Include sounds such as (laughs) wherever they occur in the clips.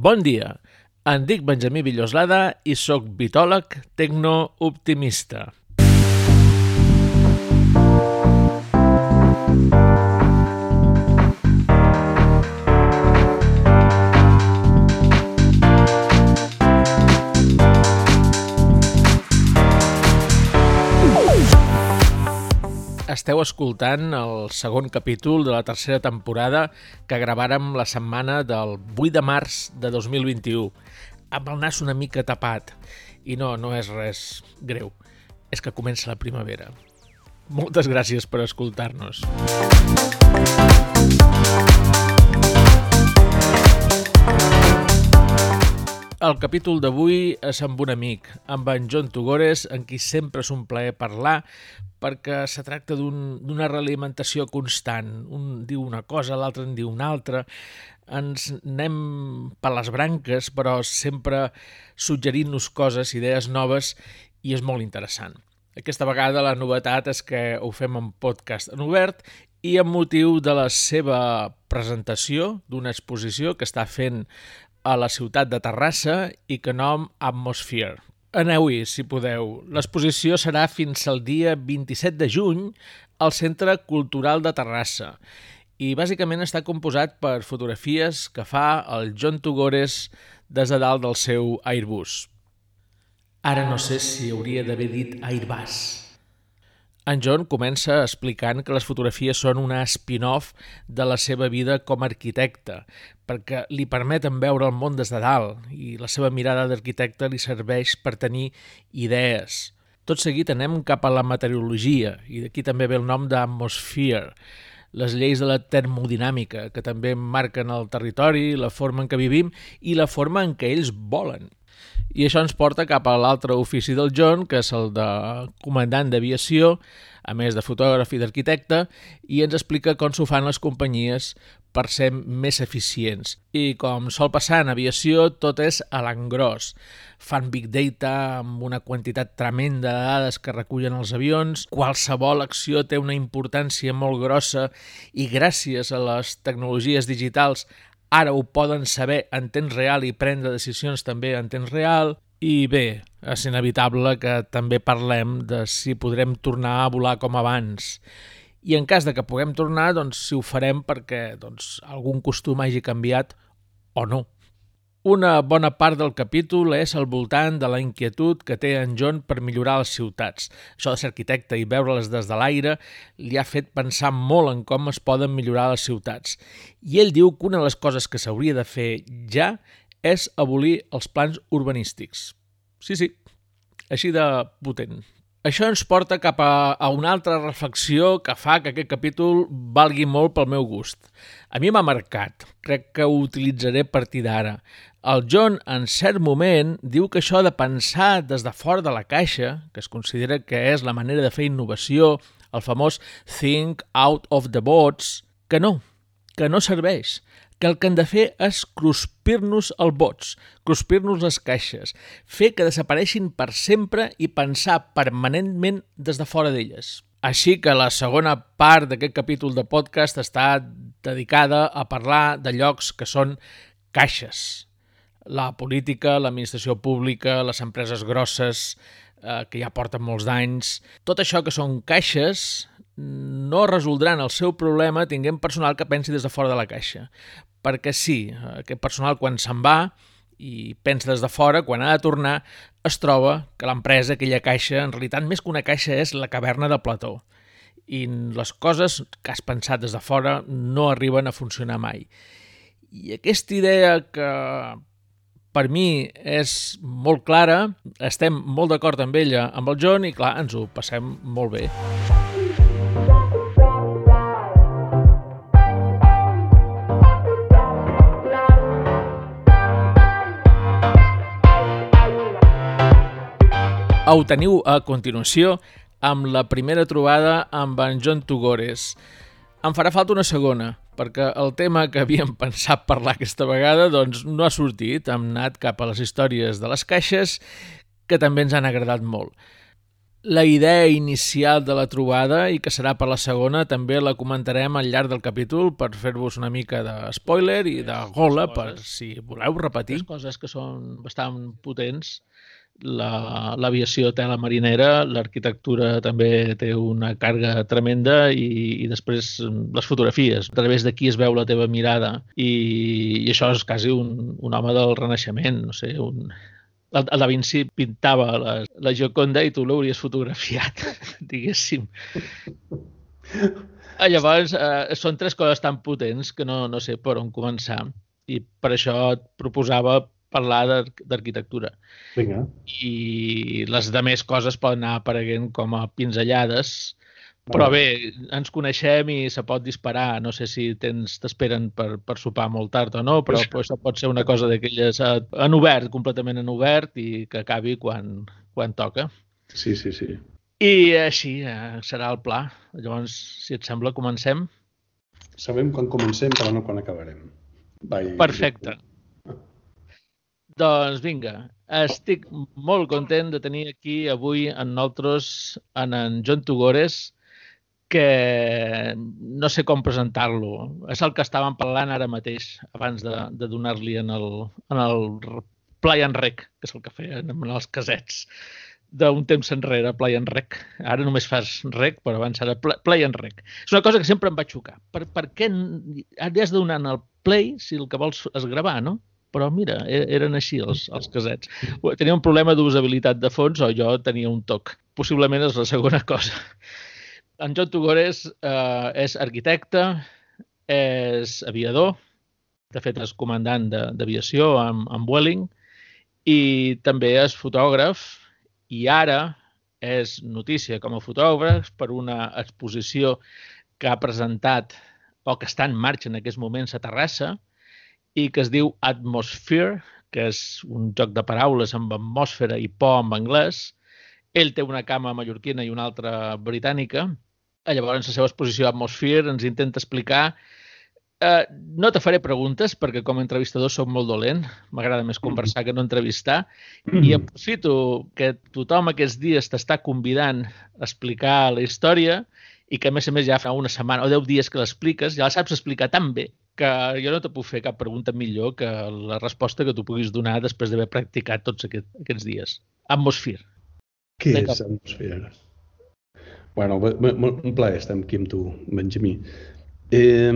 Bon dia, em dic Benjamí Villoslada i sóc vitòleg tecnooptimista. Esteu escoltant el segon capítol de la tercera temporada que gravàrem la setmana del 8 de març de 2021 amb el nas una mica tapat i no, no és res greu. És que comença la primavera. Moltes gràcies per escoltar-nos El capítol d'avui és amb un amic, amb en John Tugores, en qui sempre és un plaer parlar, perquè se tracta d'una un, realimentació constant. Un diu una cosa, l'altre en diu una altra. Ens anem per les branques, però sempre suggerint-nos coses, idees noves, i és molt interessant. Aquesta vegada la novetat és que ho fem en podcast en obert i amb motiu de la seva presentació d'una exposició que està fent a la ciutat de Terrassa i que nom Atmosphere. Aneu-hi, si podeu. L'exposició serà fins al dia 27 de juny al Centre Cultural de Terrassa i bàsicament està composat per fotografies que fa el John Tugores des de dalt del seu Airbus. Ara no sé si hauria d'haver dit Airbus en John comença explicant que les fotografies són una spin-off de la seva vida com a arquitecte, perquè li permeten veure el món des de dalt i la seva mirada d'arquitecte li serveix per tenir idees. Tot seguit anem cap a la meteorologia, i d'aquí també ve el nom d'atmosphere, les lleis de la termodinàmica, que també marquen el territori, la forma en què vivim i la forma en què ells volen. I això ens porta cap a l'altre ofici del John, que és el de comandant d'aviació, a més de fotògraf i d'arquitecte, i ens explica com s'ho fan les companyies per ser més eficients. I com sol passar en aviació, tot és a l'engròs. Fan big data amb una quantitat tremenda de dades que recullen els avions, qualsevol acció té una importància molt grossa i gràcies a les tecnologies digitals ara ho poden saber en temps real i prendre decisions també en temps real. I bé, és inevitable que també parlem de si podrem tornar a volar com abans. I en cas de que puguem tornar, doncs si ho farem perquè doncs, algun costum hagi canviat o no. Una bona part del capítol és al voltant de la inquietud que té en John per millorar les ciutats. Això de ser arquitecte i veure-les des de l'aire li ha fet pensar molt en com es poden millorar les ciutats. I ell diu que una de les coses que s'hauria de fer ja és abolir els plans urbanístics. Sí, sí, així de potent. Això ens porta cap a, a una altra reflexió que fa que aquest capítol valgui molt pel meu gust. A mi m'ha marcat, crec que ho utilitzaré a partir d'ara. El John, en cert moment, diu que això de pensar des de fora de la caixa, que es considera que és la manera de fer innovació, el famós think out of the box, que no, que no serveix que el que hem de fer és cruspir-nos el bots, cruspir-nos les caixes, fer que desapareixin per sempre i pensar permanentment des de fora d'elles. Així que la segona part d'aquest capítol de podcast està dedicada a parlar de llocs que són caixes. La política, l'administració pública, les empreses grosses, eh, que ja porten molts d'anys... Tot això que són caixes no resoldran el seu problema tinguent personal que pensi des de fora de la caixa perquè sí, aquest personal quan se'n va i pensa des de fora, quan ha de tornar, es troba que l'empresa, aquella caixa, en realitat més que una caixa és la caverna de Plató. I les coses que has pensat des de fora no arriben a funcionar mai. I aquesta idea que per mi és molt clara, estem molt d'acord amb ella, amb el John, i clar, ens ho passem molt bé. Ho teniu a continuació amb la primera trobada amb en John Tugores. Em farà falta una segona, perquè el tema que havíem (laughs) pensat parlar aquesta vegada doncs, no ha sortit. Hem anat cap a les històries de les caixes, que també ens han agradat molt. la idea inicial de la trobada i que serà per la segona també la comentarem al llarg del capítol per fer-vos una mica de spoiler i de gola per si voleu repetir. Les coses que són bastant potents l'aviació la, té la marinera, l'arquitectura també té una càrrega tremenda i, i després les fotografies, a través d'aquí es veu la teva mirada i, i això és quasi un, un home del Renaixement, no sé, un, el Da Vinci pintava la, la Gioconda i tu l'hauries fotografiat, (laughs) diguéssim. Ah, llavors, eh, són tres coses tan potents que no, no sé per on començar. I per això et proposava parlar d'arquitectura. I les de més coses poden anar apareguent com a pinzellades, però bé, ens coneixem i se pot disparar. No sé si tens t'esperen per, per sopar molt tard o no, però pues, això pot ser una cosa d'aquelles eh, en obert, completament en obert i que acabi quan, quan toca. Sí, sí, sí. I així eh, serà el pla. Llavors, si et sembla, comencem. Sabem quan comencem, però no quan acabarem. Bye. Perfecte. Doncs vinga, estic molt content de tenir aquí avui en nosaltres en en John Tugores, que no sé com presentar-lo. És el que estàvem parlant ara mateix, abans de, de donar-li en, el, en el Play and Rec, que és el que feien en els casets d'un temps enrere, Play and Rec. Ara només fas Rec, però abans era Play and Rec. És una cosa que sempre em va xocar. Per, per què has de donar el Play si el que vols és gravar, no? Però mira, e-, eren així els, els casets. Tenia un problema d'usabilitat de fons o jo tenia un toc. Possiblement és la segona (laughs) cosa. En John Tugores eh, és arquitecte, és aviador, de fet és comandant d'aviació amb, amb Welling, i també és fotògraf, i ara és notícia com a fotògraf per una exposició que ha presentat o que està en marxa en aquests moments a Terrassa, i que es diu Atmosphere, que és un joc de paraules amb atmosfera i por en anglès. Ell té una cama mallorquina i una altra britànica. Llavors, la seva exposició Atmosphere ens intenta explicar Uh, no te faré preguntes perquè com a entrevistador soc molt dolent, m'agrada més conversar que no entrevistar i aprofito que tothom aquests dies t'està convidant a explicar la història i que a més a més ja fa una setmana o deu dies que l'expliques, ja la saps explicar tan bé que jo no te puc fer cap pregunta millor que la resposta que tu puguis donar després d'haver practicat tots aquest, aquests dies. Atmosfera. Què és cap... atmosfera? Bueno, un plaer estar aquí amb tu, Benjamí. Eh,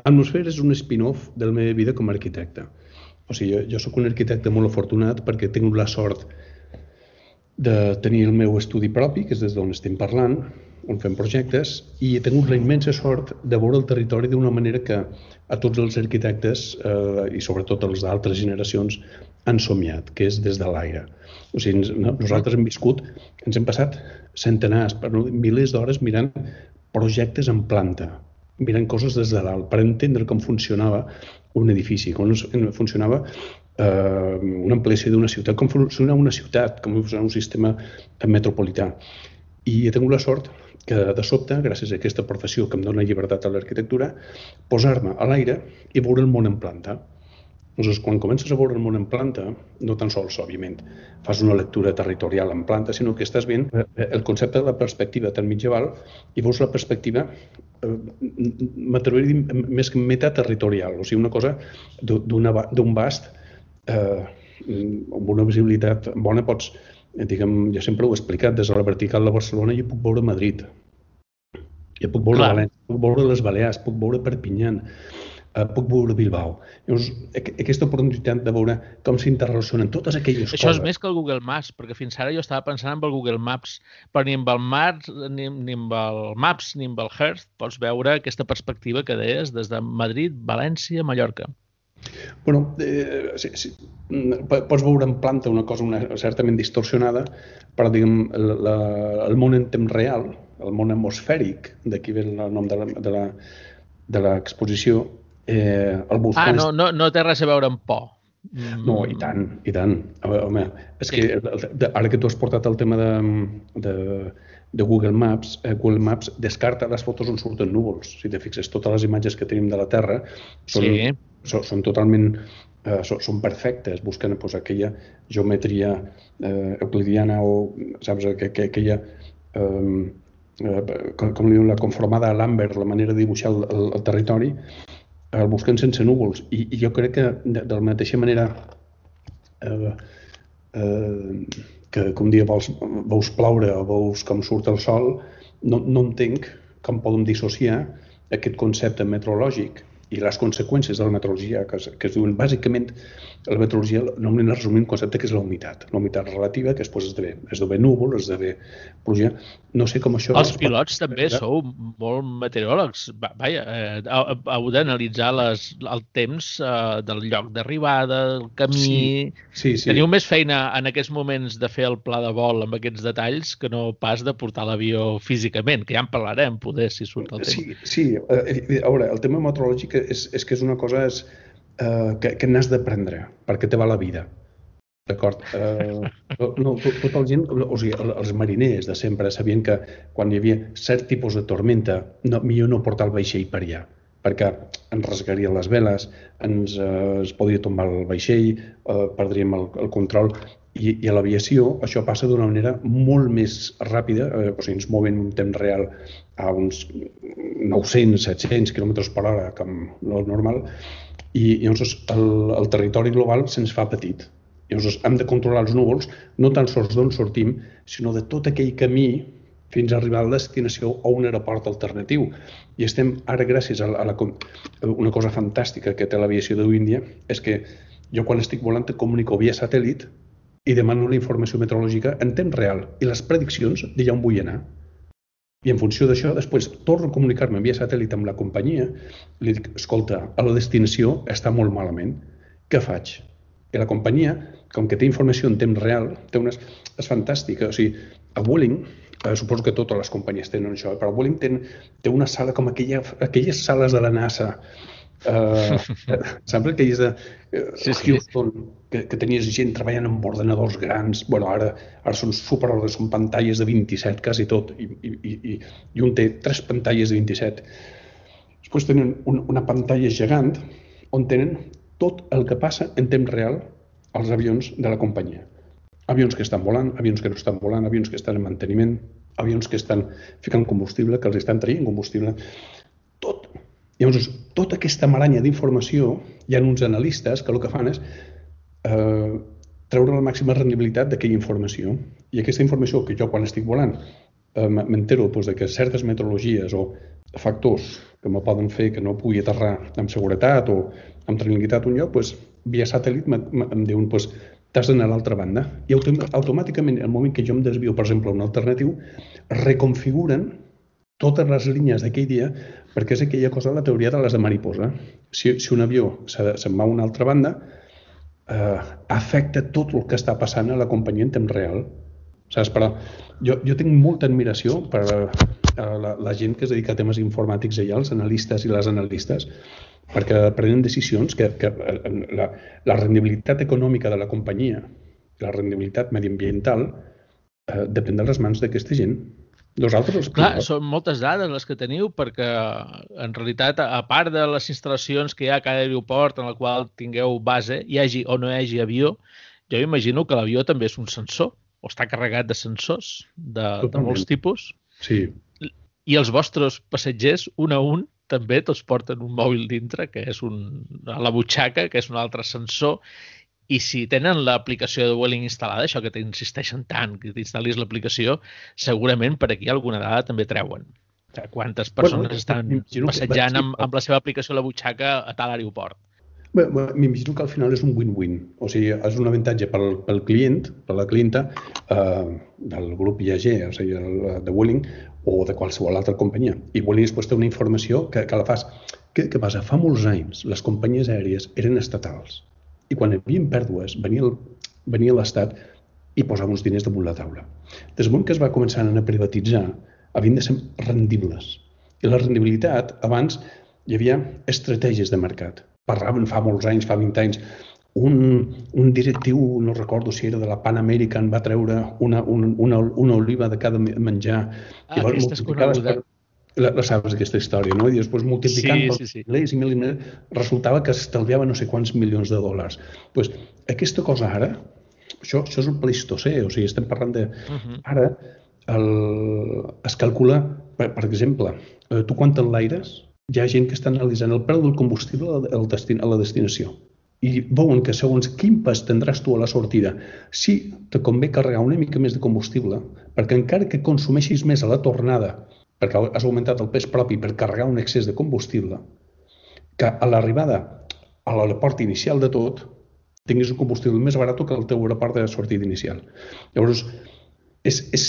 atmosfera és un spin-off de la meva vida com a arquitecte. O sigui, jo, jo sóc un arquitecte molt afortunat perquè tingut la sort de tenir el meu estudi propi, que és des d'on estem parlant, on fem projectes i he tingut la immensa sort de veure el territori d'una manera que a tots els arquitectes eh, i sobretot els d'altres generacions han somiat, que és des de l'aire. O sigui, nosaltres hem viscut, ens hem passat centenars, per milers d'hores mirant projectes en planta, mirant coses des de dalt, per entendre com funcionava un edifici, com funcionava eh, una ampliació d'una ciutat, com funcionava una ciutat, com funcionava un sistema metropolità. I he tingut la sort que de sobte, gràcies a aquesta professió que em dona llibertat a l'arquitectura, posar-me a l'aire i veure el món en planta. Llavors, quan comences a veure el món en planta, no tan sols, òbviament, fas una lectura territorial en planta, sinó que estàs veient eh, el concepte de la perspectiva tan mitjaval i veus la perspectiva, eh, dir, més que metaterritorial, o sigui, una cosa d'un bast eh, amb una visibilitat bona pots, Eh, diguem, jo sempre ho he explicat, des de la vertical de Barcelona jo puc veure Madrid, jo puc veure València, puc veure les Balears, puc veure Perpinyan, eh, puc veure Bilbao. Llavors, aquesta oportunitat de veure com s'interrelacionen totes aquelles Això coses... Això és més que el Google Maps, perquè fins ara jo estava pensant en el Google Maps, però ni amb el Maps, ni, ni amb el Maps, ni amb el Earth pots veure aquesta perspectiva que deies des de Madrid, València, Mallorca. Bueno, eh, sí, sí, pots veure en planta una cosa una, certament distorsionada, però diguem, el, la, el món en temps real, el món atmosfèric, d'aquí ve el nom de l'exposició, eh, el buscant... Ah, no, no, no té res a veure amb por. No, i tant, i tant. Home, és sí. que ara que tu has portat el tema de, de, de Google Maps, eh, Google Maps descarta les fotos on surten núvols. Si te fixes, totes les imatges que tenim de la Terra són, sí són, són totalment eh, són perfectes, busquen pues, aquella geometria eh, euclidiana o, saps, que, que, aquella, eh, com, com li diuen, la conformada a Lambert, la manera de dibuixar el, el, el territori, el busquen sense núvols. I, i jo crec que de, de la mateixa manera eh, eh, que, que un dia vols, veus ploure o veus com surt el sol, no, no entenc com podem dissociar aquest concepte meteorològic i les conseqüències de la meteorologia que es, que es diuen bàsicament la meteorologia normalment es resumir un concepte que és la humitat. La humitat relativa que després esdevé, esdevé núvol, esdevé pluja. No sé com això... Els pilots pot... també sou molt meteoròlegs. Vaja, eh, heu d'analitzar el temps eh, del lloc d'arribada el camí. Sí, sí, sí. teniu més feina en aquests moments de fer el pla de vol amb aquests detalls que no pas de portar l'avió físicament que ja en parlarem poder si surt el tema Sí, sí. Eh, a veure, el tema meteorològic és, és que és una cosa és, eh, que, que n'has d'aprendre perquè te va la vida. D'acord? Eh, no, tot, tot el gent, o sigui, els mariners de sempre sabien que quan hi havia cert tipus de tormenta, no, millor no portar el vaixell per allà perquè ens rasgarien les veles, ens, eh, es podria tombar el vaixell, eh, perdríem el, el control i, i a l'aviació això passa d'una manera molt més ràpida, eh, o sigui, ens movem un temps real a uns 900-700 km per hora, com el normal, i, llavors el, el territori global se'ns fa petit. Llavors hem de controlar els núvols, no tan sols d'on sortim, sinó de tot aquell camí fins a arribar a la destinació o un aeroport alternatiu. I estem ara, gràcies a, la, a la, una cosa fantàstica que té l'aviació d'Índia, és que jo quan estic volant comunico via satèl·lit i demano la informació meteorològica en temps real i les prediccions d'allà on vull anar. I en funció d'això, després torno a comunicar-me via satèl·lit amb la companyia, li dic, escolta, a la destinació està molt malament, què faig? I la companyia, com que té informació en temps real, té unes... és fantàstica. O sigui, a Vueling, eh, suposo que totes les companyies tenen això, però Vueling té, té una sala com aquella, aquelles sales de la NASA, Uh, (laughs) sembla que és de uh, sí, sí. Houston, que, que tenies gent treballant amb ordenadors grans, bueno, ara, ara són super, són pantalles de 27 quasi tot, i, i, i, i un té tres pantalles de 27. Després tenen un, una pantalla gegant on tenen tot el que passa en temps real als avions de la companyia. Avions que estan volant, avions que no estan volant, avions que estan en manteniment, avions que estan ficant combustible, que els estan traient combustible. Llavors, tota aquesta maranya d'informació, hi ha uns analistes que el que fan és eh, treure la màxima rendibilitat d'aquella informació. I aquesta informació que jo quan estic volant eh, m'entero doncs, de que certes meteorologies o factors que me poden fer que no pugui aterrar amb seguretat o amb tranquil·litat un lloc, doncs, via satèl·lit em diuen doncs, t'has d'anar a l'altra banda. I automàticament, el moment que jo em desvio, per exemple, a un alternatiu, reconfiguren totes les línies d'aquell dia, perquè és aquella cosa de la teoria de les de mariposa. Si, si un avió se'n va a una altra banda, eh, afecta tot el que està passant a la companyia en temps real. Saps? Però jo, jo tinc molta admiració per a, a la, la gent que es dedica a temes informàtics allà, els analistes i les analistes, perquè prenen decisions que, que eh, la, la rendibilitat econòmica de la companyia, la rendibilitat mediambiental, eh, depèn de les mans d'aquesta gent. Nosaltres... Clar, són moltes dades les que teniu perquè en realitat, a part de les instal·lacions que hi ha a cada aeroport en el qual tingueu base, hi hagi o no hi hagi avió, jo imagino que l'avió també és un sensor o està carregat de sensors de, de molts tipus. Sí. I els vostres passatgers, un a un, també tots porten un mòbil dintre, que és un, a la butxaca, que és un altre sensor, i si tenen l'aplicació de Welling instal·lada, això que t'insisteixen tant, que t'instal·lis l'aplicació, segurament per aquí alguna dada també treuen. O sigui, quantes persones bueno, estan passejant amb, amb la seva aplicació a la butxaca a tal aeroport. M'imagino que al final és un win-win. O sigui, és un avantatge pel, pel client, per la clienta eh, del grup IAG, o sigui, de Welling, o de qualsevol altra companyia. I Welling després té una informació que, que la fas. Què, què passa? Fa molts anys les companyies aèries eren estatals i quan havia pèrdues venia venia l'Estat i posava uns diners damunt la taula. Des del que es va començar a privatitzar, havien de ser rendibles. I la rendibilitat, abans hi havia estratègies de mercat. Parlaven fa molts anys, fa 20 anys, un, un directiu, no recordo si era de la Pan American, va treure una, una, una, una oliva de cada menjar. Ah, i aquesta és coneguda. Per... la, la saps aquesta història, no? I després multiplicant sí, sí, sí. milers i mil i mil, resultava que estalviava no sé quants milions de dòlars. pues, aquesta cosa ara, això, això és el Pleistocè, o sigui, estem parlant de... Uh -huh. Ara el, es calcula, per, per exemple, eh, tu quan t'enlaires, hi ha gent que està analitzant el preu del combustible al destin, a la destinació i veuen que segons quin pas tindràs tu a la sortida, sí, te convé carregar una mica més de combustible, perquè encara que consumeixis més a la tornada perquè has augmentat el pes propi per carregar un excés de combustible, que a l'arribada a l'aeroport inicial de tot tinguis un combustible més barat que el teu aeroport de sortida inicial. Llavors, és, és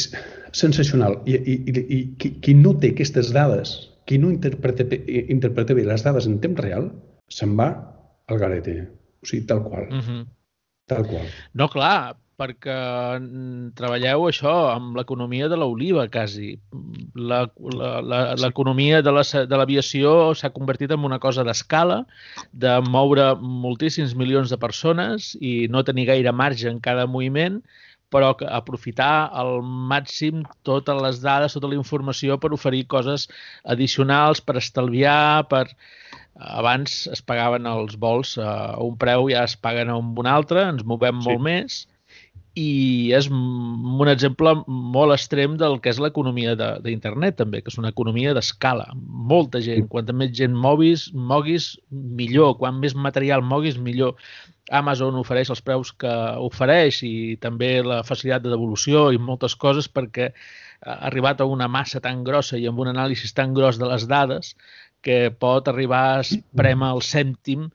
sensacional. I, i, i, i qui, qui no té aquestes dades, qui no interpreta, interpreta bé les dades en temps real, se'n va al garete. O sigui, tal qual. Uh -huh. Tal qual. No, clar, perquè treballeu això amb l'economia de l'oliva, quasi. L'economia de l'aviació la, s'ha convertit en una cosa d'escala, de moure moltíssims milions de persones i no tenir gaire marge en cada moviment, però aprofitar al màxim totes les dades, tota la informació per oferir coses addicionals, per estalviar, per... Abans es pagaven els vols a un preu, ja es paguen a un altre, ens movem sí. molt més, i és un exemple molt extrem del que és l'economia d'internet també, que és una economia d'escala. Molta gent, quanta més gent moguis, moguis, millor. Quan més material moguis, millor. Amazon ofereix els preus que ofereix i també la facilitat de devolució i moltes coses perquè ha arribat a una massa tan grossa i amb un anàlisi tan gros de les dades que pot arribar a prema el cèntim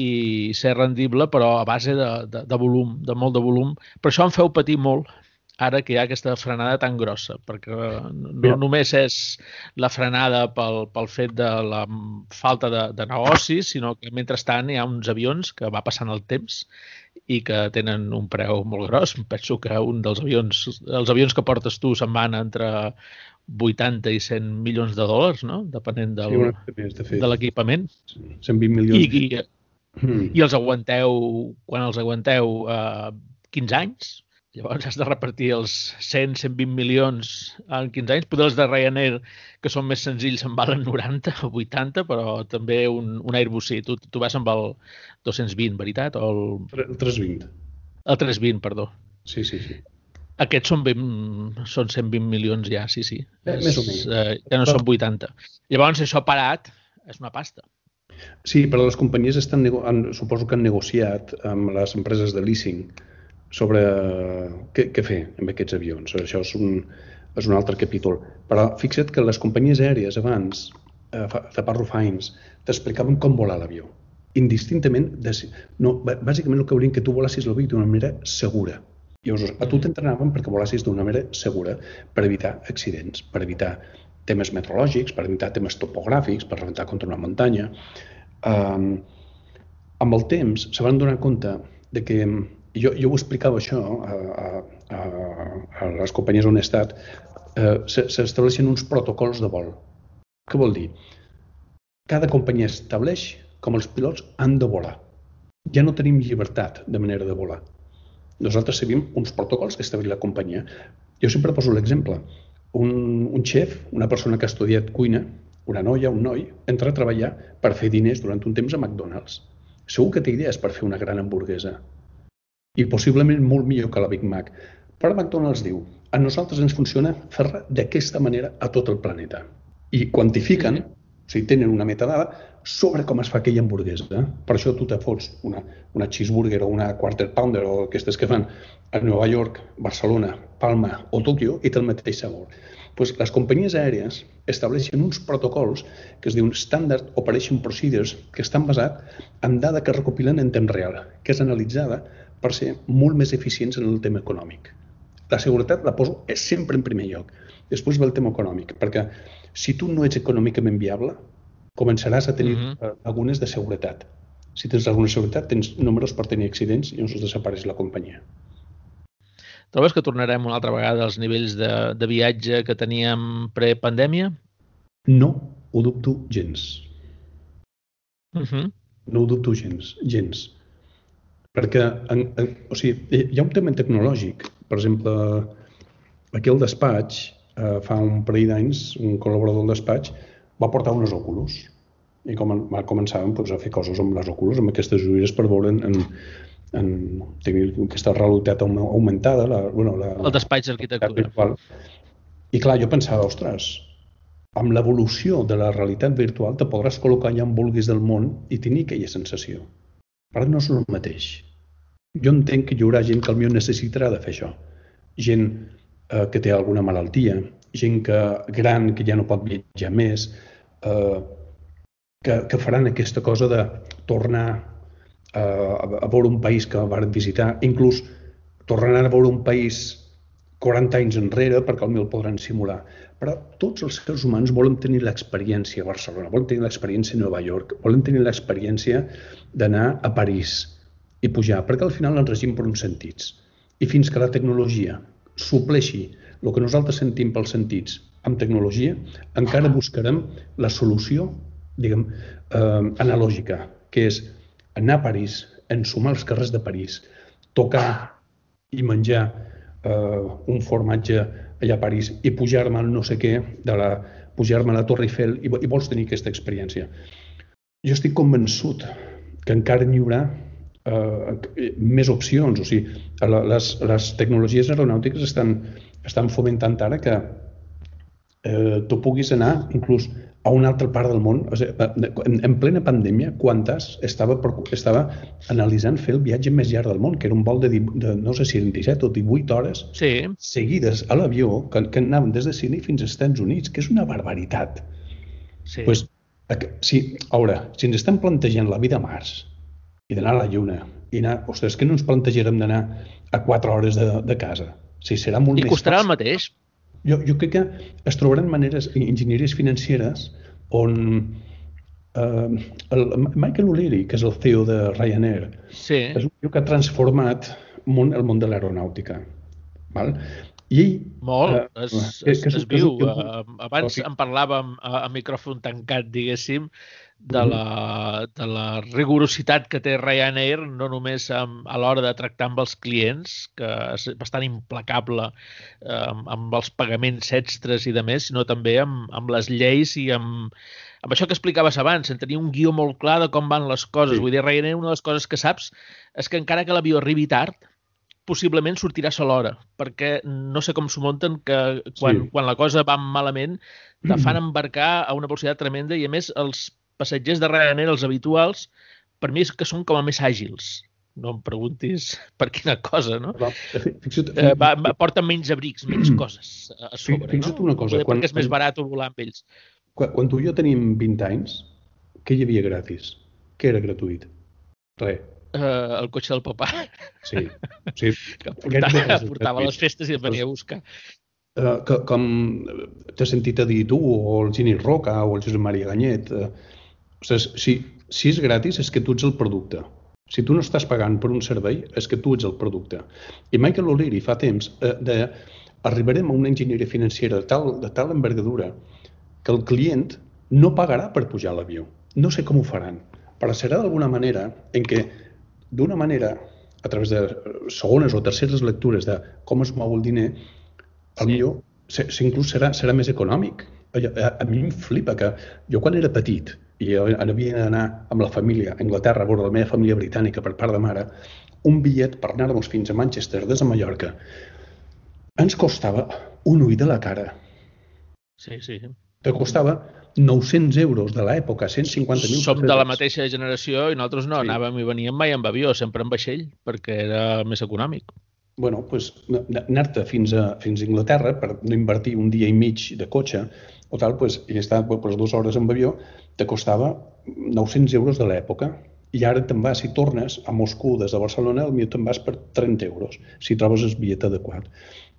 i ser rendible, però a base de, de, de volum, de molt de volum. Per això em feu patir molt ara que hi ha aquesta frenada tan grossa, perquè no Mira. només és la frenada pel, pel fet de la falta de, de negocis, sinó que mentrestant hi ha uns avions que va passant el temps i que tenen un preu molt gros. Penso que un dels avions, els avions que portes tu se'n van entre 80 i 100 milions de dòlars, no? depenent del, sí, de l'equipament. 120 milions. I, i, mm. i els aguanteu, quan els aguanteu eh, 15 anys, llavors has de repartir els 100, 120 milions en 15 anys. Potser els de Ryanair, que són més senzills, en valen 90 o 80, però també un, un Airbus sí. Tu, tu vas amb el 220, veritat? O el... el 320. El 320, perdó. Sí, sí, sí. Aquests són, ben, són 120 milions ja, sí, sí. Eh, és, més o menys. Eh, ja no són 80. Llavors, això parat és una pasta. Sí, però les companyies estan, han, suposo que han negociat amb les empreses de leasing sobre què, què fer amb aquests avions. Això és un, és un altre capítol. Però fixa't que les companyies aèries abans, eh, Zaparro Fines, t'explicaven com volar l'avió. Indistintament, de, no, bàsicament el que volien que tu volassis l'avió d'una manera segura. Llavors, a tu t'entrenaven perquè volassis d'una manera segura per evitar accidents, per evitar temes meteorològics, per evitar temes topogràfics, per rebentar contra una muntanya. Um, amb el temps se van donar compte de que jo, jo ho explicava això a, a, a, a les companyies on he estat, eh, s'estableixen uns protocols de vol. Què vol dir? Cada companyia estableix com els pilots han de volar. Ja no tenim llibertat de manera de volar. Nosaltres seguim uns protocols que estableix la companyia. Jo sempre poso l'exemple un, un xef, una persona que ha estudiat cuina, una noia, un noi, entra a treballar per fer diners durant un temps a McDonald's. Segur que té idees per fer una gran hamburguesa. I possiblement molt millor que la Big Mac. Però McDonald's diu, a nosaltres ens funciona fer-la d'aquesta manera a tot el planeta. I quantifiquen, o sigui, tenen una metadada sobre com es fa aquella hamburguesa. Per això tu te fots una, una cheeseburger o una quarter pounder o aquestes que fan a Nova York, Barcelona, Palma o Tòquio i té el mateix sabor. Pues les companyies aèries estableixen uns protocols que es diuen Standard Operation Procedures que estan basats en dada que recopilen en temps real, que és analitzada per ser molt més eficients en el tema econòmic. La seguretat la poso sempre en primer lloc. Després ve el tema econòmic, perquè si tu no ets econòmicament viable, començaràs a tenir uh mhm. -huh. algunes de seguretat. Si tens alguna seguretat, tens números per tenir accidents i llavors desapareix la companyia. Trobes que tornarem una altra vegada als nivells de, de viatge que teníem pre-pandèmia? No, ho dubto gens. Uh mhm. -huh. No ho dubto gens, gens. Perquè en, en, o sigui, hi ha un tema tecnològic. Per exemple, aquí al despatx eh, fa un parell d'anys, un col·laborador del despatx va portar unes Oculus i com va començar doncs, a fer coses amb les Oculus, amb aquestes ulleres per veure en, en, en tenir aquesta realitat augmentada. La, bueno, la, el despatx d'arquitectura. I clar, jo pensava, ostres, amb l'evolució de la realitat virtual te podràs col·locar allà on vulguis del món i tenir aquella sensació. Però no és el mateix. Jo entenc que hi haurà gent que potser necessitarà de fer això. Gent eh, que té alguna malaltia, gent que gran que ja no pot viatjar més, eh, que, que faran aquesta cosa de tornar eh, a, a veure un país que van visitar, inclús tornaran a veure un país 40 anys enrere perquè potser el podran simular. Però tots els seres humans volen tenir l'experiència a Barcelona, volen tenir l'experiència a Nova York, volen tenir l'experiència d'anar a París i pujar, perquè al final ens regim per uns sentits. I fins que la tecnologia supleixi el que nosaltres sentim pels sentits amb tecnologia, encara buscarem la solució, diguem, eh, analògica, que és anar a París, ensumar els carrers de París, tocar i menjar eh, un formatge allà a París i pujar-me al no sé què, de la, pujar-me a la Torre Eiffel i, i vols tenir aquesta experiència. Jo estic convençut que encara n'hi haurà eh, més opcions. O sigui, les, les tecnologies aeronàutiques estan, estan fomentant ara que eh, tu puguis anar inclús a una altra part del món. O sigui, en, en plena pandèmia, Qantas estava, estava analitzant fer el viatge més llarg del món, que era un vol de, de no sé si eren 17 o 18 hores sí. seguides a l'avió que, que anaven des de Sydney fins als Estats Units, que és una barbaritat. Sí. Pues, si, a veure, si ens estem plantejant la vida a Mars, i d'anar a la Lluna. I anar, ostres, que no ens plantejarem d'anar a 4 hores de, de casa. O sigui, serà molt I més costarà fàcil. el mateix. Jo, jo crec que es trobaran maneres, enginyeries financeres, on eh, el Michael O'Leary, que és el CEO de Ryanair, sí. és un tio que ha transformat món, el món de l'aeronàutica. Val? I ell... Molt, eh, es, es, es, es viu. Que, uh, abans en parlàvem a, a micròfon tancat, diguéssim, de la, de la rigorositat que té Ryanair, no només amb, a l'hora de tractar amb els clients, que és bastant implacable eh, amb, amb els pagaments extres i de més, sinó també amb, amb les lleis i amb, amb això que explicaves abans, en tenir un guió molt clar de com van les coses. Sí. Vull dir, Ryanair, una de les coses que saps és que encara que l'avió arribi tard, possiblement sortirà a l'hora, perquè no sé com s'ho munten que quan, sí. quan la cosa va malament te fan embarcar a una velocitat tremenda i a més els passatgers de Ryanair, els habituals, per mi és que són com a més àgils. No em preguntis (laughs) per quina cosa, no? Va, fixa't, eh, va, va, porten menys abrics, menys (clears throat) coses a sobre, fixa't no? una cosa. Poder quan, perquè és més barat volar amb ells. Quan, quan tu i jo tenim 20 anys, què hi havia gratis? Què era gratuït? Res. Uh, el cotxe del papà. Sí, (laughs) sí. que portava, portava les festes i et venia a buscar. Uh, que, com t'has sentit a dir tu, o el Gini Roca, o el Josep Maria Ganyet, uh, Ostres, si, si és gratis és que tu ets el producte. Si tu no estàs pagant per un servei, és que tu ets el producte. I Michael O'Leary fa temps eh, de arribarem a una enginyeria financera de tal, de tal envergadura que el client no pagarà per pujar a l'avió. No sé com ho faran, però serà d'alguna manera en què, d'una manera, a través de segones o terceres lectures de com es mou el diner, sí. millor inclús serà, serà més econòmic. A, a, a mi em flipa que jo quan era petit i havia d'anar amb la família a Anglaterra a veure la meva família britànica per part de mare, un bitllet per anar-nos fins a Manchester des de Mallorca ens costava un ull de la cara. Sí, sí. Te costava 900 euros de l'època, 150.000 Som de la mateixa generació i nosaltres no sí. anàvem i veníem mai amb avió, sempre en vaixell, perquè era més econòmic. bueno, pues, anar-te fins a, fins a Inglaterra per no invertir un dia i mig de cotxe o tal, pues, i estar pues, dues hores amb avió, te costava 900 euros de l'època i ara te'n vas, si tornes a Moscou des de Barcelona, millor te'n vas per 30 euros, si trobes el bitllet adequat.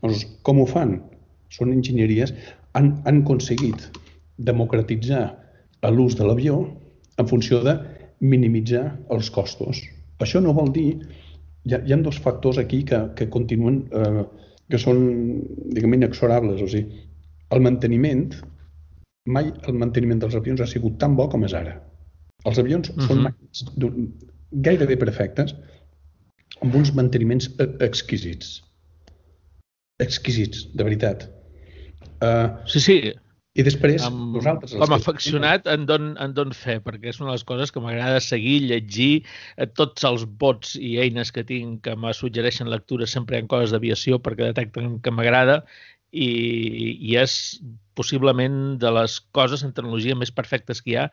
Doncs, com ho fan? Són enginyeries, han, han aconseguit democratitzar l'ús de l'avió en funció de minimitzar els costos. Això no vol dir... Hi ha, hi ha dos factors aquí que, que continuen, eh, que són, diguem, inexorables. O sigui, el manteniment mai el manteniment dels avions ha sigut tan bo com és ara. Els avions uh -huh. són màquines gairebé perfectes amb uns manteniments e-, exquisits. Exquisits, de veritat. Uh, sí, sí. I després, amb, nosaltres... Com a afeccionat en don, en don fe, perquè és una de les coses que m'agrada seguir, llegir, eh, tots els bots i eines que tinc que me suggereixen lectura sempre en coses d'aviació perquè detecten que m'agrada i, i és possiblement de les coses en tecnologia més perfectes que hi ha,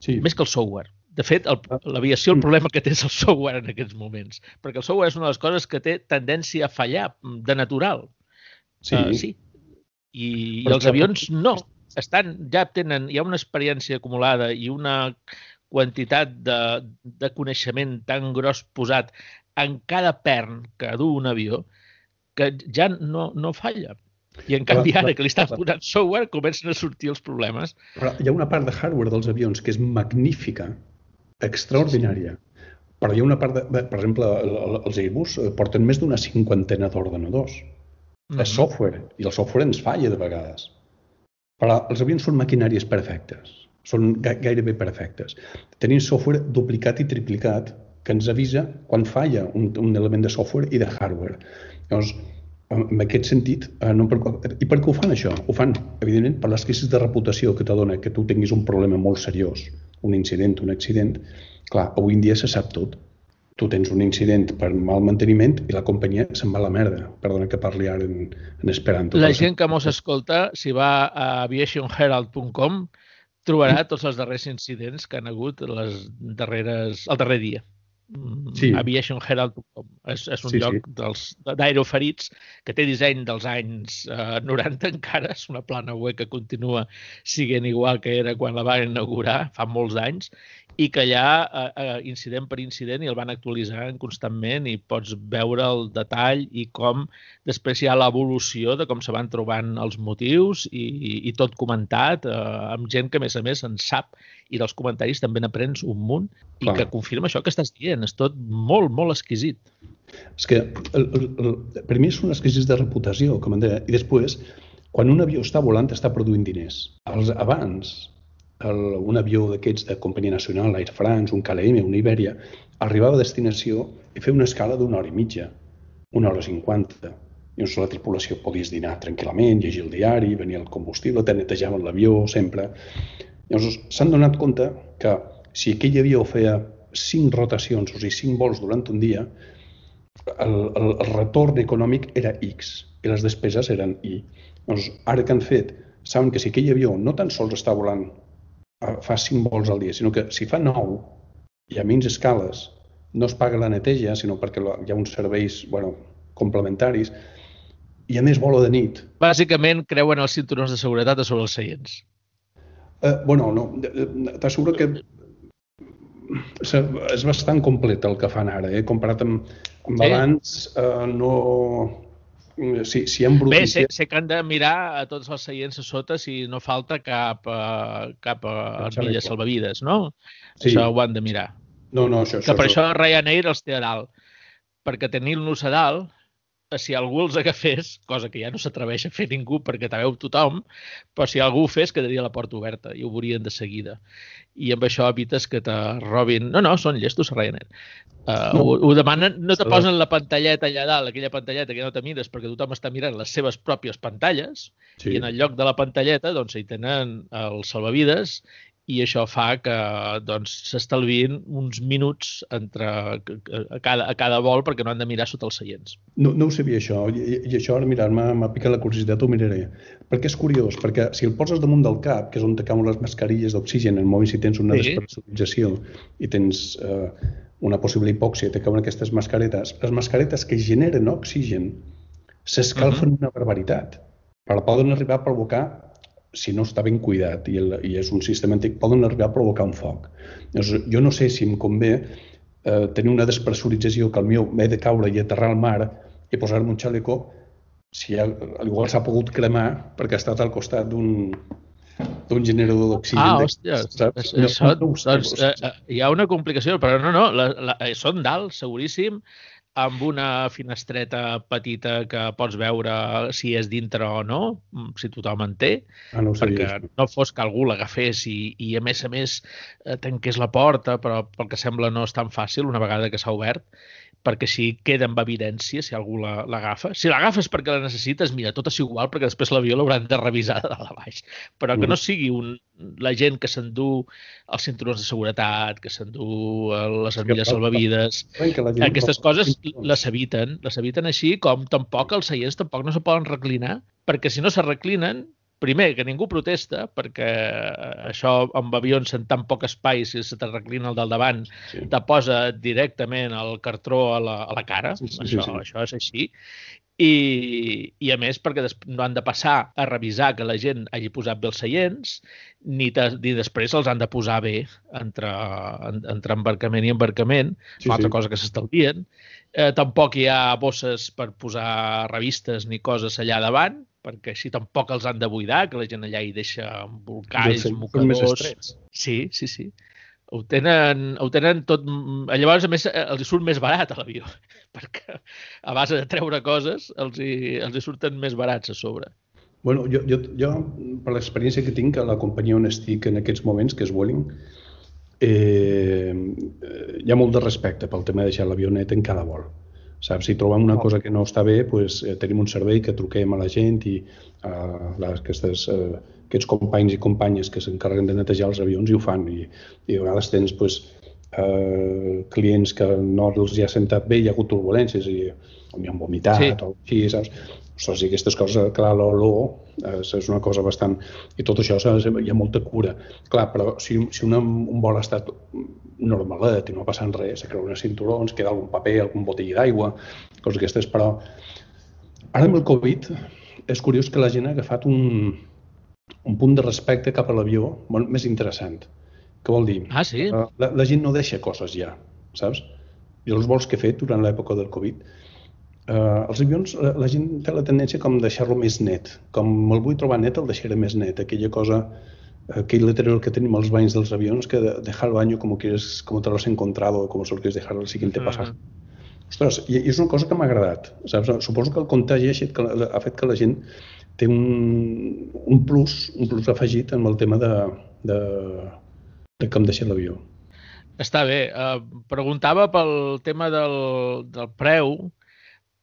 sí. més que el software. De fet, l'aviació el, el problema que té és el software en aquests moments, perquè el software és una de les coses que té tendència a fallar de natural. Sí. Uh, sí. I, i els avions no estan, ja tenen, hi ha una experiència acumulada i una quantitat de, de coneixement tan gros posat en cada pern que du un avió que ja no, no falla. I en canvi ara que li estan posant software comencen a sortir els problemes. Però hi ha una part de hardware dels avions que és magnífica, extraordinària. Però hi ha una part, de, per exemple, els Airbus porten més d'una cinquantena d'ordenadors. Mm. És software, i el software ens falla de vegades. Però els avions són maquinàries perfectes, són gairebé perfectes. Tenim software duplicat i triplicat que ens avisa quan falla un, un element de software i de hardware. Llavors, en aquest sentit, eh, no per, i per què ho fan això? Ho fan, evidentment, per les crisis de reputació que t'adona que tu tinguis un problema molt seriós, un incident, un accident. Clar, avui en dia se sap tot tu tens un incident per mal manteniment i la companyia se'n va a la merda. Perdona que parli ara en, en esperanto. La gent que mos escolta, si va a aviationherald.com, trobarà tots els darrers incidents que han hagut les darreres, el darrer dia. Sí. aviationherald.com és, és un sí, lloc sí. d'aeroferits que té disseny dels anys eh, 90 encara, és una plana web que continua siguent igual que era quan la van inaugurar fa molts anys i que allà, eh, eh, incident per incident, i el van actualitzant constantment i pots veure el detall i com després hi ha l'evolució de com se van trobant els motius i, i, i tot comentat eh, amb gent que, a més a més, en sap i dels comentaris també n'aprens un munt i Clar. que confirma això que estàs dient. És tot molt, molt exquisit. És que el, el, el, per mi són les crisis de reputació, com en deia, i després, quan un avió està volant, està produint diners. Els, abans, el, un avió d'aquests de companyia nacional, Air France, un KLM, una Iberia, arribava a destinació i feia una escala d'una hora i mitja, una hora cinquanta. Llavors la tripulació podies dinar tranquil·lament, llegir el diari, venia el combustible, te netejaven l'avió sempre. Llavors s'han donat compte que si aquell avió feia cinc rotacions, o sigui, cinc vols durant un dia, el, el, el retorn econòmic era X i les despeses eren Y. Llavors, ara que han fet, saben que si aquell avió no tan sols està volant fa 5 vols al dia, sinó que si fa 9 i a menys escales no es paga la neteja, sinó perquè hi ha uns serveis bueno, complementaris, i a més vola de nit. Bàsicament creuen els cinturons de seguretat a sobre els seients. Uh, bueno, no, t'asseguro que és bastant complet el que fan ara, eh? comparat amb, amb sí. abans, uh, no, si, si hem Bé, sé, sé que han de mirar a tots els seients a sota si no falta cap, uh, cap uh, armilla salvavides, no? Sí. Això ho han de mirar. No, no, això... Que això, per això, això Ryanair els té a dalt. Perquè tenir-los a dalt si algú els agafés, cosa que ja no s'atreveix a fer ningú perquè t'aveu tothom, però si algú ho fes quedaria la porta oberta i ho veurien de seguida. I amb això evites que te robin... No, no, són llestos Ryanair. Uh, no. Ho, ho demanen, no te posen la pantalleta allà dalt, aquella pantalleta que no te mires perquè tothom està mirant les seves pròpies pantalles sí. i en el lloc de la pantalleta doncs hi tenen els salvavides i això fa que doncs s'estalviïn uns minuts entre a cada, a cada vol perquè no han de mirar sota els seients. No, no ho sabia això, i, i això ara mirar m'ha picat la curiositat, ho miraré. Perquè és curiós, perquè si el poses damunt del cap, que és on te cauen les mascarilles d'oxigen, en moment si tens una sí. despressurització i tens eh, una possible hipòxia, te cauen aquestes mascaretes, les mascaretes que generen oxigen s'escalfen uh -huh. una barbaritat, però poden arribar a provocar si no està ben cuidat i, el, i és un sistema antic, poden arribar a provocar un foc. Llavors, jo no sé si em convé eh, tenir una despressurització que el meu m'he de caure i aterrar al mar i posar-me un xaleco si igual s'ha pogut cremar perquè ha estat al costat d'un d'un generador d'oxigen. Ah, hòstia, saps? Això, no, no, doncs, eh, eh, hi ha una complicació, però no, no, la, la, són dalt, seguríssim, amb una finestreta petita que pots veure si és dintre o no, mm, si tothom en té, ah, no perquè no fos que algú l'agafés i, i a més a més eh, tanqués la porta, però pel que sembla no és tan fàcil una vegada que s'ha obert, perquè així queda amb evidència si algú l'agafa. Si l'agafes perquè la necessites, mira, tot és igual perquè després l'avió l'hauran de revisar de dalt a baix. Però que no mm. sigui un, la gent que s'endú els cinturons de seguretat, que s'endú eh, les armilles salvavides, aquestes coses les eviten, les eviten així com tampoc els seients tampoc no se poden reclinar, perquè si no se reclinen primer, que ningú protesta, perquè això amb avions en tan poc espai, si se te reclina el del davant, sí. te posa directament el cartró a la, a la cara. Sí, sí, això, sí, sí. això és així. I, i a més perquè no han de passar a revisar que la gent hagi posat bé els seients ni, te, ni després els han de posar bé entre, entre embarcament i embarcament, sí, una altra sí. cosa que s'estalvien. Eh, tampoc hi ha bosses per posar revistes ni coses allà davant, perquè així tampoc els han de buidar, que la gent allà hi deixa embolcalls, mocadors... Sí, sí, sí. Ho tenen, ho tenen tot... Llavors, a més, els hi surt més barat a l'avió, (laughs) perquè a base de treure coses els hi, els hi surten més barats a sobre. Bueno, jo, jo, jo per l'experiència que tinc a la companyia on estic en aquests moments, que és Vueling, eh, hi ha molt de respecte pel tema de deixar l'avió net en cada vol. Saps? Si trobem una cosa que no està bé, pues, eh, tenim un servei que truquem a la gent i eh, les, aquestes, eh, aquests companys i companyes que s'encarreguen de netejar els avions i ho fan. I, i a vegades tens pues, eh, clients que no els hi ha sentat bé, hi ha hagut turbulències i m'hi han vomitat sí. o així, saps? Ostres, i aquestes coses, clar, l'olor eh, és una cosa bastant... I tot això hi ha molta cura. Clar, però si, si una, un vol ha estat normalet i no ha passat res, se creuen cinturons, queda algun paper, algun botell d'aigua, coses aquestes, però ara amb el Covid és curiós que la gent ha agafat un, un punt de respecte cap a l'avió molt més interessant. Què vol dir? Ah, sí? La, la, la gent no deixa coses ja, saps? Jo els vols que he fet durant l'època del Covid, eh, els avions, la, la gent té la tendència com deixar-lo més net. Com el vull trobar net, el deixaré més net. Aquella cosa, aquell letrero que tenim als banys dels avions, que de, dejar el baño como, quieres, como te lo has encontrado, como solo quieres dejar el siguiente uh -huh. pasaje. Ostres, i, i és una cosa que m'ha agradat. Saps? Suposo que el contagi ha, que, ha fet que la gent té un, un plus, un plus afegit amb el tema de, de, de com deixar l'avió. Està bé. Uh, preguntava pel tema del, del preu,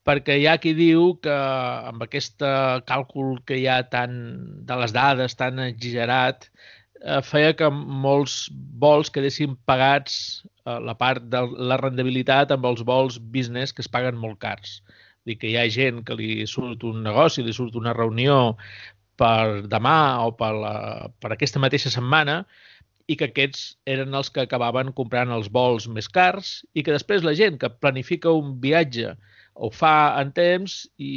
perquè hi ha qui diu que amb aquest càlcul que hi ha tan, de les dades tan exagerat eh, feia que molts vols quedessin pagats eh, la part de la rendibilitat amb els vols business que es paguen molt cars. Dir que hi ha gent que li surt un negoci, li surt una reunió per demà o per, la, per aquesta mateixa setmana i que aquests eren els que acabaven comprant els vols més cars i que després la gent que planifica un viatge ho fa en temps i,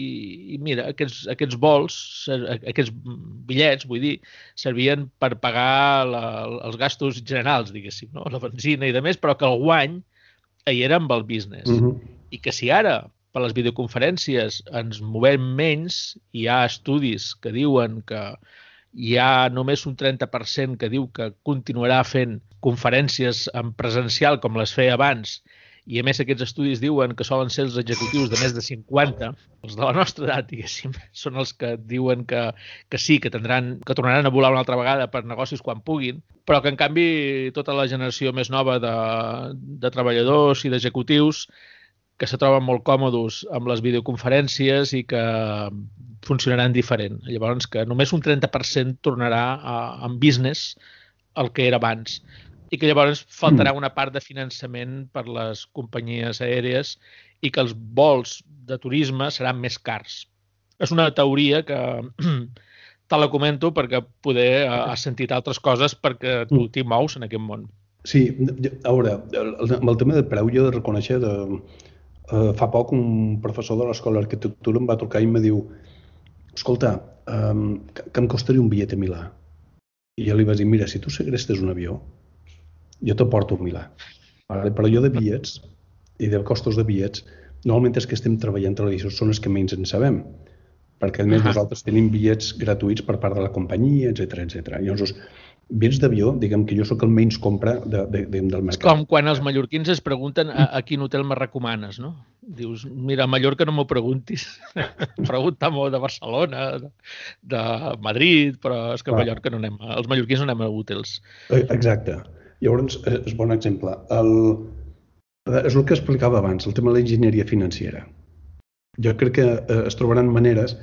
i mira, aquests, aquests vols, aquests bitllets, vull dir, servien per pagar la, els gastos generals, diguéssim, no? la benzina i de més, però que el guany hi era amb el business. Uh -huh. I que si ara, per les videoconferències, ens movem menys, hi ha estudis que diuen que hi ha només un 30% que diu que continuarà fent conferències en presencial com les feia abans i a més aquests estudis diuen que solen ser els executius de més de 50, els de la nostra edat, diguéssim, (laughs) són els que diuen que, que sí, que tindran, que tornaran a volar una altra vegada per negocis quan puguin, però que en canvi tota la generació més nova de, de treballadors i d'executius que se troben molt còmodes amb les videoconferències i que funcionaran diferent. Llavors, que només un 30% tornarà a, en business el que era abans i que llavors faltarà mm. una part de finançament per les companyies aèries i que els vols de turisme seran més cars. És una teoria que (clears throat) te la comento perquè poder eh, has sentit altres coses perquè tu mm. t'hi mous en aquest món. Sí, a veure, amb el tema de preu jo he de reconèixer de, uh, fa poc un professor de l'escola d'arquitectura em va trucar i em diu escolta, um, que, que em costaria un bitllet a Milà? I jo li vaig dir, mira, si tu segrestes un avió, jo te porto a Milà. Vale? Però jo de bitllets i de costos de bitllets, normalment és que estem treballant televisions són els que menys en sabem, perquè a més uh -huh. nosaltres tenim bitllets gratuïts per part de la companyia, etc etc. Llavors, bitllets d'avió, diguem que jo sóc el menys compra de, de, de, del mercat. És com quan els mallorquins es pregunten a, a quin hotel me recomanes, no? Dius, mira, a Mallorca no m'ho preguntis. (laughs) Pregunta-m'ho de Barcelona, de, de Madrid, però és que a Mallorca no anem, els mallorquins no anem a hotels. Eh, exacte. Llavors, és bon exemple. El, és el que explicava abans, el tema de l'enginyeria financera. Jo crec que eh, es trobaran maneres.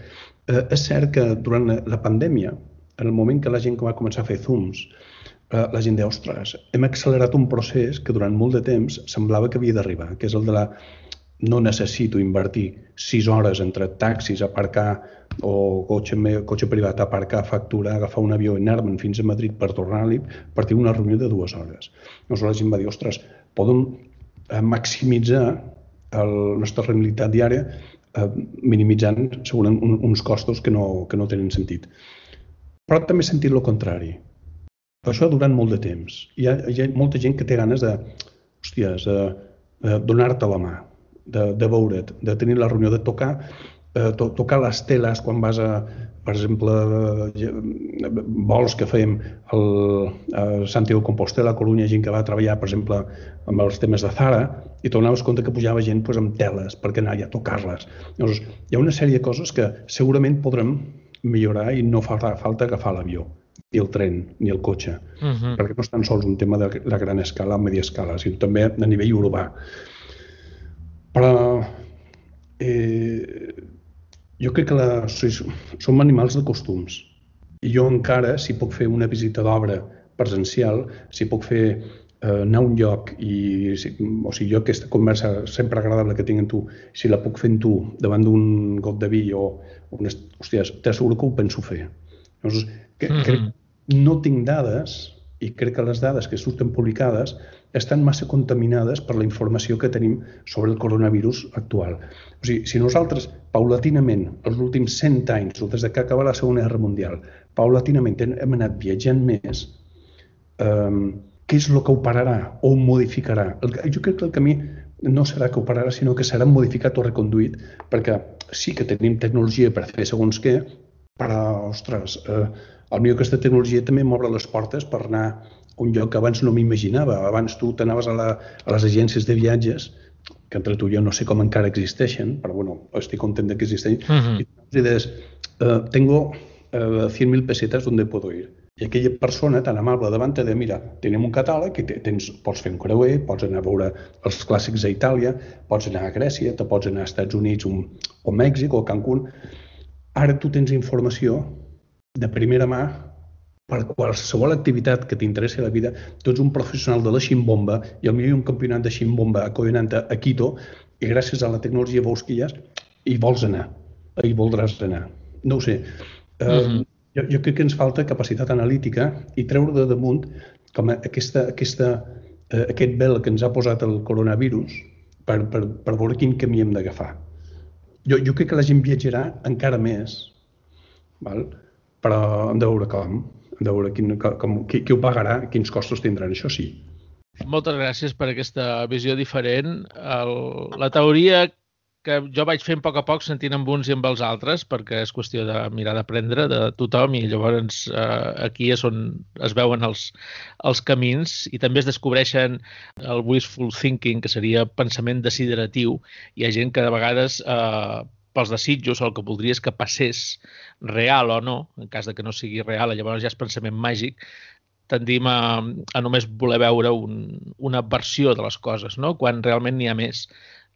Eh, és cert que durant la pandèmia, en el moment que la gent va començar a fer Zooms, eh, la gent deia, ostres, hem accelerat un procés que durant molt de temps semblava que havia d'arribar, que és el de la no necessito invertir sis hores entre taxis, aparcar o cotxe, cotxe privat, aparcar, facturar, agafar un avió i anar-me'n fins a Madrid per tornar-li per tenir una reunió de dues hores. La gent va dir, ostres, poden eh, maximitzar la nostra rendibilitat diària eh, minimitzant segurament un, uns costos que no, que no tenen sentit. Però també he sentit el contrari. Això durant molt de temps. Hi ha, hi ha molta gent que té ganes de, hòsties, de, de donar-te la mà, de, de veure't, de tenir la reunió, de tocar, eh, to, tocar les teles quan vas a, per exemple, eh, vols que fèiem el, a Santiago Compostela, a Corunya, gent que va treballar, per exemple, amb els temes de Zara, i t'adonaves compte que pujava gent pues, amb teles perquè anar a tocar-les. Llavors, hi ha una sèrie de coses que segurament podrem millorar i no fa falta agafar l'avió ni el tren, ni el cotxe, uh -huh. perquè no és tan sols un tema de la gran escala o media escala, sinó també a nivell urbà. Però eh, jo crec que la, som animals de costums. I jo encara, si puc fer una visita d'obra presencial, si puc fer eh, anar a un lloc i, o sigui, jo aquesta conversa sempre agradable que tinc amb tu, si la puc fer amb tu davant d'un got de vi o, o una, hòstia, t'asseguro que ho penso fer. Llavors, que, mm -hmm. crec, no tinc dades i crec que les dades que surten publicades estan massa contaminades per la informació que tenim sobre el coronavirus actual. O sigui, si nosaltres, paulatinament, els últims 100 anys, o des de que acaba la Segona Guerra Mundial, paulatinament hem anat viatjant més, eh, què és el que operarà o modificarà? El, jo crec que el camí no serà que operarà, sinó que serà modificat o reconduït, perquè sí que tenim tecnologia per fer segons què, però, ostres, eh, potser aquesta tecnologia també m'obre les portes per anar un lloc que abans no m'imaginava. Abans tu t'anaves a, la, a les agències de viatges, que entre tu i jo no sé com encara existeixen, però bueno, estic content de que existeixen, uh -huh. i dius, eh, tengo eh, 100.000 pesetas donde puedo ir. I aquella persona tan amable davant de, mira, tenim un catàleg i tens, pots fer un creuer, pots anar a veure els clàssics a Itàlia, pots anar a Grècia, te pots anar als Estats Units o, o Mèxic o Cancún. Ara tu tens informació de primera mà per qualsevol activitat que t'interessi a la vida, tu ets un professional de la ximbomba i al millor un campionat de ximbomba a Coyonanta, a Quito, i gràcies a la tecnologia veus que hi has, i vols anar, hi voldràs anar. No ho sé. Uh, mm -hmm. jo, jo crec que ens falta capacitat analítica i treure de damunt com aquesta, aquesta, uh, aquest vel que ens ha posat el coronavirus per, per, per veure quin camí hem d'agafar. Jo, jo crec que la gent viatjarà encara més, val? però hem de veure com, de veure quin, com, qui, qui ho pagarà, quins costos tindran, això sí. Moltes gràcies per aquesta visió diferent. El, la teoria que jo vaig fent a poc a poc sentint amb uns i amb els altres perquè és qüestió de mirar d'aprendre de tothom i llavors eh, aquí és on es veuen els, els camins i també es descobreixen el wishful thinking que seria pensament desideratiu hi ha gent que de vegades eh, pels desitjos, el que voldries que passés real o no, en cas de que no sigui real, llavors ja és pensament màgic, tendim a, a només voler veure un, una versió de les coses, no? quan realment n'hi ha més.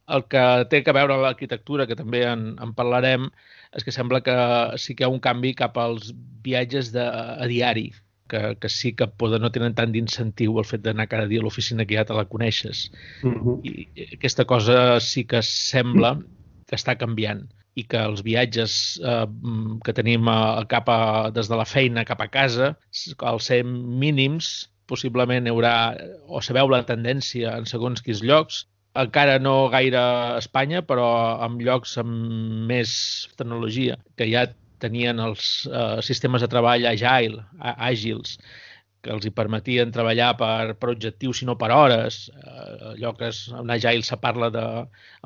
El que té que veure l'arquitectura, que també en, en parlarem, és que sembla que sí que hi ha un canvi cap als viatges de, a diari, que, que sí que poden, no tenen tant d'incentiu el fet d'anar cada dia a l'oficina que ja te la coneixes. Uh mhm. -huh. I aquesta cosa sí que sembla que està canviant i que els viatges eh, que tenim a, cap a, des de la feina cap a casa, al ser mínims, possiblement hi haurà, o sabeu la tendència en segons quins llocs, encara no gaire a Espanya, però en llocs amb més tecnologia, que ja tenien els eh, sistemes de treball agile, àgils, que els hi permetien treballar per, per objectius, sinó per hores. Eh, allò que és, en Agile se parla de,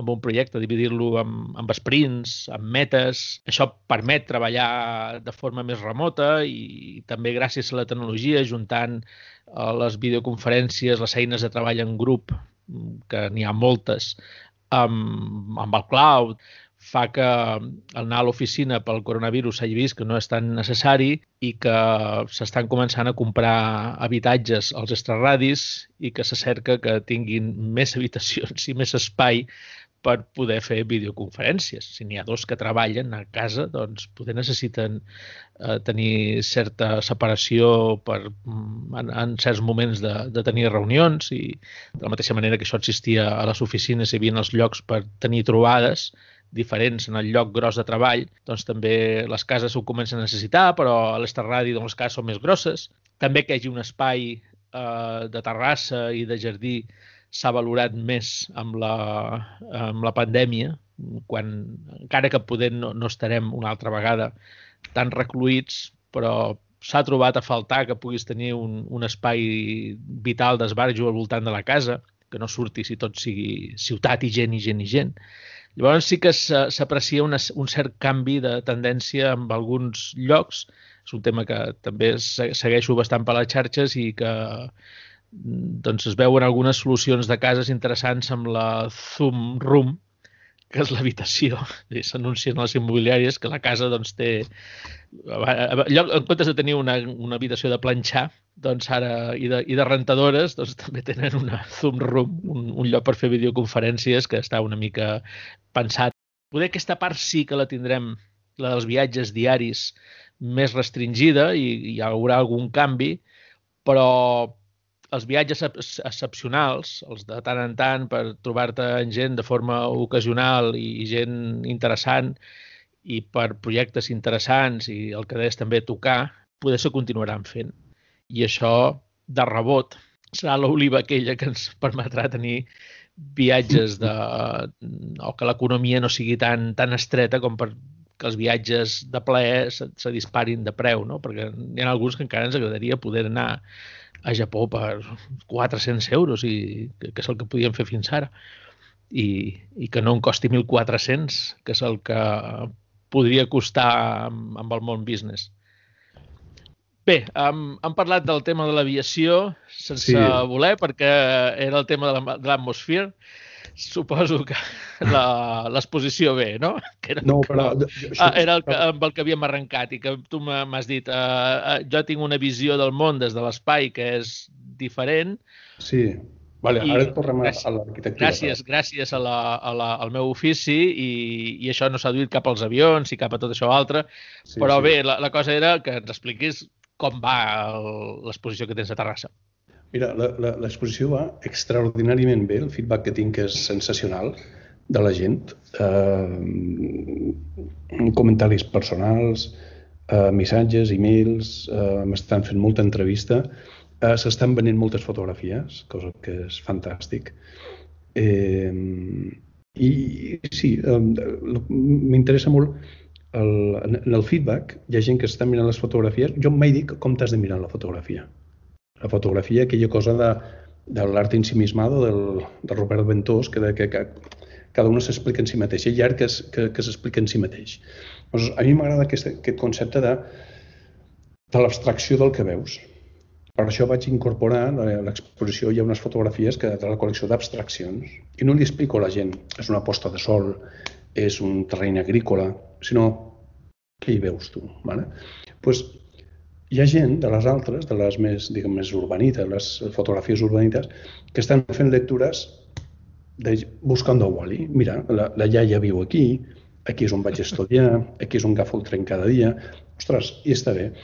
amb un projecte, dividir-lo amb, amb sprints, amb metes. Això permet treballar de forma més remota i també gràcies a la tecnologia, juntant eh, les videoconferències, les eines de treball en grup, que n'hi ha moltes, amb, amb el cloud, fa que anar a l'oficina pel coronavirus s'hagi vist que no és tan necessari i que s'estan començant a comprar habitatges als extraradis i que se cerca que tinguin més (laughs) habitacions i més espai per poder fer videoconferències. Si n'hi ha dos que treballen a casa, doncs poder necessiten eh, tenir certa separació per, mm, en, en certs moments de, de tenir reunions i de la mateixa manera que això existia a les oficines, hi havia els llocs per tenir trobades diferents en el lloc gros de treball, doncs també les cases ho comencen a necessitar, però a l'esterradi doncs, les cases són més grosses. També que hi hagi un espai eh, de terrassa i de jardí s'ha valorat més amb la, amb la pandèmia, quan encara que poder no, no estarem una altra vegada tan recluïts, però s'ha trobat a faltar que puguis tenir un, un espai vital d'esbarjo al voltant de la casa, que no surti si tot sigui ciutat i gent i gent i gent. Llavors sí que s'aprecia un cert canvi de tendència en alguns llocs. És un tema que també segueixo bastant per les xarxes i que doncs es veuen algunes solucions de cases interessants amb la Zoom Room, que és l'habitació. (laughs) S'anuncien les immobiliàries que la casa doncs, té... En comptes de tenir una, una habitació de planxar, doncs ara, i de, i de rentadores, doncs també tenen una Zoom Room, un, un lloc per fer videoconferències que està una mica pensat. Poder aquesta part sí que la tindrem, la dels viatges diaris, més restringida i, i hi haurà algun canvi, però els viatges excepcionals, els de tant en tant per trobar-te en gent de forma ocasional i gent interessant i per projectes interessants i el que deies també tocar, poder se continuaran fent. I això, de rebot, serà l'oliva aquella que ens permetrà tenir viatges de, o que l'economia no sigui tan, tan estreta com per que els viatges de plaer se, se disparin de preu, no? perquè hi ha alguns que encara ens agradaria poder anar a Japó per 400 euros, i, que, que és el que podíem fer fins ara, i, i que no en costi 1.400, que és el que podria costar amb, amb el món business. Bé, hem, hem parlat del tema de l'aviació sense sí. voler, perquè era el tema de l'atmosfera. La, suposo que l'exposició B, no? Que era, no, però... Que, ah, era el que, amb el que havíem arrencat i que tu m'has dit uh, uh, jo tinc una visió del món des de l'espai que és diferent. Sí, vale, I, ara et tornem gràcies, a l'arquitectura. Gràcies, gràcies a la, a la, al meu ofici i, i això no s'ha duit cap als avions i cap a tot això altre, sí, però sí. bé, la, la cosa era que ens expliquis com va l'exposició que tens a Terrassa. Mira, l'exposició va extraordinàriament bé, el feedback que tinc és sensacional de la gent. Eh, comentaris personals, eh, missatges, e-mails, eh, m'estan fent molta entrevista, eh, s'estan venent moltes fotografies, cosa que és fantàstic. Eh, I sí, eh, m'interessa molt el, en el feedback, hi ha gent que està mirant les fotografies, jo mai dic com t'has de mirar la fotografia la fotografia, aquella cosa de, de l'art ensimismado del, del Robert Ventós, que, de, que, que cada un s'explica en si mateix, i art que, que, que s'explica en si mateix. Doncs a mi m'agrada aquest, aquest concepte de, de l'abstracció del que veus. Per això vaig incorporar a l'exposició, hi ha unes fotografies que, de la col·lecció d'abstraccions, i no li explico a la gent, és una posta de sol, és un terreny agrícola, sinó què hi veus tu? Vale? Pues, hi ha gent de les altres, de les més, diguem, més urbanites, les fotografies urbanites, que estan fent lectures de buscant Wally. Mira, la, la iaia viu aquí, aquí és on vaig estudiar, aquí és on agafo el tren cada dia. Ostres, i està bé.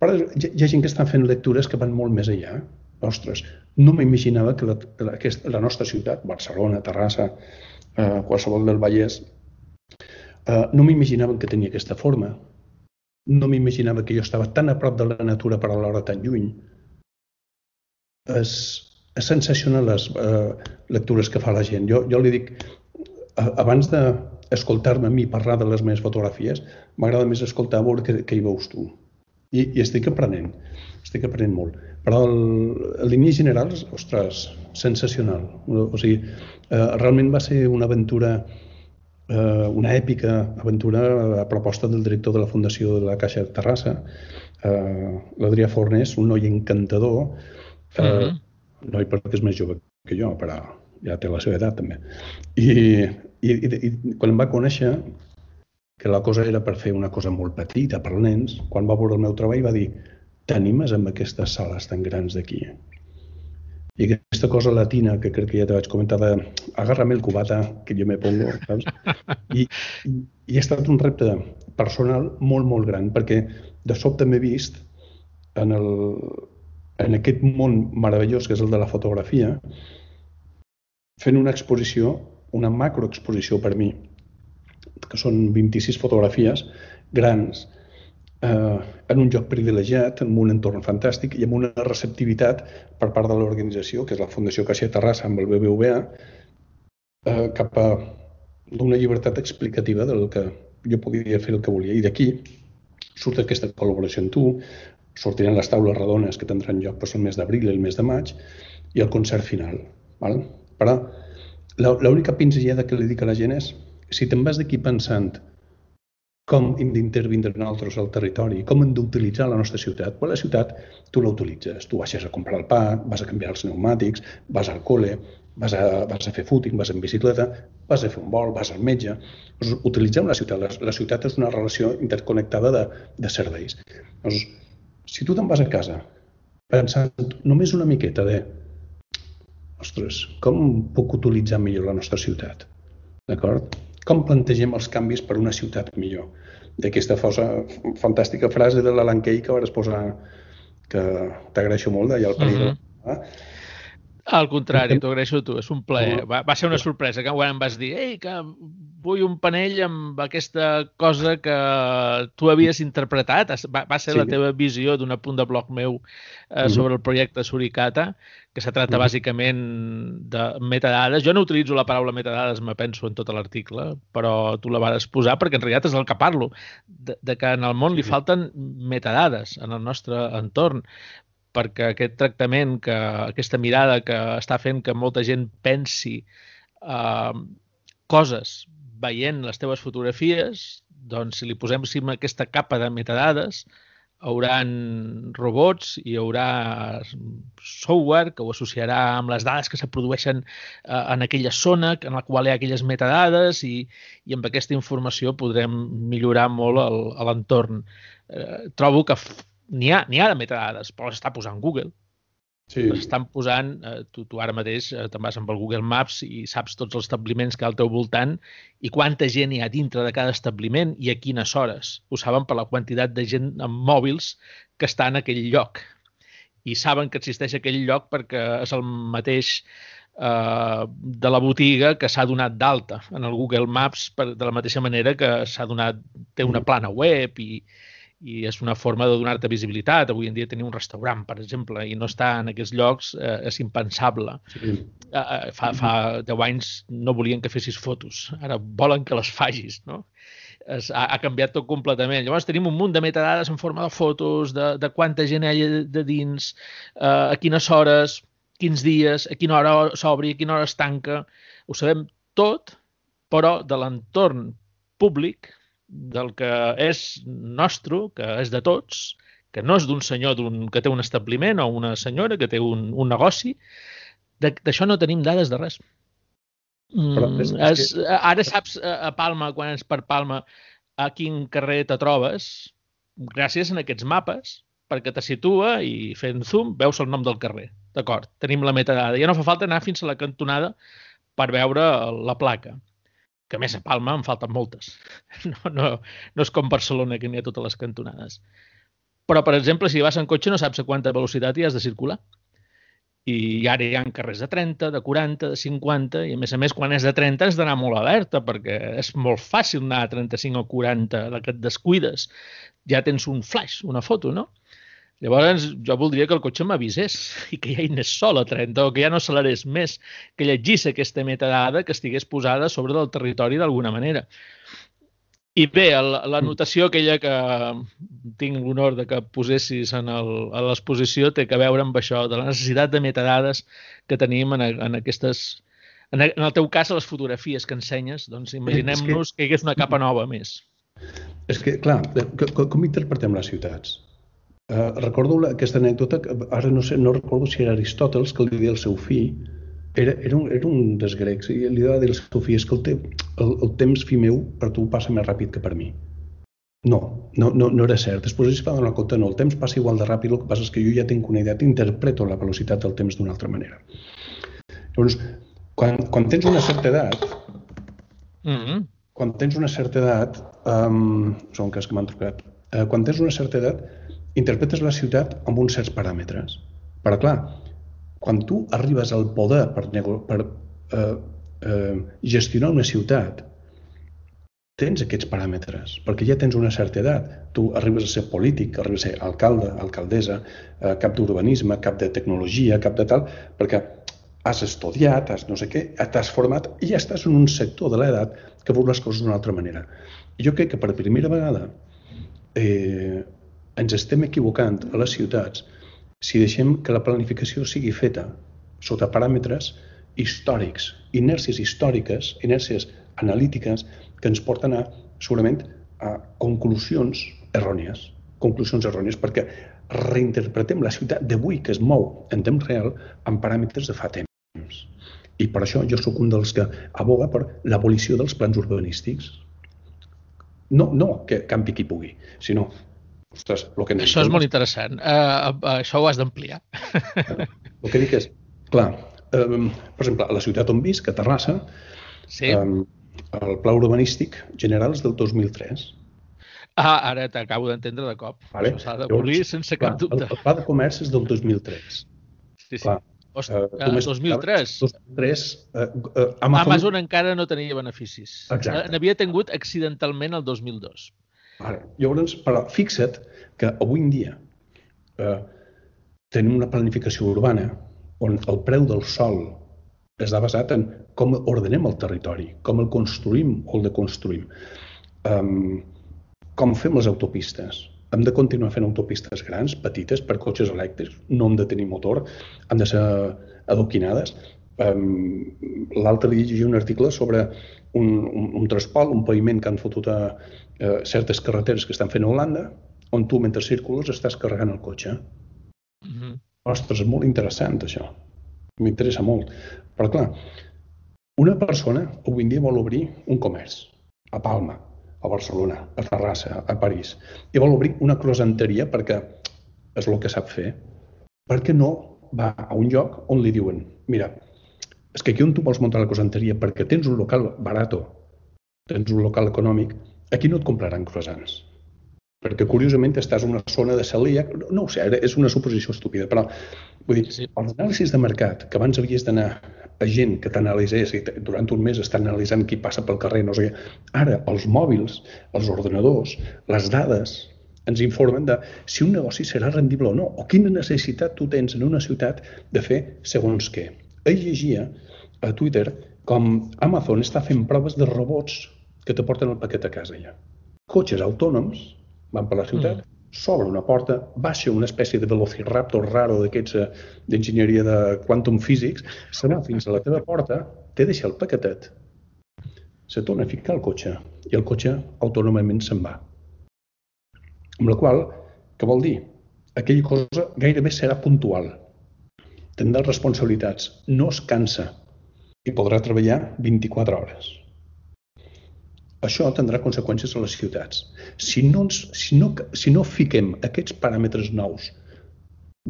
Però hi, hi ha gent que estan fent lectures que van molt més enllà. Ostres, no m'imaginava que la, la, aquesta, la nostra ciutat, Barcelona, Terrassa, eh, qualsevol del Vallès, eh, no m'imaginaven que tenia aquesta forma no m'imaginava que jo estava tan a prop de la natura per alhora tan lluny. És, és sensacional les eh, lectures que fa la gent. Jo, jo li dic, abans d'escoltar-me a mi parlar de les meves fotografies, m'agrada més escoltar a veure què, què hi veus tu. I, I estic aprenent, estic aprenent molt. Però el, en línies generals, ostres, sensacional. O sigui, eh, realment va ser una aventura eh, una èpica aventura a proposta del director de la Fundació de la Caixa de Terrassa, eh, l'Adrià Fornés, un noi encantador, eh, uh -huh. noi perquè és més jove que jo, però ja té la seva edat també. I, i, i, i quan em va conèixer que la cosa era per fer una cosa molt petita per nens, quan va veure el meu treball va dir t'animes amb aquestes sales tan grans d'aquí? I aquesta cosa latina, que crec que ja te vaig comentar, de agárrame el cubata, que jo me pongo, saps? I, i ha estat un repte personal molt, molt gran, perquè de sobte m'he vist en, el, en aquest món meravellós que és el de la fotografia, fent una exposició, una macroexposició per mi, que són 26 fotografies grans, eh, en un lloc privilegiat, en un entorn fantàstic i amb una receptivitat per part de l'organització, que és la Fundació Caixa Terrassa amb el BBVA, eh, cap a una llibertat explicativa del que jo podia fer el que volia. I d'aquí surt aquesta col·laboració amb tu, sortiran les taules redones que tindran lloc doncs, el mes d'abril i el mes de maig i el concert final. Val? Però l'única pinzellada que li dic a la gent és si te'n vas d'aquí pensant com hem d'intervindre nosaltres al territori, com hem d'utilitzar la nostra ciutat. Quan la ciutat tu la utilitzes, tu baixes a comprar el pa, vas a canviar els pneumàtics, vas al col·le, vas a, vas a fer footing, vas en bicicleta, vas a fer un vol, vas al metge. Doncs utilitzem la ciutat. La, la ciutat és una relació interconnectada de, de serveis. Doncs, si tu te'n vas a casa pensant només una miqueta de ostres, com puc utilitzar millor la nostra ciutat? D'acord? Com plantegem els canvis per una ciutat millor. D'aquesta fosa, fantàstica frase de l'Alan Kay que vas posar, que t'agraeixo molt, d'allà al període. Uh -huh. Al contrari, t'ho agraeixo tu, és un plaer. Va, va ser una sorpresa, que quan em vas dir ei, que vull un panell amb aquesta cosa que tu havies interpretat. Va, va ser sí. la teva visió d'un apunt de bloc meu eh, sobre el projecte Suricata, que se -huh. bàsicament de metadades. Jo no utilitzo la paraula metadades, me penso en tot l'article, però tu la vas posar perquè en realitat és el que parlo, de, de que en el món li falten metadades en el nostre entorn perquè aquest tractament, que, aquesta mirada que està fent que molta gent pensi uh, coses veient les teves fotografies, doncs si li posem aquesta capa de metadades, hauran robots, hi haurà software que ho associarà amb les dades que se produeixen eh, en aquella zona en la qual hi ha aquelles metadades i, i amb aquesta informació podrem millorar molt l'entorn. Eh, trobo que n'hi ha, ha de metadades, però està posant Google. Sí. Les estan posant, eh, tu, tu ara mateix eh, te'n vas amb el Google Maps i saps tots els establiments que hi ha al teu voltant i quanta gent hi ha dintre de cada establiment i a quines hores. Ho saben per la quantitat de gent amb mòbils que està en aquell lloc. I saben que existeix aquell lloc perquè és el mateix eh, de la botiga que s'ha donat d'alta en el Google Maps per, de la mateixa manera que s'ha donat, té una plana web i, i és una forma de donar-te visibilitat. Avui en dia tenir un restaurant, per exemple, i no estar en aquests llocs eh, és impensable. Sí. Eh, eh fa, fa 10 anys no volien que fessis fotos, ara volen que les facis, no? Es, ha, ha canviat tot completament. Llavors tenim un munt de metadades en forma de fotos, de, de quanta gent hi ha de dins, eh, a quines hores, quins dies, a quina hora s'obri, a quina hora es tanca. Ho sabem tot, però de l'entorn públic del que és nostre, que és de tots, que no és d'un senyor un, que té un establiment o una senyora que té un, un negoci, d'això no tenim dades de res. Mm, és, és, és que... Ara saps a Palma, quan és per Palma, a quin carrer te trobes, gràcies a aquests mapes, perquè te situa i fent zoom veus el nom del carrer. D'acord, tenim la metadada. Ja no fa falta anar fins a la cantonada per veure la placa que més a Palma en falten moltes. (laughs) No, no, no és com Barcelona, que n'hi ha totes les cantonades. Però, per exemple, si vas en cotxe no saps a quanta velocitat hi has de circular. I ara hi ha carrers de 30, de 40, de 50, i a més a més, quan és de 30 has d'anar molt alerta, perquè és molt fàcil anar a 35 o 40, la que et descuides. Ja tens un flash, una foto, no? Llavors, jo voldria que el cotxe m'avisés (laughs) i que ja hi anés sol a 30 o que ja no accelerés més, que llegís aquesta metadada que estigués posada sobre del territori d'alguna manera. I bé, la notació aquella que tinc l'honor de que posessis en l'exposició té que veure amb això, de la necessitat de metadades que tenim en, en aquestes... En el teu cas, a les fotografies que ensenyes, doncs imaginem-nos que... que hi hagués una capa nova més. És que, clar, com, com interpretem les ciutats? Uh, recordo aquesta anècdota, que ara no sé, no recordo si era Aristòteles que li deia al seu fill, era, era, un, era un dels grecs, i li va dir al seu fill, escolta, el, el temps fi meu per tu passa més ràpid que per mi. No, no, no, no era cert. Després es va donar compte, no, el temps passa igual de ràpid, el que passa és que jo ja tinc una idea, interpreto la velocitat del temps d'una altra manera. Llavors, quan, quan tens una certa edat, mm -hmm. quan tens una certa edat, um, són cas que m'han trucat, uh, quan tens una certa edat, interpretes la ciutat amb uns certs paràmetres. Però clar, quan tu arribes al poder per, per uh, uh, gestionar una ciutat, tens aquests paràmetres, perquè ja tens una certa edat. Tu arribes a ser polític, arribes a ser alcalde, alcaldessa, eh, cap d'urbanisme, cap de tecnologia, cap de tal, perquè has estudiat, has no sé què, t'has format i ja estàs en un sector de l'edat que veus les coses d'una altra manera. Jo crec que per primera vegada eh, ens estem equivocant a les ciutats si deixem que la planificació sigui feta sota paràmetres històrics, inèrcies històriques, inèrcies analítiques que ens porten a, segurament, a conclusions errònies. Conclusions errònies perquè reinterpretem la ciutat d'avui que es mou en temps real amb paràmetres de fa temps. I per això jo sóc un dels que aboga per l'abolició dels plans urbanístics. No, no que campi qui pugui, sinó Ostres, el que això és molt interessant. Uh, uh, això ho has d'ampliar. El que dic és, clar, um, per exemple, a la ciutat on visc, a Terrassa, sí. um, el pla urbanístic general és del 2003. Ah, ara t'acabo d'entendre de cop. Vale. Això s'ha d'abolir sense cap dubte. El, el pla de comerç és del 2003. Sí, sí. Clar, Ostres, uh, 2003. 2003 uh, uh, Amazon... Amazon encara no tenia beneficis. Exacte. N'havia tingut accidentalment el 2002. Vale. Llavors, però fixa't que avui en dia uh, tenim una planificació urbana on el preu del sol està basat en com ordenem el territori, com el construïm o el deconstruïm, um, com fem les autopistes. Hem de continuar fent autopistes grans, petites, per cotxes elèctrics, no hem de tenir motor, han de ser adoquinades. Um, L'altre dia llegia un article sobre un, un, un traspol, un paviment que han fotut a, a certes carreteres que estan fent a Holanda, on tu, mentre circules, estàs carregant el cotxe. Mm -hmm. Ostres, és molt interessant, això m'interessa molt. Però clar, una persona avui en dia vol obrir un comerç a Palma, a Barcelona, a Terrassa, a París, i vol obrir una croissanteria perquè és el que sap fer. Per què no va a un lloc on li diuen mira, és que aquí on tu vols muntar la croissanteria perquè tens un local barato, tens un local econòmic, aquí no et compraran croissants perquè curiosament estàs en una zona de celíac, no ho sé, és una suposició estúpida, però vull dir, sí. els anàlisis de mercat, que abans havies d'anar a gent que t'analitzés i durant un mes estan analitzant qui passa pel carrer, no sé què, ara els mòbils, els ordenadors, les dades, ens informen de si un negoci serà rendible o no, o quina necessitat tu tens en una ciutat de fer segons què. Ahir llegia a Twitter com Amazon està fent proves de robots que te porten el paquet a casa ja. Cotxes autònoms van per la ciutat, mm. s'obre una porta, baixa una espècie de velociraptor raro d'aquests uh, d'enginyeria de quantum physics, se va fins a la teva porta, te deixa el paquetet, se torna a ficar el cotxe i el cotxe autònomament se'n va. Amb la qual, què vol dir? Aquella cosa gairebé serà puntual. Tindrà responsabilitats, no es cansa i podrà treballar 24 hores. Això tindrà conseqüències a les ciutats. Si no, ens, si no, si no fiquem aquests paràmetres nous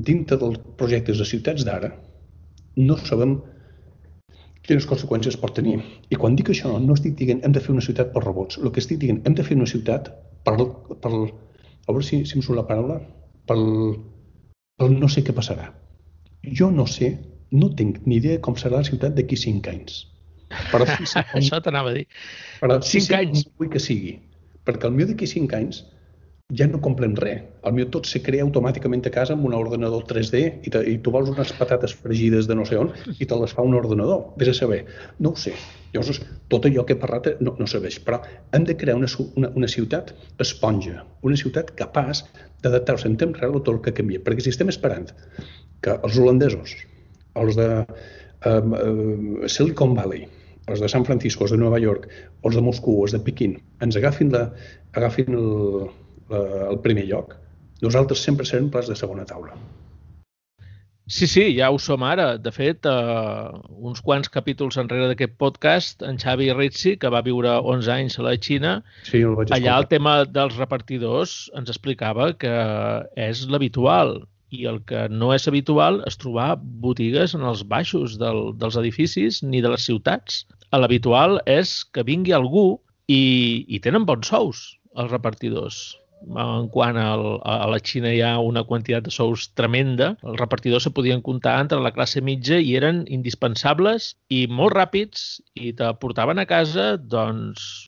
dintre dels projectes de ciutats d'ara, no sabem quines conseqüències pot tenir. I quan dic això, no estic dient hem de fer una ciutat per robots. El que estic dient, hem de fer una ciutat per, per a veure si, si em surt la paraula, pel, pel no sé què passarà. Jo no sé, no tinc ni idea com serà la ciutat d'aquí cinc anys. Però sí, sí, (laughs) Això t'anava a dir. Però sí, 5 sí, anys. Vull que sigui. Perquè el meu d'aquí 5 anys ja no comprem res. El meu tot se crea automàticament a casa amb un ordenador 3D i, te, i tu vols unes patates fregides de no sé on i te les fa un ordenador. Vés a saber. No ho sé. Llavors, tot allò que he parlat no, no serveix. Però hem de crear una, una, una ciutat esponja, una ciutat capaç d'adaptar-se en temps real a tot el que canvia. Perquè si estem esperant que els holandesos, els de eh, Silicon Valley, els de San Francisco, els de Nova York, els de Moscou, els de Pequín, ens agafin, la, agafin el, la, el primer lloc, nosaltres sempre serem plats de segona taula. Sí, sí, ja ho som ara. De fet, uh, uns quants capítols enrere d'aquest podcast, en Xavi Rizzi, que va viure 11 anys a la Xina, sí, el vaig allà el tema dels repartidors ens explicava que és l'habitual i el que no és habitual és trobar botigues en els baixos del, dels edificis ni de les ciutats. L'habitual és que vingui algú i, i tenen bons sous, els repartidors en quant al, a la Xina hi ha una quantitat de sous tremenda, els repartidors se podien comptar entre la classe mitja i eren indispensables i molt ràpids i te portaven a casa doncs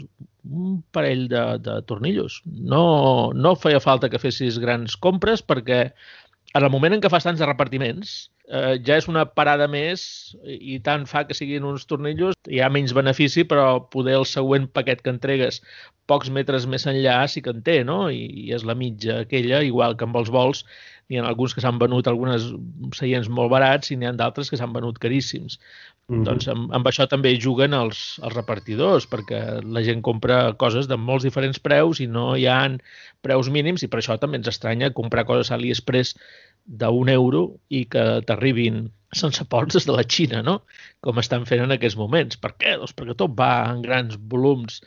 un parell de, de tornillos. No, no feia falta que fessis grans compres perquè en el moment en què fas tants de repartiments, eh, ja és una parada més i tant fa que siguin uns tornillos, hi ha menys benefici, però poder el següent paquet que entregues pocs metres més enllà sí que en té, no? I, i és la mitja aquella, igual que amb els vols, n'hi ha alguns que s'han venut algunes seients molt barats i n'hi ha d'altres que s'han venut caríssims. Mm -hmm. Doncs amb, amb això també juguen els, els repartidors, perquè la gent compra coses de molts diferents preus i no hi ha preus mínims i per això també ens estranya comprar coses a AliExpress d'un euro i que t'arribin sense ports des de la Xina, no? Com estan fent en aquests moments. Per què? Doncs perquè tot va en grans volums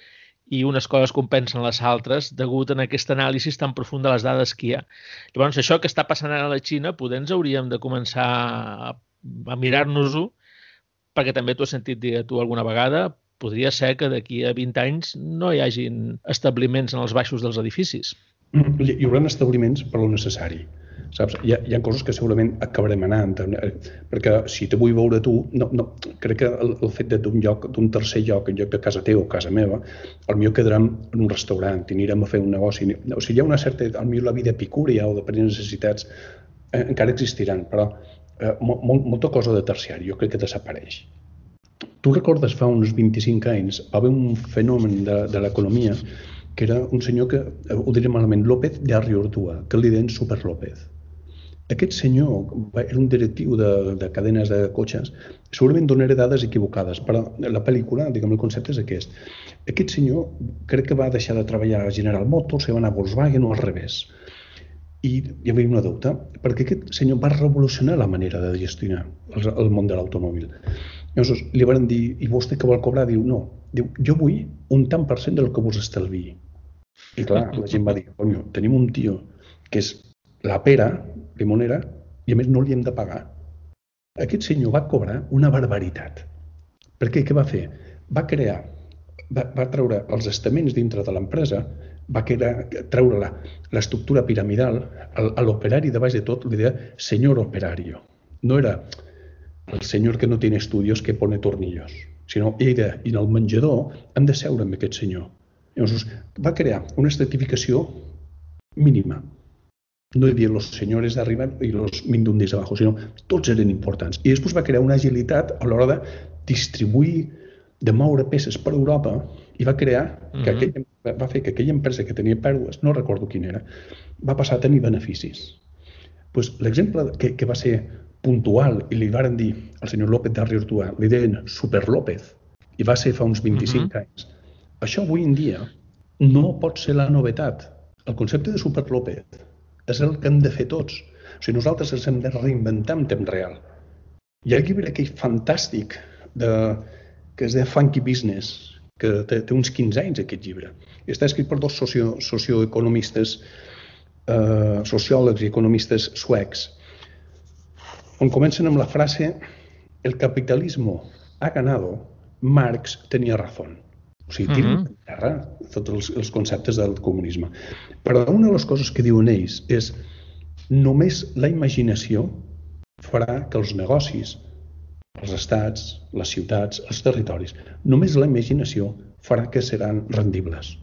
i unes coses compensen les altres degut a aquesta anàlisi tan profunda de les dades que hi ha. Llavors, això que està passant ara a la Xina, poder ens hauríem de començar a, a mirar-nos-ho, perquè també t'ho has sentit dir tu alguna vegada, podria ser que d'aquí a 20 anys no hi hagin establiments en els baixos dels edificis. Hi haurà establiments per lo necessari saps? Hi ha, hi ha coses que segurament acabarem anant, eh, perquè si te vull veure tu, no, no, crec que el, el fet d'un lloc, d'un tercer lloc, en lloc de casa teva o casa meva, al millor quedarem en un restaurant i anirem a fer un negoci. O sigui, hi ha una certa, al millor la vida epicúria o de per necessitats eh, encara existiran, però eh, molt, molta cosa de terciari jo crec que desapareix. Tu recordes fa uns 25 anys va haver un fenomen de, de l'economia que era un senyor que, eh, ho diré malament, López de Arriortua, que li deien Super López. Aquest senyor era un directiu de, de cadenes de cotxes, segurament donaré dades equivocades, però la pel·lícula, diguem, el concepte és aquest. Aquest senyor crec que va deixar de treballar a General Motors i va anar a Volkswagen o al revés. I hi havia una dubte, perquè aquest senyor va revolucionar la manera de gestionar el, el món de l'automòbil. Llavors li van dir, i vostè que vol cobrar? Diu, no, diu, jo vull un tant per cent del que vos estalvi. I clar, la gent va dir, conyo, tenim un tio que és la pera, limonera, i a més no li hem de pagar. Aquest senyor va cobrar una barbaritat. Per què? Va fer? Va crear, va, va treure els estaments dintre de l'empresa, va crear, treure l'estructura piramidal, a l'operari de baix de tot li deia senyor operario. No era el senyor que no té estudios que pone tornillos, sinó era, i en el menjador hem de seure amb aquest senyor. Llavors, va crear una estratificació mínima, no hi havia els senyors d'arriba i els mindundis abajo, sinó tots eren importants. I després va crear una agilitat a l'hora de distribuir, de moure peces per Europa i va crear, que mm -hmm. aquella, va fer que aquella empresa que tenia pèrdues, no recordo quina era, va passar a tenir beneficis. Pues, L'exemple que, que va ser puntual i li varen dir al senyor López de Riortua, li deien Super López, i va ser fa uns 25 mm -hmm. anys. Això avui en dia no pot ser la novetat. El concepte de Super López és el que hem de fer tots. O sigui, nosaltres ens hem de reinventar en temps real. Hi ha el llibre aquell fantàstic de, que és de Funky Business, que té, té uns 15 anys, aquest llibre. I està escrit per dos socio, socioeconomistes, eh, sociòlegs i economistes suecs, on comencen amb la frase el capitalismo ha ganado, Marx tenia razón. O sigui, tiren uh -huh. terra tots els, els conceptes del comunisme. Però una de les coses que diuen ells és només la imaginació farà que els negocis, els estats, les ciutats, els territoris, només la imaginació farà que seran rendibles.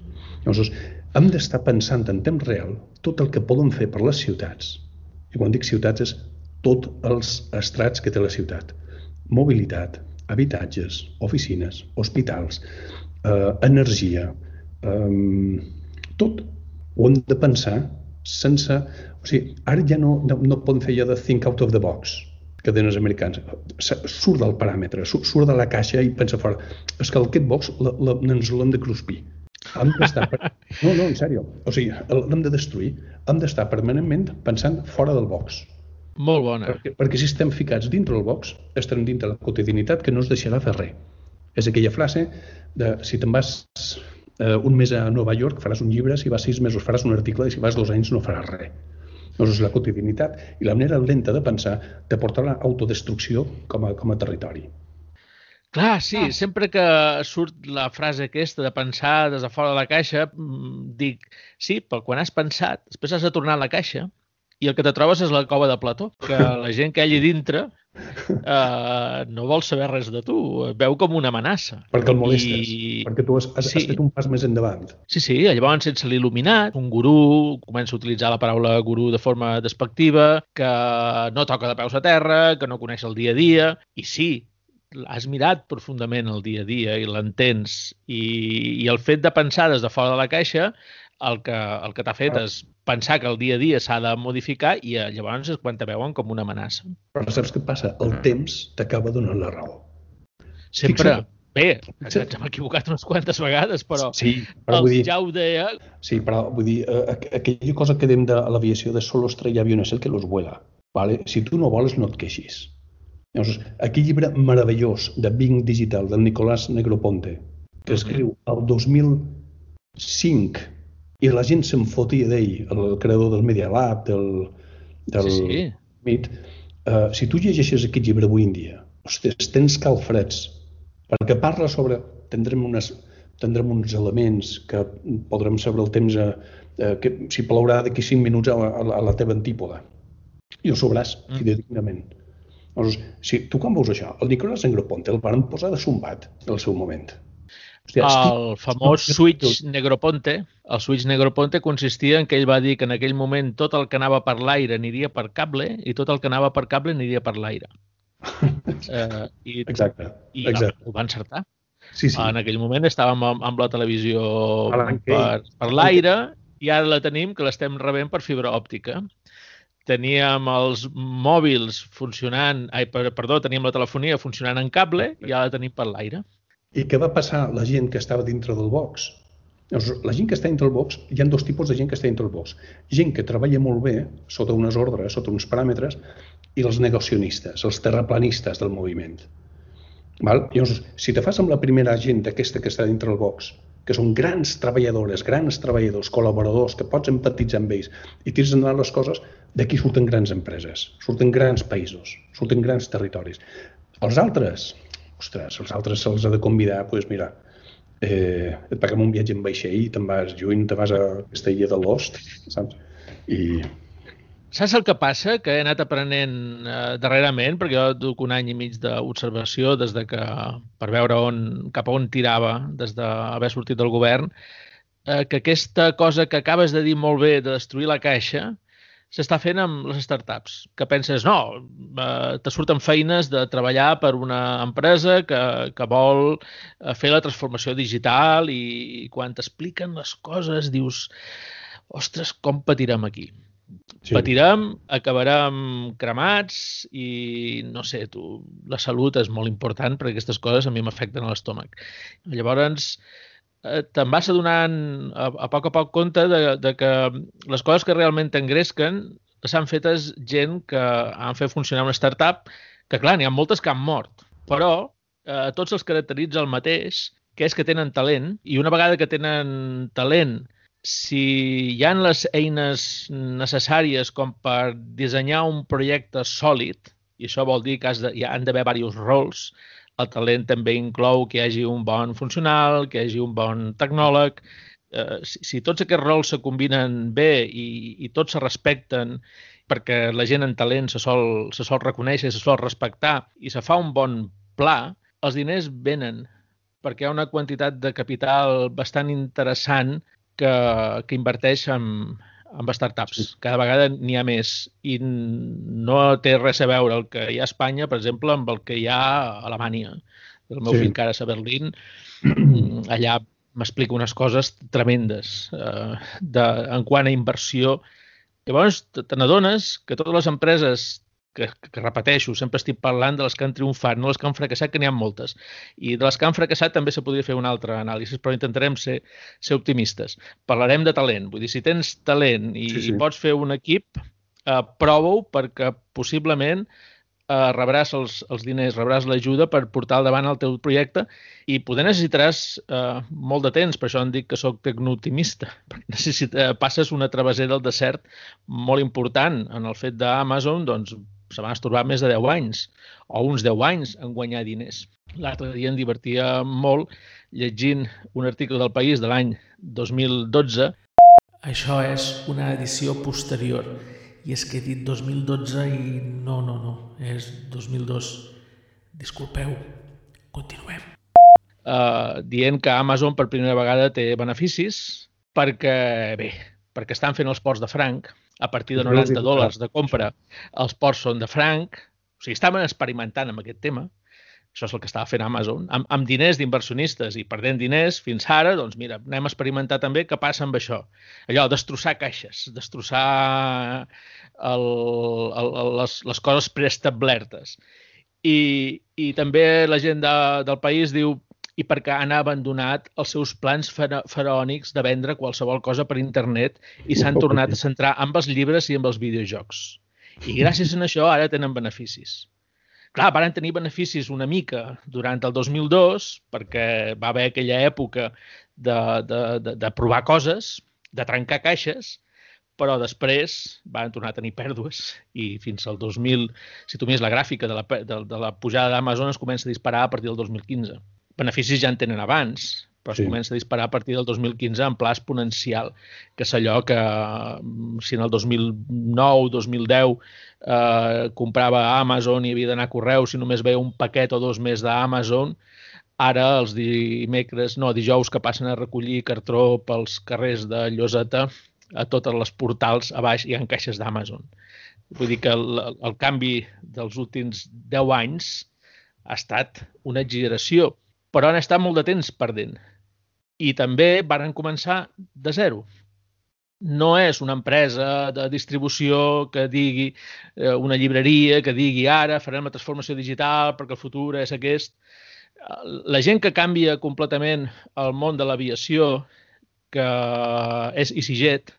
Llavors, hem d'estar pensant en temps real tot el que poden fer per les ciutats. I quan dic ciutats és tots els estrats que té la ciutat. Mobilitat, habitatges, oficines, hospitals, eh, energia, eh, tot ho hem de pensar sense... O sigui, ara ja no, no, no podem fer ja de think out of the box, que tenen els americans. Surt del paràmetre, surt, surt de la caixa i pensa fora. És que aquest box la, la, ens l'hem de cruspir. Hem d'estar... Per... (laughs) No, no, en sèrio. O sigui, l'hem de destruir. Hem d'estar permanentment pensant fora del box. Molt bona. Perquè, perquè si estem ficats dintre el box, estem dintre la quotidianitat que no es deixarà fer res. És aquella frase de si te'n vas eh, un mes a Nova York faràs un llibre, si vas sis mesos faràs un article i si vas dos anys no faràs res. Doncs és la quotidianitat i la manera lenta de pensar te porta a l'autodestrucció com, a, com a territori. Clar, sí, ah. sempre que surt la frase aquesta de pensar des de fora de la caixa, mm, dic, sí, però quan has pensat, després has de tornar a la caixa i el que te trobes és la cova de Plató, que la gent que hi allà dintre eh, no vol saber res de tu, veu com una amenaça. Perquè el molestes, I... perquè tu has, has, sí. has fet un pas més endavant. Sí, sí, llavors sense l'il·luminat, un gurú comença a utilitzar la paraula gurú de forma despectiva, que no toca de peus a terra, que no coneix el dia a dia, i sí, has mirat profundament el dia a dia i l'entens i, i el fet de pensar des de fora de la caixa el que, el que t'ha fet ah. és pensar que el dia a dia s'ha de modificar i eh, llavors és quan te veuen com una amenaça. Però saps què passa? El mm. temps t'acaba donant la raó. Sempre. Fixa't. Bé, ens hem equivocat unes quantes vegades, però, sí, però vull dir, ja ho deia... Sí, però vull dir, eh, aquella cosa que dèiem de l'aviació de solo estrella aviones el que los vuela. ¿vale? Si tu no voles, no et queixis. Llavors, aquell llibre meravellós de Bing Digital, del Nicolás Negroponte, que escriu el 2005 i la gent se'n fotia d'ell, el creador del Media Lab, del, del sí, sí. MIT. Uh, si tu llegeixes aquest llibre avui en dia, ostres, tens calfreds, perquè parla sobre... Tindrem, unes, tindrem uns elements que podrem saber el temps a, a, que si plourà d'aquí 5 minuts a, a, a la teva antípoda. I ho sobràs, mm. fidedignament. Llavors, si tu quan veus això, el Nicolás Engroponte el van posar de sombat en el seu moment. Hòstia, el famós switch Negroponte, el switch Negroponte consistia en que ell va dir que en aquell moment tot el que anava per l'aire aniria per cable i tot el que anava per cable aniria per l'aire. (laughs) eh, i, exacte, i exacte. ho va encertar. Sí, sí. En aquell moment estàvem amb, amb la televisió per, per l'aire i ara la tenim que l'estem rebent per fibra òptica. Teníem els mòbils funcionant, ai, perdó, teníem la telefonia funcionant en cable i ara la tenim per l'aire. I què va passar la gent que estava dintre del box? La gent que està dintre del box, hi ha dos tipus de gent que està dintre del box. Gent que treballa molt bé, sota unes ordres, sota uns paràmetres, i els negacionistes, els terraplanistes del moviment. Val? Llavors, si te fas amb la primera gent d'aquesta que està dintre del box, que són grans treballadores, grans treballadors, col·laboradors, que pots empatitzar amb ells i tires endavant les coses, d'aquí surten grans empreses, surten grans països, surten grans territoris. Els altres, ostres, els altres se'ls ha de convidar, doncs pues mira, eh, et paguem un viatge en vaixell i te'n vas juny, te vas a aquesta illa de Lost, saps? I... Saps el que passa? Que he anat aprenent eh, darrerament, perquè jo duc un any i mig d'observació des de que, per veure on, cap a on tirava des d'haver sortit del govern, eh, que aquesta cosa que acabes de dir molt bé de destruir la caixa, s'està fent amb les startups, que penses, no, eh, te surten feines de treballar per una empresa que, que vol eh, fer la transformació digital i, i quan t'expliquen les coses dius, ostres, com patirem aquí? Sí. Patirem, acabarem cremats i no sé, tu, la salut és molt important perquè aquestes coses a mi m'afecten a l'estómac. Llavors, eh, te'n vas adonant a, a poc a poc compte de, de que les coses que realment t'engresquen s'han fetes gent que han fet funcionar una startup que, clar, n'hi ha moltes que han mort, però eh, tots els caracteritza el mateix, que és que tenen talent, i una vegada que tenen talent, si hi han les eines necessàries com per dissenyar un projecte sòlid, i això vol dir que has de, hi han d'haver diversos rols, el talent també inclou que hi hagi un bon funcional, que hi hagi un bon tecnòleg. Eh, si, si tots aquests rols se combinen bé i, i tots se respecten perquè la gent en talent se sol, se sol reconèixer, se sol respectar i se fa un bon pla, els diners venen perquè hi ha una quantitat de capital bastant interessant que, que inverteix en, amb startups. Cada vegada n'hi ha més i no té res a veure el que hi ha a Espanya, per exemple, amb el que hi ha a Alemanya. El meu sí. fill encara és a Berlín, (clears throat) allà m'explica unes coses tremendes eh, de, en quant a inversió. Llavors, te n'adones que totes les empreses que, que repeteixo, sempre estic parlant de les que han triomfat, no les que han fracassat, que n'hi ha moltes. I de les que han fracassat també se podria fer un altre anàlisi, però intentarem ser, ser optimistes. Parlarem de talent, vull dir, si tens talent i, sí, sí. i pots fer un equip, eh, prova-ho perquè possiblement eh, rebràs els, els diners, rebràs l'ajuda per portar al davant el teu projecte i poder necessitaràs eh, molt de temps, per això em dic que sóc tecnooptimista. (laughs) Necessita, passes una travessera del desert molt important en el fet d'Amazon, doncs se van estorbar més de 10 anys, o uns 10 anys en guanyar diners. L'altre dia em divertia molt llegint un article del País de l'any 2012. Això és una edició posterior i és que he dit 2012 i no, no, no, és 2002. Disculpeu, continuem. Uh, dient que Amazon per primera vegada té beneficis perquè, bé, perquè estan fent els ports de franc a partir de 90 dòlars de compra. Els ports són de franc, o sigui, estaven experimentant amb aquest tema, això és el que estava fent Amazon, amb, amb diners d'inversionistes i perdent diners fins ara, doncs mira, anem a experimentar també què passa amb això. Allò, destrossar caixes, destrossar el, el, les, les coses preestablertes. I, I també la gent de, del país diu i perquè han abandonat els seus plans faraònics de vendre qualsevol cosa per internet i s'han tornat a centrar amb els llibres i amb els videojocs. I gràcies a això ara tenen beneficis. Clar, van tenir beneficis una mica durant el 2002, perquè va haver aquella època de, de, de, de provar coses, de trencar caixes, però després van tornar a tenir pèrdues i fins al 2000, si tu mires la gràfica de la, de, de la pujada d'Amazon es comença a disparar a partir del 2015. Beneficis ja en tenen abans, però es sí. comença a disparar a partir del 2015 en pla exponencial, que és allò que mm, si en el 2009, 2010 eh, comprava a Amazon i havia d'anar a correus si només veia un paquet o dos més d'Amazon, ara els dimecres, no, dijous que passen a recollir cartró pels carrers de Lloseta, a totes les portals a baix hi ha caixes d'Amazon. Vull dir que el, el canvi dels últims 10 anys ha estat una exageració, però han estat molt de temps perdent i també varen començar de zero. No és una empresa de distribució que digui, eh, una llibreria que digui ara farem la transformació digital perquè el futur és aquest. La gent que canvia completament el món de l'aviació, que és EasyJet,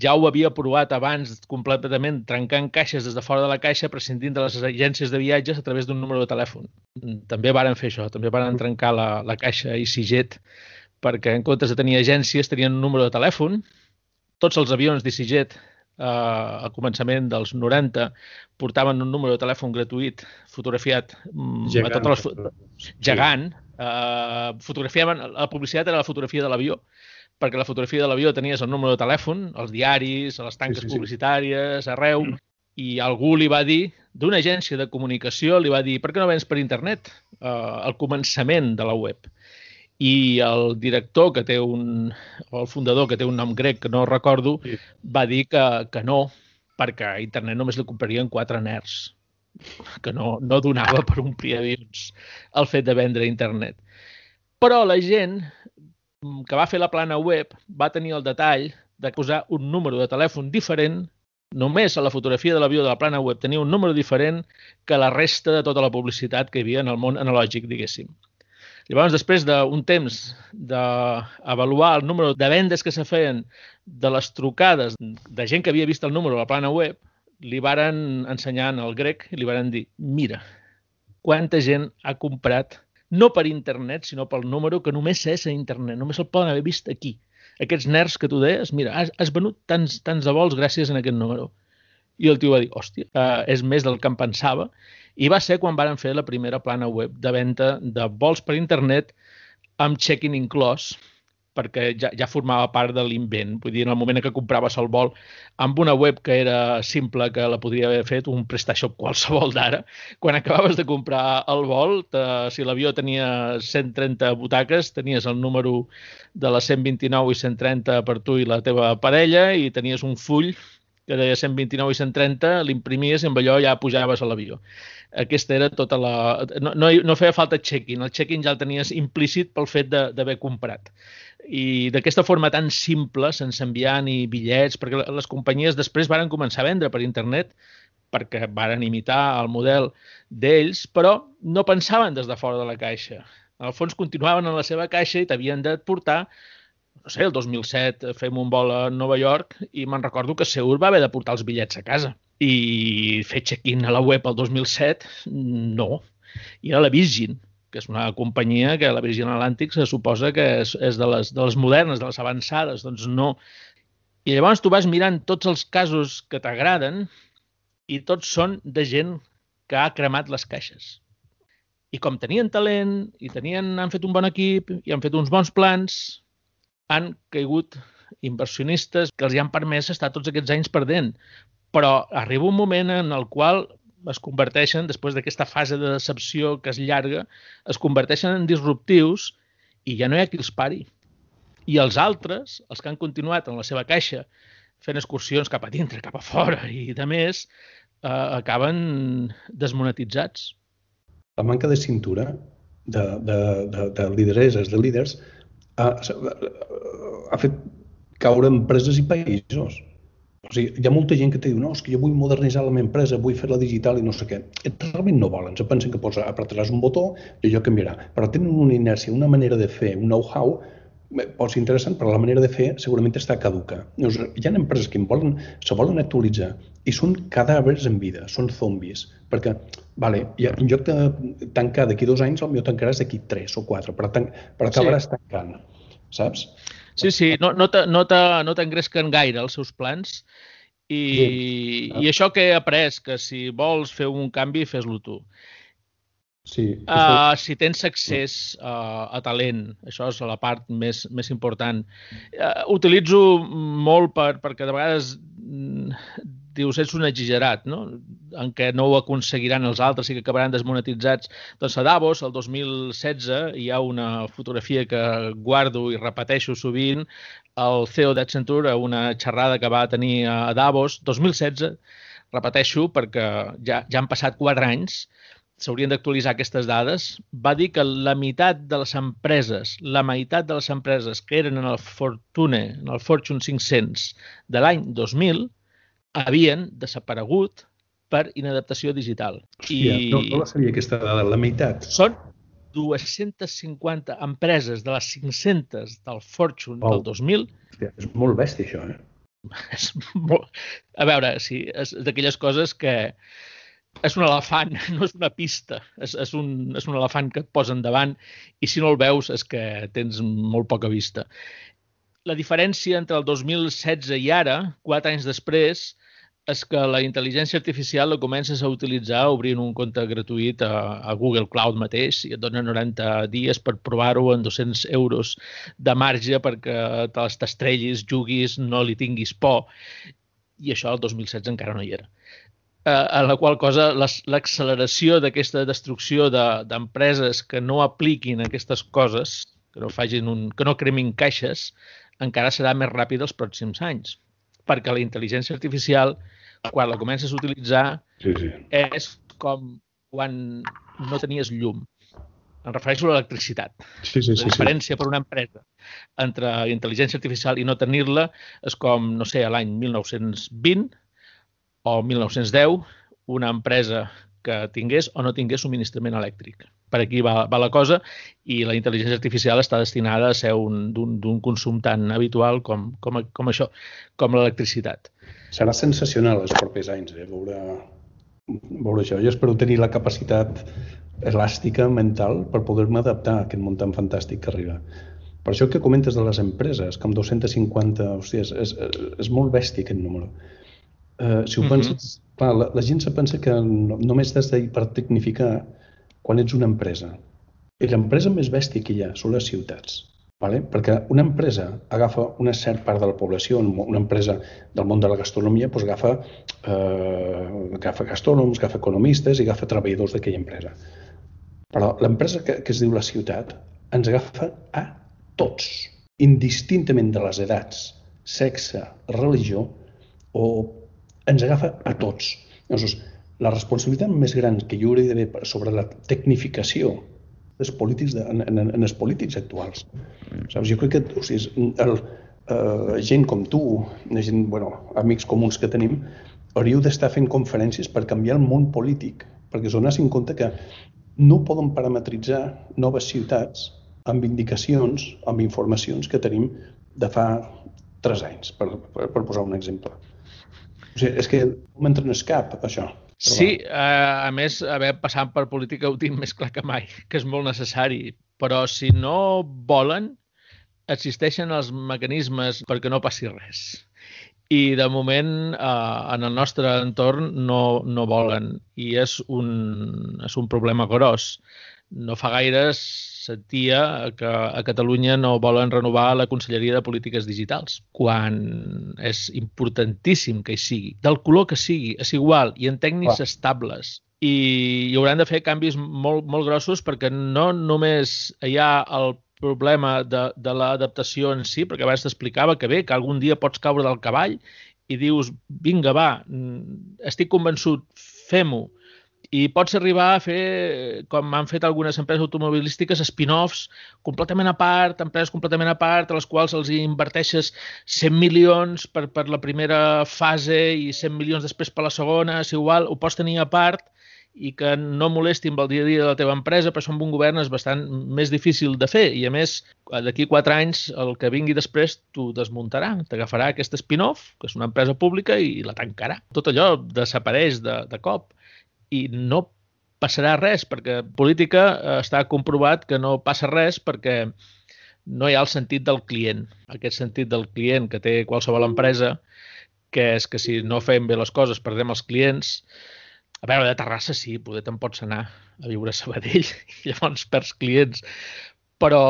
ja ho havia provat abans completament trencant caixes des de fora de la caixa prescindint de les agències de viatges a través d'un número de telèfon. També varen fer això, també varen trencar la, la caixa EasyJet perquè en comptes de tenir agències tenien un número de telèfon. Tots els avions d'EasyJet eh, al començament dels 90 portaven un número de telèfon gratuït fotografiat mm, gegant, a totes les... gegant. Eh, fotografiaven, la publicitat era la fotografia de l'avió perquè la fotografia de l'avió tenies el número de telèfon, els diaris, les tanques sí, sí, sí. publicitàries, arreu, mm. i algú li va dir, d'una agència de comunicació, li va dir, per què no vens per internet? Uh, al començament de la web. I el director, que té un, o el fundador, que té un nom grec que no recordo, sí. va dir que, que no, perquè a internet només li comprarien quatre nerds que no, no donava per omplir avions el fet de vendre internet. Però la gent que va fer la plana web va tenir el detall de posar un número de telèfon diferent només a la fotografia de l'avió de la plana web tenia un número diferent que la resta de tota la publicitat que hi havia en el món analògic, diguéssim. Llavors, després d'un temps d'avaluar el número de vendes que se feien de les trucades de gent que havia vist el número a la plana web, li varen ensenyar en el grec i li varen dir, mira, quanta gent ha comprat no per internet, sinó pel número que només és a internet, només el poden haver vist aquí. Aquests nerds que tu deies, mira, has, has venut tants, tants de vols gràcies a aquest número. I el tio va dir, hòstia, uh, és més del que em pensava. I va ser quan varen fer la primera plana web de venda de vols per internet amb check-in inclòs, perquè ja, ja formava part de l'invent. Vull dir, en el moment en què compraves el vol amb una web que era simple, que la podria haver fet un PrestaShop qualsevol d'ara, quan acabaves de comprar el vol, te, si l'avió tenia 130 butaques, tenies el número de les 129 i 130 per tu i la teva parella i tenies un full que deia 129 i 130, l'imprimies i amb allò ja pujaves a l'avió. Aquesta era tota la... No, no, no feia falta check-in, el check-in ja el tenies implícit pel fet d'haver comprat i d'aquesta forma tan simple, sense enviar ni bitllets, perquè les companyies després varen començar a vendre per internet perquè varen imitar el model d'ells, però no pensaven des de fora de la caixa. El fons continuaven en la seva caixa i t'havien de portar no sé, el 2007 fem un vol a Nova York i me'n recordo que Seur va haver de portar els bitllets a casa. I fer check-in a la web el 2007, no. I era la Virgin, que és una companyia que la Virgin Atlantic se suposa que és, és de, les, de les modernes, de les avançades. Doncs no. I llavors tu vas mirant tots els casos que t'agraden i tots són de gent que ha cremat les caixes. I com tenien talent i tenien, han fet un bon equip i han fet uns bons plans, han caigut inversionistes que els han permès estar tots aquests anys perdent. Però arriba un moment en el qual es converteixen, després d'aquesta fase de decepció que es llarga, es converteixen en disruptius i ja no hi ha qui els pari. I els altres, els que han continuat en la seva caixa, fent excursions cap a dintre, cap a fora i de més, eh, acaben desmonetitzats. La manca de cintura de, de, de, de lidereses, de líders, ha, ha fet caure empreses i països. O sigui, hi ha molta gent que te diu, no, és que jo vull modernitzar la meva empresa, vull fer-la digital i no sé què. Realment no volen, se pensen que pots apretaràs un botó i allò canviarà. Però tenen una inèrcia, una manera de fer, un know-how pot ser interessant, però la manera de fer segurament està caduca. Llavors, hi ha empreses que volen, se volen actualitzar i són cadàvers en vida, són zombis, perquè, vale, ja, en lloc de tancar d'aquí dos anys, meu tancaràs d'aquí tres o quatre, però, tan, però acabaràs sí. tancant, saps? Sí, sí, no, no t'engresquen no gaire els seus plans i, sí. i això que he après, que si vols fer un canvi, fes-lo tu. Sí. Uh, si tens accés uh, a talent, això és la part més, més important. Uh, utilitzo molt per, perquè de vegades mm, dius, ets un exagerat, no? en què no ho aconseguiran els altres i que acabaran desmonetitzats. Doncs a Davos, el 2016, hi ha una fotografia que guardo i repeteixo sovint, el CEO d'Accenture, a una xerrada que va tenir a Davos, 2016, repeteixo perquè ja, ja han passat quatre anys, s'haurien d'actualitzar aquestes dades, va dir que la meitat de les empreses, la meitat de les empreses que eren en el Fortune, en el Fortune 500 de l'any 2000, havien desaparegut per inadaptació digital. Hòstia, I no, no la sabia aquesta dada, la meitat. Són 250 empreses de les 500 del Fortune oh. del 2000. Hòstia, és molt bèstia, això, eh? (laughs) És molt... A veure, sí, és d'aquelles coses que és un elefant, (laughs) no és una pista, és, és, un, és un elefant que et posa endavant i si no el veus és que tens molt poca vista. La diferència entre el 2016 i ara, quatre anys després, és que la intel·ligència artificial la comences a utilitzar obrint un compte gratuït a, a Google Cloud mateix i et dona 90 dies per provar-ho en 200 euros de marge perquè te les t'estrellis, juguis, no li tinguis por. I això el 2016 encara no hi era en la qual cosa l'acceleració d'aquesta destrucció d'empreses de, que no apliquin aquestes coses, que no, facin un, que no cremin caixes, encara serà més ràpid els pròxims anys. Perquè la intel·ligència artificial, quan la comences a utilitzar, sí, sí. és com quan no tenies llum. Em refereixo a l'electricitat. Sí, sí, sí, la diferència sí. per una empresa entre intel·ligència artificial i no tenir-la és com, no sé, a l'any 1920 o 1910 una empresa que tingués o no tingués subministrament elèctric. Per aquí va, va la cosa i la intel·ligència artificial està destinada a ser d'un consum tan habitual com, com, com això, com l'electricitat. Serà sensacional els propers anys, eh? veure, veure això. Jo espero tenir la capacitat elàstica mental per poder-me adaptar a aquest món tan fantàstic que arriba. Per això que comentes de les empreses, que amb 250, hòstia, és, és, és molt bèstia aquest número. Eh, si ho penses, uh -huh. clar, la, la gent se pensa que no, només has d'hipertecnificar quan ets una empresa. I l'empresa més bèstia que hi ha són les ciutats. Vale? Perquè una empresa agafa una certa part de la població, una empresa del món de la gastronomia, doncs agafa, eh, agafa gastrònoms, agafa economistes i agafa treballadors d'aquella empresa. Però l'empresa que, que es diu la ciutat ens agafa a tots, indistintament de les edats, sexe, religió o ens agafa a tots. Llavors, la responsabilitat més gran que hi hauria d'haver sobre la tecnificació dels polítics de, en, en, en els polítics actuals. Saps? Jo crec que o sigui, el, eh, gent com tu, gent, bueno, amics comuns que tenim, hauríeu d'estar fent conferències per canviar el món polític, perquè es donessin compte que no poden parametritzar noves ciutats amb indicacions, amb informacions que tenim de fa tres anys, per, per, per posar un exemple. O sigui, és que no m'entra en cap, això. Sí, a, a més, haver passant per política ho tinc (laughs) més clar que mai, que és molt necessari. Però si no volen, existeixen els mecanismes perquè no passi res. I de moment eh, en el nostre entorn no, no volen i és un, és un problema gros. No fa gaires sentia que a Catalunya no volen renovar la Conselleria de Polítiques Digitals, quan és importantíssim que hi sigui, del color que sigui, és igual, i en tècnics Clar. estables. I hi hauran de fer canvis molt, molt grossos perquè no només hi ha el problema de, de l'adaptació en si, perquè abans t'explicava que bé, que algun dia pots caure del cavall i dius, vinga, va, mm, estic convençut, fem-ho, i pots arribar a fer, com han fet algunes empreses automobilístiques, spin-offs completament a part, empreses completament a part, a les quals els inverteixes 100 milions per, per la primera fase i 100 milions després per la segona, si igual, ho pots tenir a part i que no molesti amb el dia a dia de la teva empresa, però això amb un govern és bastant més difícil de fer. I a més d'aquí quatre anys el que vingui després t'ho desmuntarà, t'agafarà aquest spin-off, que és una empresa pública i la tancarà. Tot allò desapareix de, de cop i no passarà res, perquè política eh, està comprovat que no passa res perquè no hi ha el sentit del client. Aquest sentit del client que té qualsevol empresa, que és que si no fem bé les coses perdem els clients. A veure, de Terrassa sí, poder te'n pots anar a viure a Sabadell (laughs) i llavors perds clients, però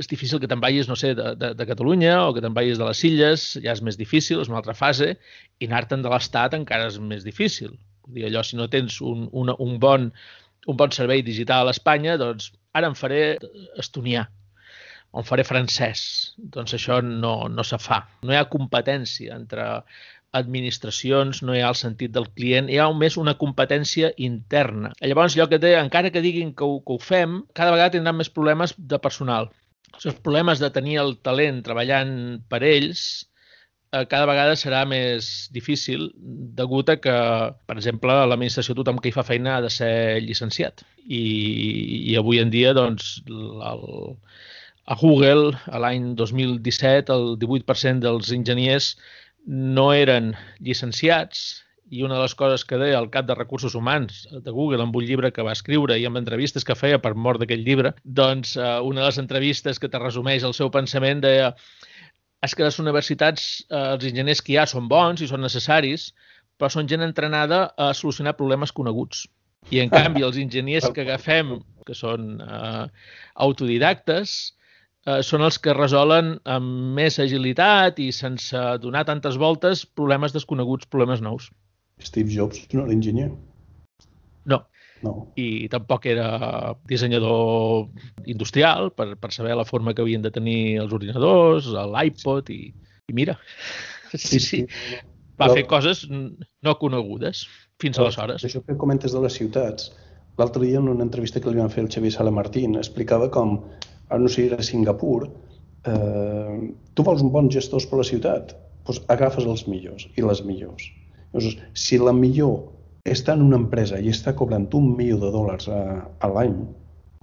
és difícil que te'n vagis, no sé, de, de, de Catalunya o que te'n vagis de les Illes, ja és més difícil, és una altra fase, i anar-te'n de l'Estat encara és més difícil. Dir, allò, si no tens un, un, un, bon, un bon servei digital a Espanya, doncs ara em faré estonià o em faré francès. Doncs això no, no se fa. No hi ha competència entre administracions, no hi ha el sentit del client, hi ha més una competència interna. Llavors, allò que té, encara que diguin que ho, que ho fem, cada vegada tindran més problemes de personal. Els problemes de tenir el talent treballant per ells cada vegada serà més difícil degut a que, per exemple, a l'administració tothom que hi fa feina ha de ser llicenciat. I, i avui en dia, doncs, el, a Google, l'any 2017, el 18% dels enginyers no eren llicenciats i una de les coses que deia el cap de recursos humans de Google amb un llibre que va escriure i amb entrevistes que feia per mort d'aquell llibre, doncs eh, una de les entrevistes que te resumeix el seu pensament deia és que les universitats, eh, els enginyers que hi ha són bons i són necessaris, però són gent entrenada a solucionar problemes coneguts. I, en canvi, els enginyers que agafem, que són eh, autodidactes, eh, són els que resolen amb més agilitat i sense donar tantes voltes problemes desconeguts, problemes nous. Steve Jobs no era enginyer. No. I tampoc era dissenyador industrial per, per saber la forma que havien de tenir els ordinadors, l'iPod i, i mira, sí, sí, va Però, fer coses no conegudes fins aleshores. Això que comentes de les ciutats, l'altre dia en una entrevista que li van fer el Xavier Sala Martín explicava com, ara no sé, era a Singapur, eh, tu vols un bon gestor per la ciutat, doncs agafes els millors i les millors. Llavors, si la millor està en una empresa i està cobrant un milió de dòlars a, a l'any,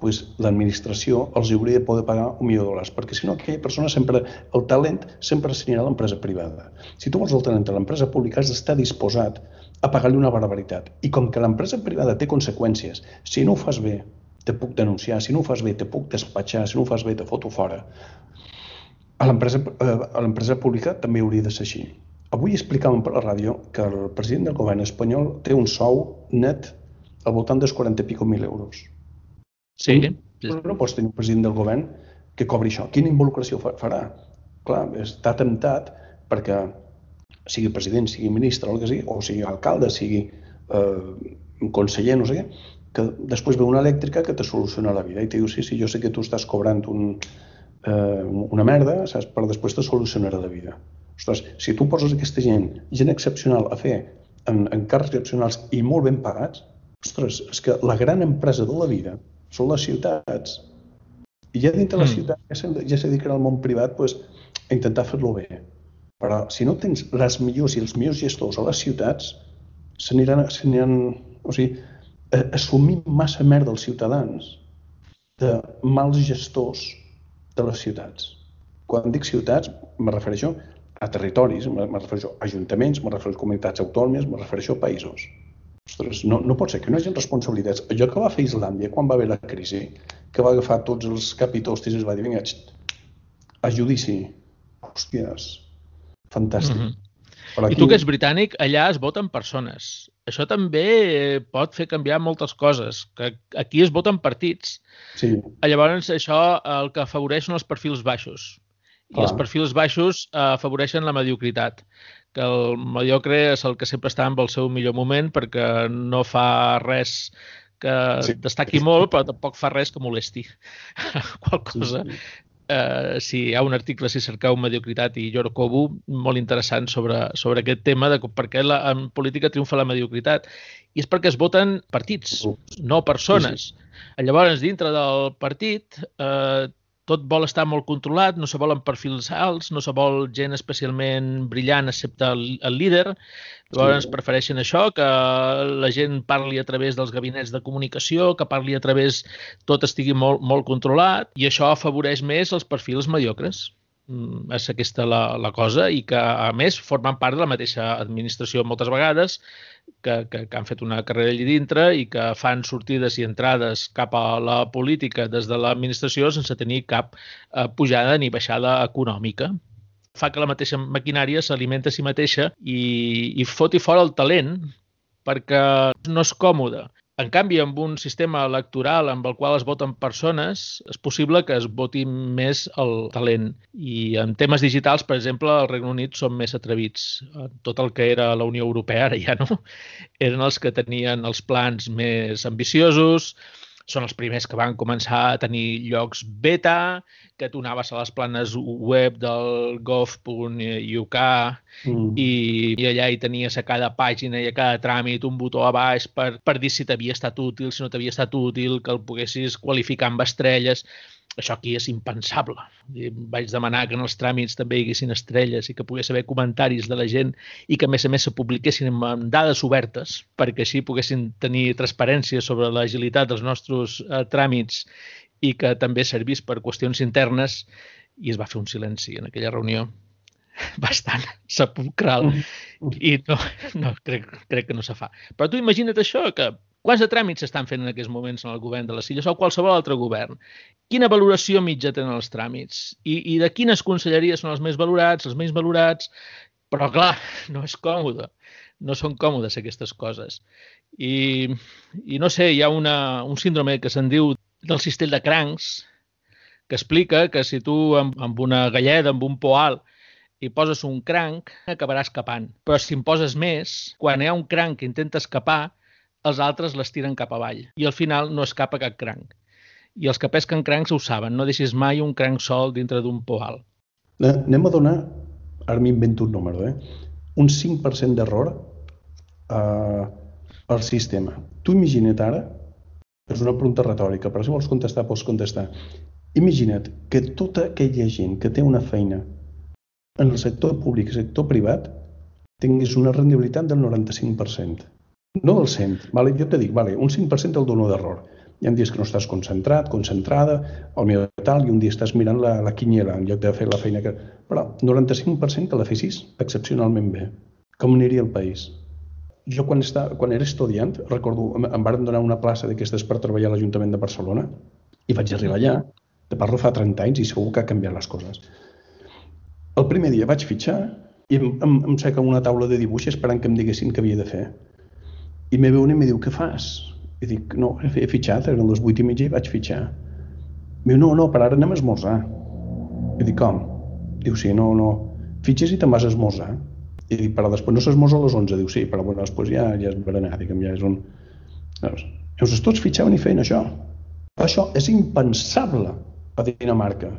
pues, l'administració els hauria de poder pagar un milió de dòlars, perquè si no aquella persona sempre, el talent sempre s'anirà a l'empresa privada. Si tu vols el talent a l'empresa pública has d'estar disposat a pagar-li una barbaritat. I com que l'empresa privada té conseqüències, si no ho fas bé, te puc denunciar, si no ho fas bé, te puc despatxar, si no ho fas bé, te foto fora. A l'empresa eh, pública també hauria de ser així. Avui explicàvem per la ràdio que el president del govern espanyol té un sou net al voltant dels 40 i pico mil euros. Sí. Però no pots tenir un president del govern que cobri això. Quina involucració farà? Clar, està temptat perquè sigui president, sigui ministre, o el que sigui, o sigui alcalde, sigui eh, conseller, no sé què, que després ve una elèctrica que te soluciona la vida i te diu, sí, sí, jo sé que tu estàs cobrant un, eh, una merda, saps? però després te solucionarà la vida. Ostres, si tu poses aquesta gent, gent excepcional a fer en, en càrrecs excepcionals i molt ben pagats, ostres, és que la gran empresa de la vida són les ciutats. I ja dintre mm. la ciutat ja, ja se dedicarà al món privat pues, a intentar fer-lo bé. Però si no tens les millors i els millors gestors a les ciutats, s'aniran, o sigui, assumint massa merda els ciutadans de mals gestors de les ciutats. Quan dic ciutats, me refereixo a territoris, me refereixo a ajuntaments, me refereixo a comunitats autònomes, me refereixo a països. Ostres, no, no pot ser que no hi hagi responsabilitats. Allò que va fer Islàndia quan va haver la crisi, que va agafar tots els capitostis i es va dir, vinga, a judici. Hòsties, fantàstic. Mm -hmm. Però aquí... I tu que ets britànic, allà es voten persones. Això també pot fer canviar moltes coses, que aquí es voten partits. Sí. Llavors, això el que afavoreix són els perfils baixos. I Clar. els perfils baixos eh, afavoreixen la mediocritat que el mediocre és el que sempre està en el seu millor moment perquè no fa res que sí. destaqui molt, però tampoc fa res que molesti. (laughs) Qual cosa sí, sí eh, si hi ha un article, si cerqueu mediocritat i Yorkobu, molt interessant sobre, sobre aquest tema de per què la, en política triomfa la mediocritat. I és perquè es voten partits, no persones. Sí, sí. Llavors, dintre del partit, eh, tot vol estar molt controlat, no se volen perfils alts, no se vol gent especialment brillant excepte el, el líder. Llavors sí. prefereixen això, que la gent parli a través dels gabinets de comunicació, que parli a través, tot estigui molt, molt controlat, i això afavoreix més els perfils mediocres. Mm, és aquesta la, la cosa i que, a més, formen part de la mateixa administració moltes vegades, que, que, que han fet una carrera allà dintre i que fan sortides i entrades cap a la política des de l'administració sense tenir cap eh, pujada ni baixada econòmica fa que la mateixa maquinària s'alimenta a si mateixa i, i foti fora el talent perquè no és còmode. En canvi, amb un sistema electoral amb el qual es voten persones, és possible que es voti més el talent. I en temes digitals, per exemple, al Regne Unit són més atrevits. Tot el que era la Unió Europea, ara ja no, eren els que tenien els plans més ambiciosos, són els primers que van començar a tenir llocs beta, que tu anaves a les planes web del gov.uk mm. i, i allà hi tenies a cada pàgina i a cada tràmit un botó a baix per, per dir si t'havia estat útil, si no t'havia estat útil, que el poguessis qualificar amb estrelles. Això aquí és impensable. I vaig demanar que en els tràmits també hi haguessin estrelles i que pogués haver comentaris de la gent i que, a més a més, se publiquessin amb dades obertes perquè així poguessin tenir transparència sobre l'agilitat dels nostres eh, tràmits i que també servís per qüestions internes i es va fer un silenci en aquella reunió (laughs) bastant sepulcral i no, no crec, crec que no se fa. Però tu imagina't això, que quants de tràmits s'estan fent en aquests moments en el govern de les Illes o qualsevol altre govern? Quina valoració mitja tenen els tràmits? I, i de quines conselleries són els més valorats, els menys valorats? Però, clar, no és còmode. No són còmodes aquestes coses. I, i no sé, hi ha una, un síndrome que se'n diu del cistell de crancs, que explica que si tu amb, amb una galleda, amb un poal, i poses un cranc, acabarà escapant. Però si en poses més, quan hi ha un cranc que intenta escapar, els altres les tiren cap avall. I al final no escapa cap cranc. I els que pesquen crancs ho saben, no deixis mai un cranc sol dintre d'un poal. Anem a donar, ara m'invento un número, eh? un 5% d'error eh, al sistema. Tu imagina't ara és una pregunta retòrica, però si vols contestar, pots contestar. Imagina't que tota aquella gent que té una feina en el sector públic i sector privat tinguis una rendibilitat del 95%. No del 100%. Vale? Jo te dic, vale, un 5% el dono d'error. Hi ha dies que no estàs concentrat, concentrada, o millor tal, i un dia estàs mirant la, la quiniela en lloc de fer la feina que... Però 95% que la fessis excepcionalment bé. Com aniria el país? jo quan, està, quan era estudiant, recordo, em, em van donar una plaça d'aquestes per treballar a l'Ajuntament de Barcelona i vaig arribar allà, te parlo fa 30 anys i segur que ha canviat les coses. El primer dia vaig fitxar i em, em, em seca una taula de dibuix esperant que em diguessin què havia de fer. I me ve un i me diu, què fas? I dic, no, he fitxat, eren les 8 i mitja i vaig fitxar. Diu, no, no, per ara anem a esmorzar. I dic, com? Diu, sí, no, no, fitxes i te'n vas a esmorzar. I dic, però després no s'esmosa a les 11. Diu, sí, però bueno, després ja, ja és berenar, diguem, ja és un... Llavors, llavors tots fitxaven i feien això. Això és impensable a Dinamarca.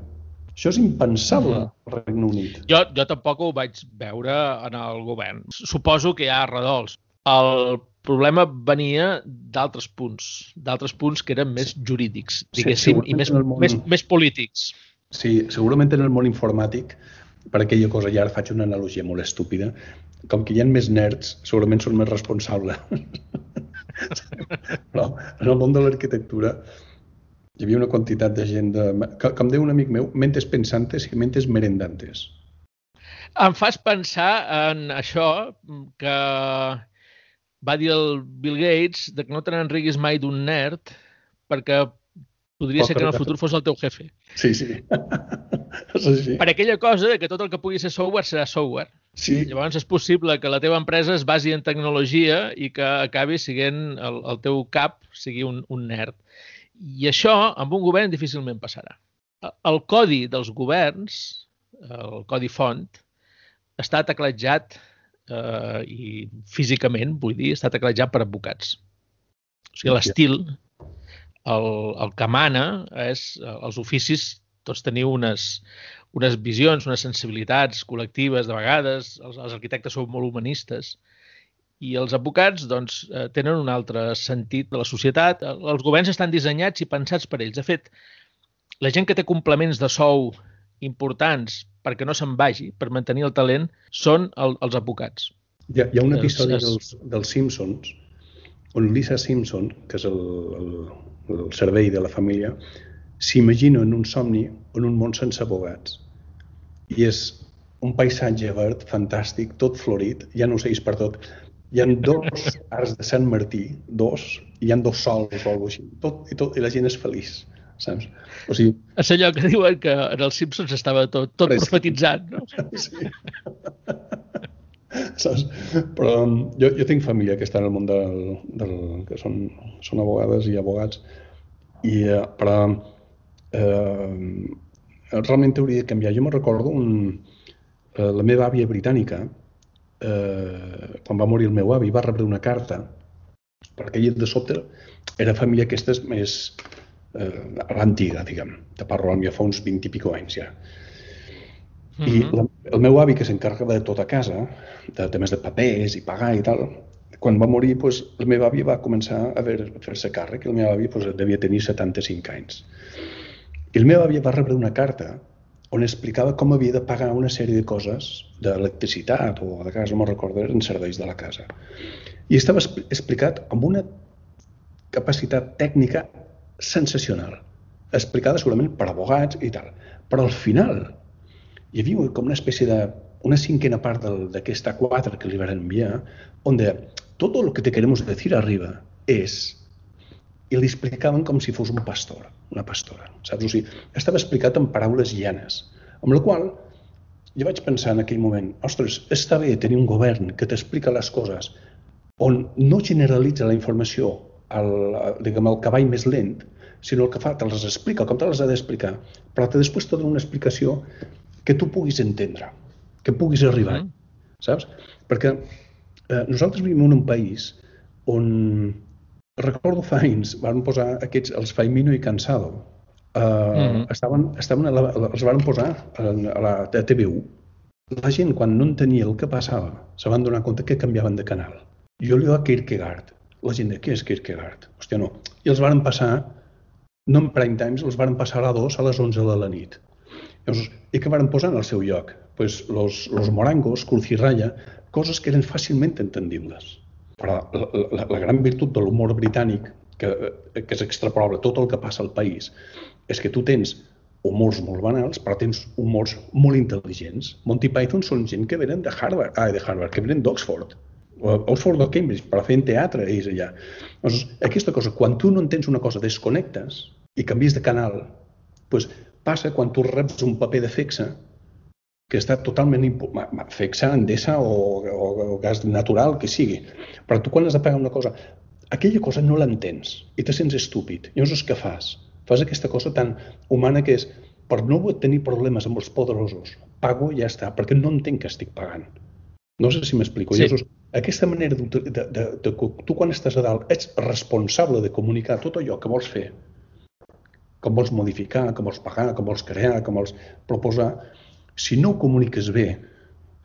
Això és impensable al Regne Unit. Jo, jo tampoc ho vaig veure en el govern. Suposo que hi ha redols. El problema venia d'altres punts, d'altres punts que eren més jurídics, diguéssim, sí, i més, món... més, més polítics. Sí, segurament en el món informàtic per aquella cosa, i ara faig una analogia molt estúpida, com que hi ha més nerds, segurament són més responsables. (laughs) Però en el món de l'arquitectura hi havia una quantitat de gent, de, com diu un amic meu, mentes pensantes i mentes merendantes. Em fas pensar en això que va dir el Bill Gates de que no te n'enriguis mai d'un nerd perquè podria ser que en el futur fos el teu jefe. Sí, sí. (laughs) és així. Per aquella cosa que tot el que pugui ser software serà software. Sí. Llavors és possible que la teva empresa es basi en tecnologia i que acabi sent el, el teu cap sigui un, un nerd. I això amb un govern difícilment passarà. El codi dels governs, el codi font, està teclatjat eh, i físicament, vull dir, està teclatjat per advocats. O sigui, l'estil, el, el que mana és els oficis, tots teniu unes, unes visions, unes sensibilitats col·lectives de vegades, els, els arquitectes són molt humanistes, i els advocats doncs, eh, tenen un altre sentit de la societat. Els governs estan dissenyats i pensats per ells. De fet, la gent que té complements de sou importants perquè no se'n vagi, per mantenir el talent, són el, els advocats. Hi ha, hi ha un episodi es... dels, dels Simpsons on Lisa Simpson, que és el, el, el servei de la família, s'imagina en un somni en un món sense abogats. I és un paisatge verd fantàstic, tot florit, hi ha ocells per tot, hi ha dos arts de Sant Martí, dos, i hi ha dos sols o alguna així. Tot, i, tot, I la gent és feliç, saps? O sigui... És allò que diuen que en els Simpsons estava tot, tot profetitzat, no? Sí. (laughs) saps? Però um, jo, jo tinc família que està en el món del, del que són, són abogades i abogats, i, uh, però eh, realment hauria de canviar. Jo me recordo un, uh, la meva àvia britànica, eh, quan va morir el meu avi, va rebre una carta, perquè ell de sobte era família aquestes més eh, l'antiga, diguem. Te parlo ja fa uns 20 i pico anys ja. Mm -hmm. I la, el meu avi, que s'encarrega de tota casa, de temes de papers i pagar i tal, quan va morir, pues, el meu avi va començar a fer-se càrrec. El meu avi pues, devia tenir 75 anys. I el meu avi va rebre una carta on explicava com havia de pagar una sèrie de coses d'electricitat o de casa, no me'n recordo, en serveis de la casa. I estava explicat amb una capacitat tècnica sensacional, explicada segurament per abogats i tal. Però al final hi havia com una espècie de una cinquena part d'aquesta A4 que li van enviar, on de tot el que te queremos decir arriba és i li explicaven com si fos un pastor, una pastora, saps? O sigui, estava explicat en paraules llanes, amb la qual jo vaig pensar en aquell moment, ostres, està bé tenir un govern que t'explica les coses on no generalitza la informació al, diguem, al cavall més lent, sinó el que fa, te les explica com te les ha d'explicar, però te després te dona una explicació que tu puguis entendre, que puguis arribar, mm -hmm. saps? Perquè eh, nosaltres vivim en un país on recordo fa anys, van posar aquests, els Faimino i Cansado, uh, mm -hmm. estaven, estaven a la, els van posar a, a la a TV1. La gent, quan no entenia el que passava, se van donar compte que canviaven de canal. Jo li a Kierkegaard. La gent de què és Kierkegaard? Hòstia, no. I els van passar, no en prime times, els van passar a 2 a les 11 de la nit. Llavors, I què van posar en el seu lloc? Pues los, los morangos, Raya, coses que eren fàcilment entendibles. Però la, la, la gran virtut de l'humor britànic, que, que és extrapolable tot el que passa al país, és que tu tens humors molt banals, però tens humors molt intel·ligents. Monty Python són gent que venen de Harvard, ah, de Harvard, que venen d'Oxford, Oxford o Cambridge, per fer teatre ells allà. Llavors, aquesta cosa, quan tu no entens una cosa, desconnectes i canvies de canal, doncs passa quan tu reps un paper de fexa que està totalment fexa, endesa o, o, o gas natural, que sigui. Però tu quan has de pagar una cosa, aquella cosa no l'entens i te sents estúpid. Llavors què fas? Fas aquesta cosa tan humana que és per no tenir problemes amb els poderosos, pago i ja està, perquè no entenc que estic pagant. No sé si m'explico. Sí. Llavors, aquesta manera de, de, de, de, de, tu quan estàs a dalt ets responsable de comunicar tot allò que vols fer, com vols modificar, com vols pagar, com vols crear, com vols proposar, si no ho comuniques bé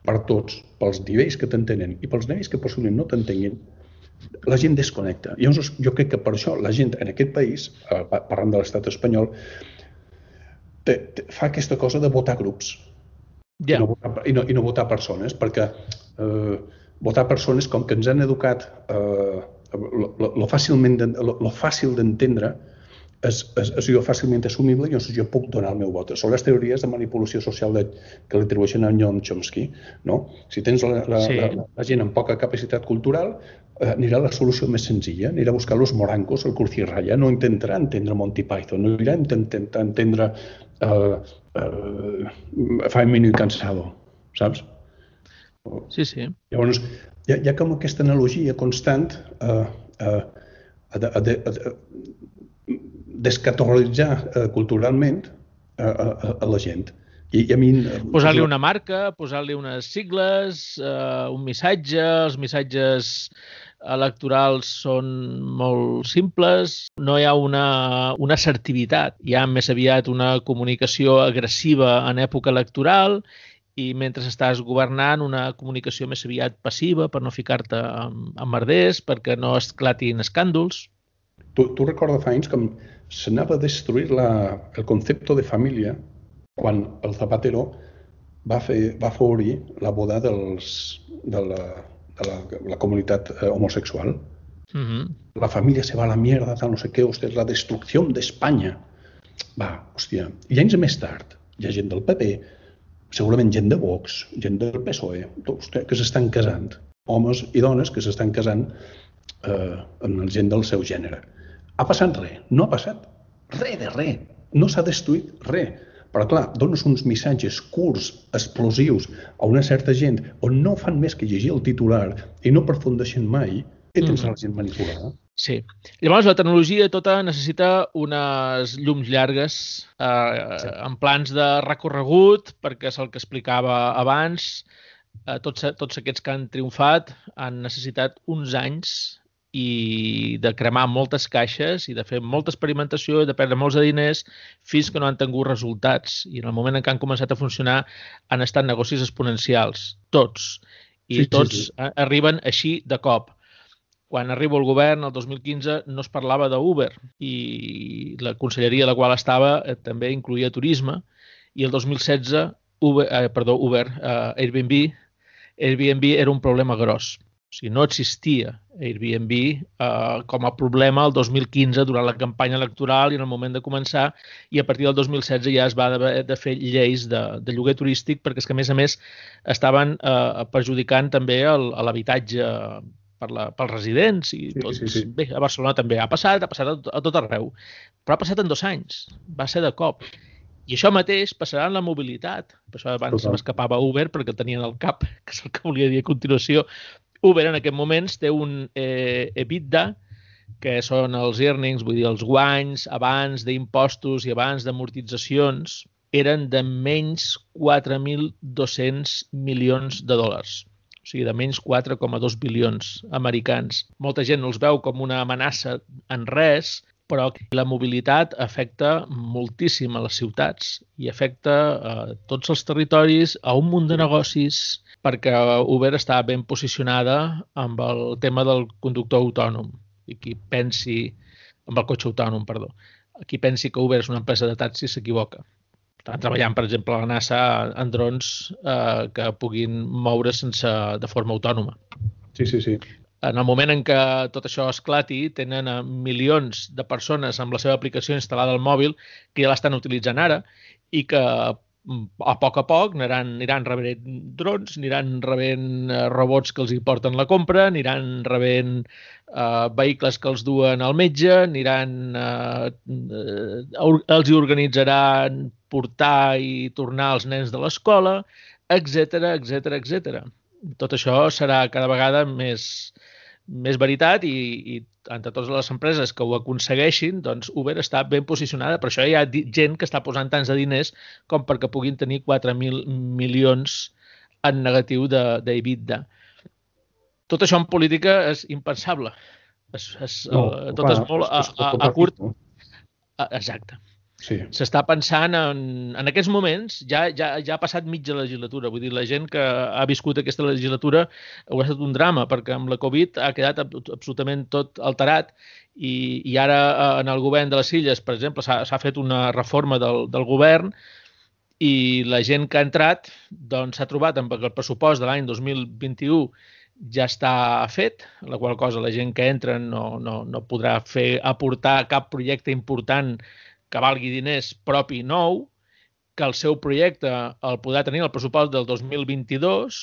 per tots, pels nivells que t'entenen i pels nivells que possiblement no t'entenguin, la gent desconnecta. Llavors, jo crec que per això la gent en aquest país, eh, parlant de l'estat espanyol, te, te, fa aquesta cosa de votar grups yeah. i, no votar, i, no, i no votar persones, perquè eh, votar persones, com que ens han educat eh, lo, lo, lo, fàcilment, lo, lo fàcil d'entendre, és, és, és jo fàcilment assumible i llavors jo puc donar el meu vot. Són les teories de manipulació social de, que li atribueixen a Noam Chomsky. No? Si tens la, la, sí. la, la gent amb poca capacitat cultural, eh, anirà a la solució més senzilla, anirà a buscar los morancos, el curcirraya, no intentarà entendre Monty Python, no anirà a intentar entendre el, el Five Minute Cansado, saps? Sí, sí. Llavors, hi ha, hi ha com aquesta analogia constant a, a, a, a, a, a, descategoritzar eh, culturalment a, a, a la gent. I, i a mi... Posar-li una marca, posar-li unes sigles, eh, un missatge, els missatges electorals són molt simples, no hi ha una, una assertivitat, hi ha més aviat una comunicació agressiva en època electoral i mentre estàs governant una comunicació més aviat passiva per no ficar-te amb, amb merders, perquè no esclatin escàndols. Tu, tu recordes fa anys com s'anava a destruir la, el concepte de família quan el Zapatero va, fer, va favorir la boda dels, de, la, de la, la comunitat eh, homosexual. Uh -huh. La família se va a la mierda, tal, no sé què, hòstia, la destrucció d'Espanya. Va, hòstia, i anys més tard hi ha gent del PP, segurament gent de Vox, gent del PSOE, hòstia, que s'estan casant, homes i dones que s'estan casant eh, amb la gent del seu gènere. Ha passat res? No ha passat res de res. No s'ha destruït res. Però, clar, dones uns missatges curts, explosius, a una certa gent on no fan més que llegir el titular i no aprofundeixen mai, què tens mm. la gent manipulada? Sí. Llavors, la tecnologia tota necessita unes llums llargues eh, sí. en plans de recorregut, perquè és el que explicava abans. Eh, tots, tots aquests que han triomfat han necessitat uns anys i de cremar moltes caixes i de fer molta experimentació i de perdre molts de diners fins que no han tingut resultats. I en el moment en què han començat a funcionar han estat negocis exponencials, tots. I sí, tots sí, sí. arriben així de cop. Quan arriba el govern, el 2015, no es parlava d'Uber i la conselleria a la qual estava eh, també incluïa turisme i el 2016, Uber, eh, perdó, Uber, eh, Airbnb, Airbnb era un problema gros. O sigui, no existia Airbnb eh, com a problema el 2015 durant la campanya electoral i en el moment de començar i a partir del 2016 ja es va haver de fer lleis de, de lloguer turístic perquè és que a més a més estaven eh, perjudicant també l'habitatge per la, pels residents i sí, tot. Sí, sí. Bé, a Barcelona també ha passat, ha passat a, a tot arreu, però ha passat en dos anys, va ser de cop. I això mateix passarà en la mobilitat. Per això abans m'escapava Uber perquè el tenien al cap, (laughs) que és el que volia dir a continuació, Uber en aquest moments té un eh, EBITDA, que són els earnings, vull dir, els guanys abans d'impostos i abans d'amortitzacions, eren de menys 4.200 milions de dòlars. O sigui, de menys 4,2 bilions americans. Molta gent els veu com una amenaça en res, però la mobilitat afecta moltíssim a les ciutats i afecta a tots els territoris, a un munt de negocis, perquè Uber està ben posicionada amb el tema del conductor autònom i qui pensi amb el cotxe autònom, perdó. Qui pensi que Uber és una empresa de taxi s'equivoca. Estan treballant, per exemple, a la NASA en drons eh, que puguin moure sense, de forma autònoma. Sí, sí, sí. En el moment en què tot això esclati, tenen milions de persones amb la seva aplicació instal·lada al mòbil que ja l'estan utilitzant ara i que a poc a poc aniran, aniran rebent drons, aniran rebent eh, robots que els hi porten la compra, aniran rebent eh, vehicles que els duen al metge, aniran, eh, eh, els hi organitzaran portar i tornar els nens de l'escola, etc etc etc. Tot això serà cada vegada més, més veritat i, i entre totes les empreses que ho aconsegueixin, doncs Uber està ben posicionada. Per això hi ha gent que està posant tants de diners com perquè puguin tenir 4.000 milions en negatiu d'EBITDA. De, tot això en política és impensable. És, és, no, tot clar, és molt a, a, a curt... Exacte. Sí. S'està pensant en, en aquests moments, ja, ja, ja ha passat mitja legislatura, vull dir, la gent que ha viscut aquesta legislatura ho ha estat un drama, perquè amb la Covid ha quedat absolutament tot alterat i, i ara eh, en el govern de les Illes, per exemple, s'ha fet una reforma del, del govern i la gent que ha entrat doncs s'ha trobat amb el pressupost de l'any 2021 ja està fet, la qual cosa la gent que entra no, no, no podrà fer aportar cap projecte important que valgui diners propi nou, que el seu projecte el podrà tenir el pressupost del 2022.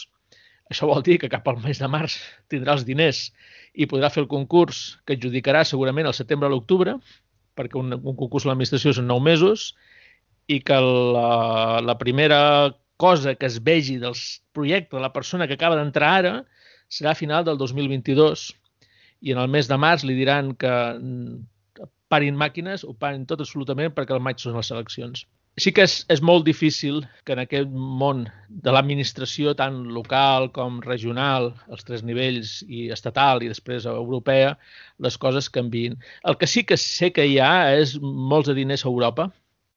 Això vol dir que cap al mes de març tindrà els diners i podrà fer el concurs que adjudicarà segurament al setembre o l'octubre, perquè un, un concurs a l'administració són nou mesos, i que la, la primera cosa que es vegi del projecte de la persona que acaba d'entrar ara serà a final del 2022 i en el mes de març li diran que mm, parin màquines, ho parin tot absolutament perquè el maig són les eleccions. Sí que és, és molt difícil que en aquest món de l'administració tant local com regional, els tres nivells, i estatal i després europea, les coses canvin. El que sí que sé que hi ha és molts de diners a Europa,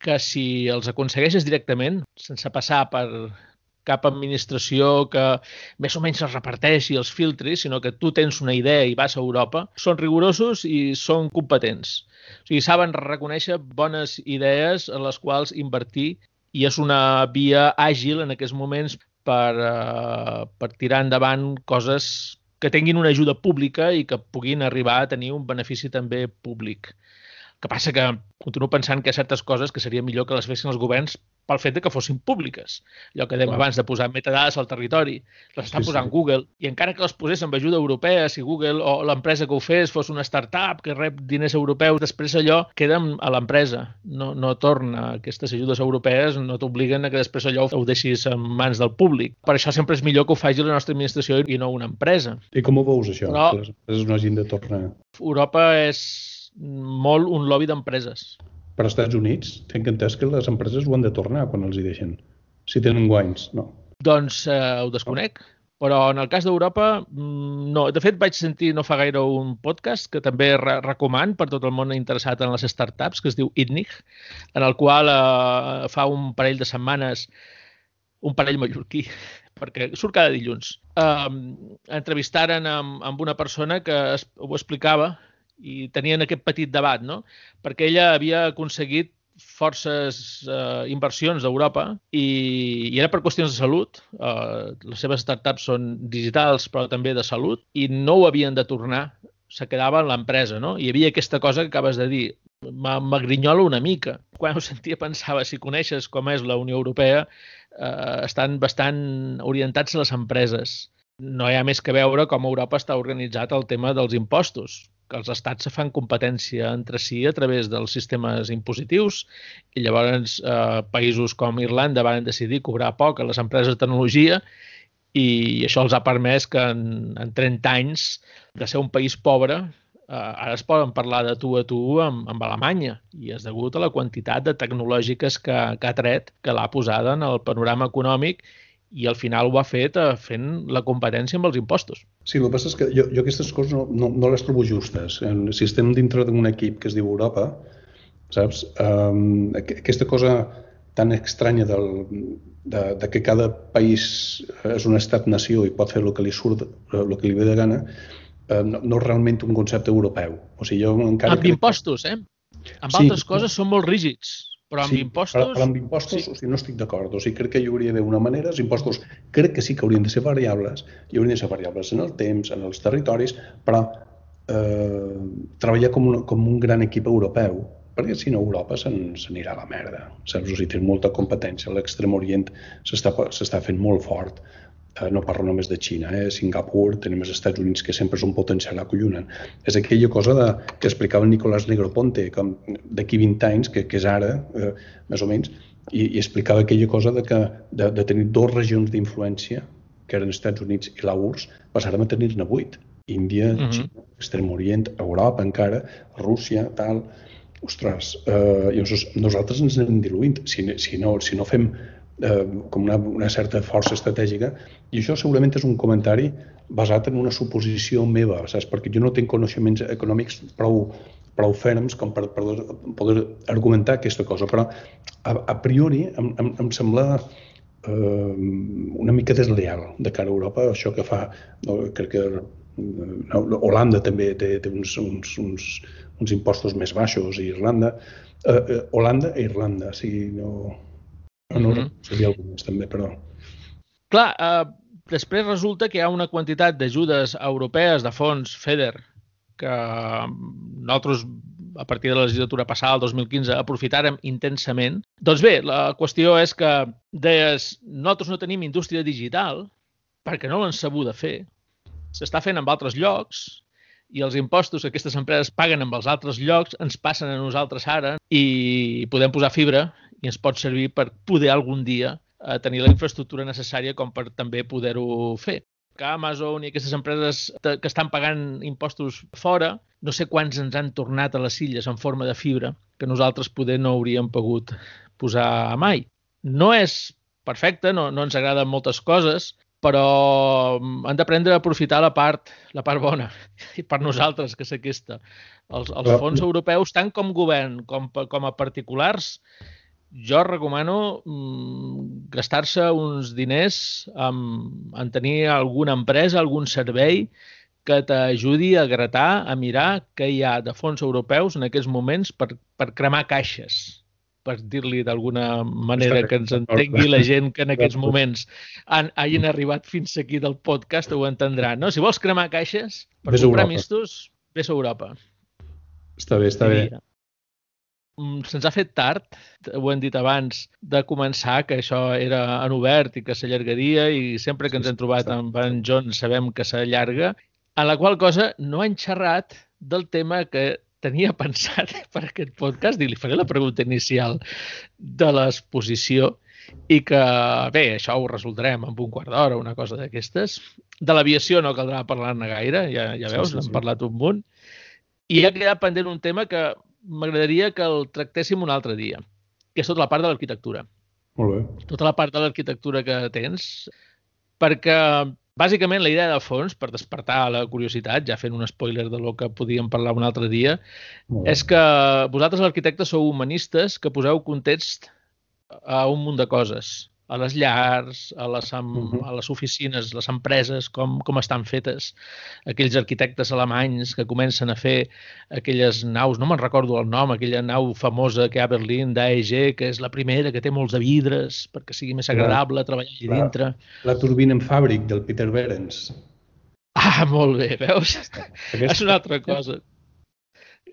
que si els aconsegueixes directament, sense passar per cap administració que més o menys es reparteixi els filtris, sinó que tu tens una idea i vas a Europa, són rigorosos i són competents. O sigui, saben reconèixer bones idees en les quals invertir i és una via àgil en aquests moments per, uh, per tirar endavant coses que tinguin una ajuda pública i que puguin arribar a tenir un benefici també públic que passa que continuo pensant que hi ha certes coses que seria millor que les fessin els governs pel fet de que fossin públiques. Allò que dèiem abans de posar metadades al territori, les està sí, posant sí. Google, i encara que les posés amb ajuda europea, si Google o l'empresa que ho fes fos una startup que rep diners europeus, després allò queda a l'empresa, no, no torna. Aquestes ajudes europees no t'obliguen a que després allò ho deixis en mans del públic. Per això sempre és millor que ho faci la nostra administració i no una empresa. I com ho veus, això? Però, que les empreses no hagin de tornar? Europa és molt un lobby d'empreses. Per als Estats Units, tinc entès que les empreses ho han de tornar quan els hi deixen. Si tenen guanys, no. Doncs eh, ho desconec. Però en el cas d'Europa, mm, no. De fet, vaig sentir no fa gaire un podcast que també re recoman per tot el món interessat en les startups, que es diu ITNIC, en el qual eh, fa un parell de setmanes un parell mallorquí, (laughs) perquè surt cada dilluns. Eh, entrevistaren amb, amb una persona que es, ho explicava i tenien aquest petit debat, no? Perquè ella havia aconseguit forces eh, inversions d'Europa i, i era per qüestions de salut. Eh, les seves startups són digitals però també de salut i no ho havien de tornar, se quedava en l'empresa. No? Hi havia aquesta cosa que acabes de dir, m'agrinyola una mica. Quan ho sentia pensava, si coneixes com és la Unió Europea, eh, estan bastant orientats a les empreses. No hi ha més que veure com Europa està organitzat el tema dels impostos que els estats se fan competència entre si a través dels sistemes impositius i llavors eh, països com Irlanda van decidir cobrar poc a les empreses de tecnologia i això els ha permès que en, en 30 anys de ser un país pobre eh, ara es poden parlar de tu a tu amb, amb Alemanya i és degut a la quantitat de tecnològiques que, que ha tret, que l'ha posada en el panorama econòmic i al final ho ha fet eh, fent la competència amb els impostos. Sí, el que passa és que jo, jo aquestes coses no, no, no les trobo justes. Si estem dintre d'un equip que es diu Europa, saps? Um, aquesta cosa tan estranya del, de, de que cada país és un estat-nació i pot fer el que li surt, el que li ve de gana, eh, no, no és realment un concepte europeu. O sigui, jo encara amb impostos, eh? Amb sí, altres coses són molt rígids. Però amb sí, impostos... Però, però amb impostos sí. o sigui, no estic d'acord. O sigui, crec que hi hauria d'haver una manera. Els impostos crec que sí que haurien de ser variables. I haurien de ser variables en el temps, en els territoris, però eh, treballar com un, com un gran equip europeu perquè si no Europa s'anirà a la merda. Saps? O sigui, té molta competència. L'extrem orient s'està fent molt fort no parlo només de Xina, eh? Singapur, tenim els Estats Units, que sempre és un potencial acollonant. És aquella cosa de, que explicava el Nicolás Negroponte, com d'aquí 20 anys, que, que és ara, eh, més o menys, i, i explicava aquella cosa de, que, de, de tenir dues regions d'influència, que eren els Estats Units i la URSS, passarem a tenir-ne vuit. Índia, uh -huh. Xina, Extrem Orient, Europa encara, Rússia, tal... Ostres, eh, llavors nosaltres ens anem diluint. Si, si, no, si no fem eh, com una, una certa força estratègica, i això segurament és un comentari basat en una suposició meva, saps? perquè jo no tinc coneixements econòmics prou, prou ferms com per, per poder argumentar aquesta cosa, però a, a priori em, em, em sembla eh, una mica desleal de cara a Europa, això que fa, no, crec que no, Holanda també té, té uns, uns, uns, uns impostos més baixos, i Irlanda, eh, eh, Holanda i Irlanda, o sigui, no, no, no, mm -hmm. seria algun més també, però... Clar, uh, després resulta que hi ha una quantitat d'ajudes europees de fons FEDER que nosaltres a partir de la legislatura passada, el 2015, aprofitarem intensament. Doncs bé, la qüestió és que deies, nosaltres no tenim indústria digital perquè no l'han sabut fer. S'està fent en altres llocs i els impostos que aquestes empreses paguen en els altres llocs ens passen a nosaltres ara i podem posar fibra i ens pot servir per poder algun dia eh, tenir la infraestructura necessària com per també poder-ho fer que Amazon i aquestes empreses que estan pagant impostos fora, no sé quants ens han tornat a les illes en forma de fibra que nosaltres poder no hauríem pogut posar mai. No és perfecte, no, no ens agraden moltes coses, però mm, han d'aprendre a aprofitar la part, la part bona, i per nosaltres, que és aquesta. Els, els fons europeus, tant com govern com, com a particulars, jo recomano mm, gastar-se uns diners en, en tenir alguna empresa, algun servei que t'ajudi a gratar, a mirar què hi ha de fons europeus en aquests moments per, per cremar caixes, per dir-li d'alguna manera que ens entengui la gent que en (laughs) aquests moments han, hagin arribat fins aquí del podcast ho entendran. No? Si vols cremar caixes per ves comprar mistos, vés a Europa. Està bé, està bé. Mm, se'ns ha fet tard, ho hem dit abans, de començar, que això era en obert i que s'allargaria i sempre que ens hem trobat amb en John sabem que s'allarga, a la qual cosa no han xerrat del tema que tenia (laughs) pensat per aquest podcast i li faré la pregunta inicial de l'exposició i que, bé, això ho resoldrem en un quart d'hora, una cosa d'aquestes. De l'aviació no caldrà parlar-ne gaire, ja, ja veus, sí, sí, sí. n'hem parlat un munt. I ha quedat pendent un tema que m'agradaria que el tractéssim un altre dia, que és tota la part de l'arquitectura. Molt bé. Tota la part de l'arquitectura que tens, perquè bàsicament la idea de fons, per despertar la curiositat, ja fent un spoiler de lo que podíem parlar un altre dia, és que vosaltres, arquitectes, sou humanistes que poseu context a un munt de coses a les llars, a les, a les oficines, les empreses, com, com estan fetes. Aquells arquitectes alemanys que comencen a fer aquelles naus, no me'n recordo el nom, aquella nau famosa que hi ha a Berlín, d'AEG, que és la primera, que té molts de vidres perquè sigui més agradable la, treballar allà dintre. La, la turbina en fàbric del Peter Behrens. Ah, molt bé, veus? Aquesta... (laughs) és una altra cosa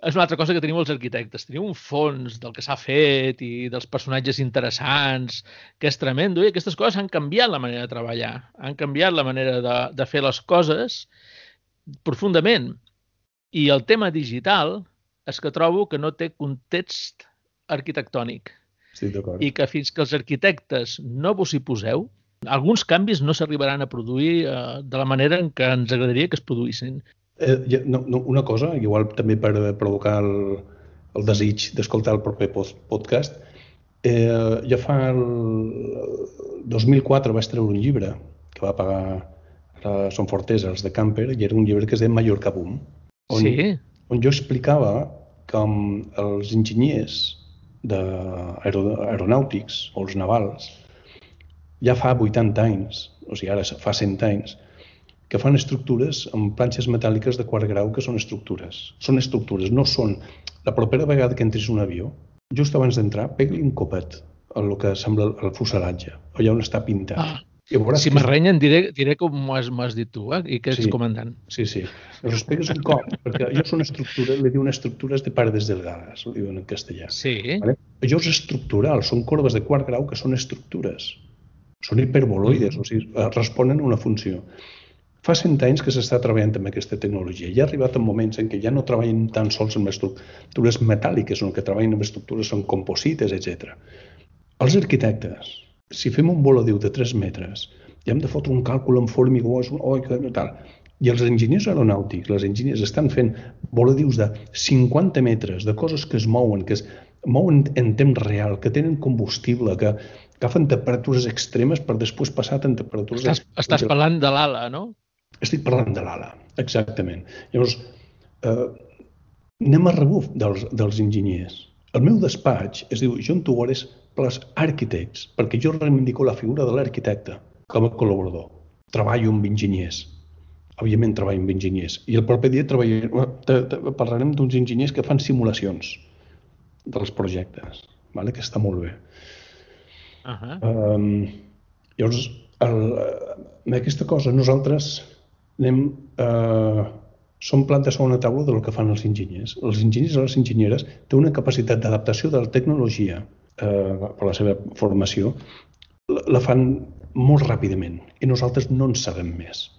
és una altra cosa que tenim els arquitectes. Tenim un fons del que s'ha fet i dels personatges interessants, que és tremendo, i aquestes coses han canviat la manera de treballar, han canviat la manera de, de fer les coses profundament. I el tema digital és que trobo que no té context arquitectònic. Sí, I que fins que els arquitectes no vos hi poseu, alguns canvis no s'arribaran a produir eh, de la manera en què ens agradaria que es produïssin. Eh, no, no, una cosa, igual també per provocar el, el desig d'escoltar el proper podcast, eh, ja fa el 2004 vaig treure un llibre que va pagar la Son Fortesa, els de Camper, i era un llibre que es deia Mallorca Boom, on, sí. on jo explicava com els enginyers d'aeronàutics o els navals ja fa 80 anys, o sigui, ara fa 100 anys, que fan estructures amb planxes metàl·liques de quart grau que són estructures. Són estructures, no són... La propera vegada que entris un avió, just abans d'entrar, pegui un copet a el que sembla el fuselatge, allà on està pintat. Ah. I si m'arrenyen, diré, diré com m'ho has, has dit tu, eh? i que ets sí, comandant. Sí, sí. Llavors pegues un cop, perquè allò són estructures, li diuen estructures de pardes delgades, ho diuen en castellà. Sí. Vale? Allò és estructural, són corbes de quart grau que són estructures. Són hiperboloides, mm. o sigui, responen a una funció. Fa 100 anys que s'està treballant amb aquesta tecnologia. Ja ha arribat en moments en què ja no treballen tan sols amb estructures metàl·liques, sinó que treballen amb estructures amb composites, etc. Els arquitectes, si fem un voladiu de 3 metres, ja hem de fotre un càlcul en formigó, que tal. I els enginyers aeronàutics, les enginyers estan fent voladius de 50 metres, de coses que es mouen, que es mouen en temps real, que tenen combustible, que agafen temperatures extremes per després passar a temperatures... Estàs, estàs parlant de l'ala, no? Estic parlant de l'ala, exactament. Llavors, eh, anem a rebuf dels, dels enginyers. El meu despatx es diu John Tugores Plus Architects, perquè jo reivindico la figura de l'arquitecte com a col·laborador. Treballo amb enginyers. Òbviament treballo amb enginyers. I el proper dia treballarem, parlarem d'uns enginyers que fan simulacions dels projectes, vale? que està molt bé. Uh -huh. um, llavors, el, amb aquesta cosa nosaltres anem, eh, som plat de segona taula del que fan els enginyers. Els enginyers i les enginyeres tenen una capacitat d'adaptació de la tecnologia eh, per la seva formació, la, la fan molt ràpidament i nosaltres no en sabem més.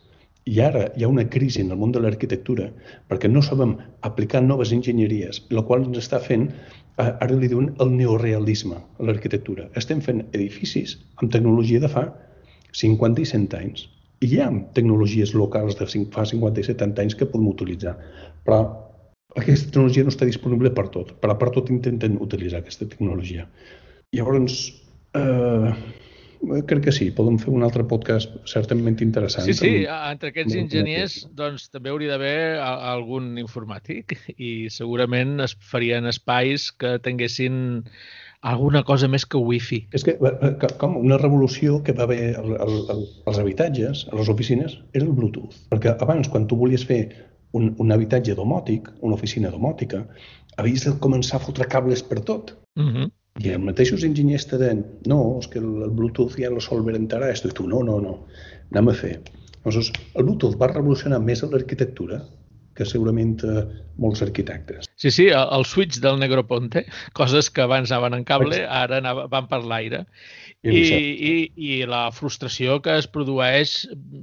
I ara hi ha una crisi en el món de l'arquitectura perquè no sabem aplicar noves enginyeries, el qual ens està fent, ara li diuen el neorealisme a l'arquitectura. Estem fent edificis amb tecnologia de fa 50 i 100 anys. Hi ha tecnologies locals de fa 50 i 70 anys que podem utilitzar, però aquesta tecnologia no està disponible per tot, però per tot intenten utilitzar aquesta tecnologia. Llavors, eh, Eh, crec que sí, podem fer un altre podcast certament interessant. Sí, sí, entre aquests enginyers doncs també hauria d'haver algun informàtic i segurament es farien espais que tinguessin alguna cosa més que wifi. És que com una revolució que va haver al, al, als habitatges, a les oficines, era el Bluetooth. Perquè abans, quan tu volies fer un, un habitatge domòtic, una oficina domòtica, havies de començar a fotre cables per tot. Uh mhm. -huh. I els mateixos enginyers te deien, no, és que el Bluetooth ja lo solventarà esto. I tu, no, no, no, anem a fer. Llavors, el Bluetooth va revolucionar més l'arquitectura que segurament eh, molts arquitectes. Sí, sí, el, el switch del Negroponte, coses que abans anaven en cable, ara anaven, van per l'aire. I, i, i la frustració que es produeix,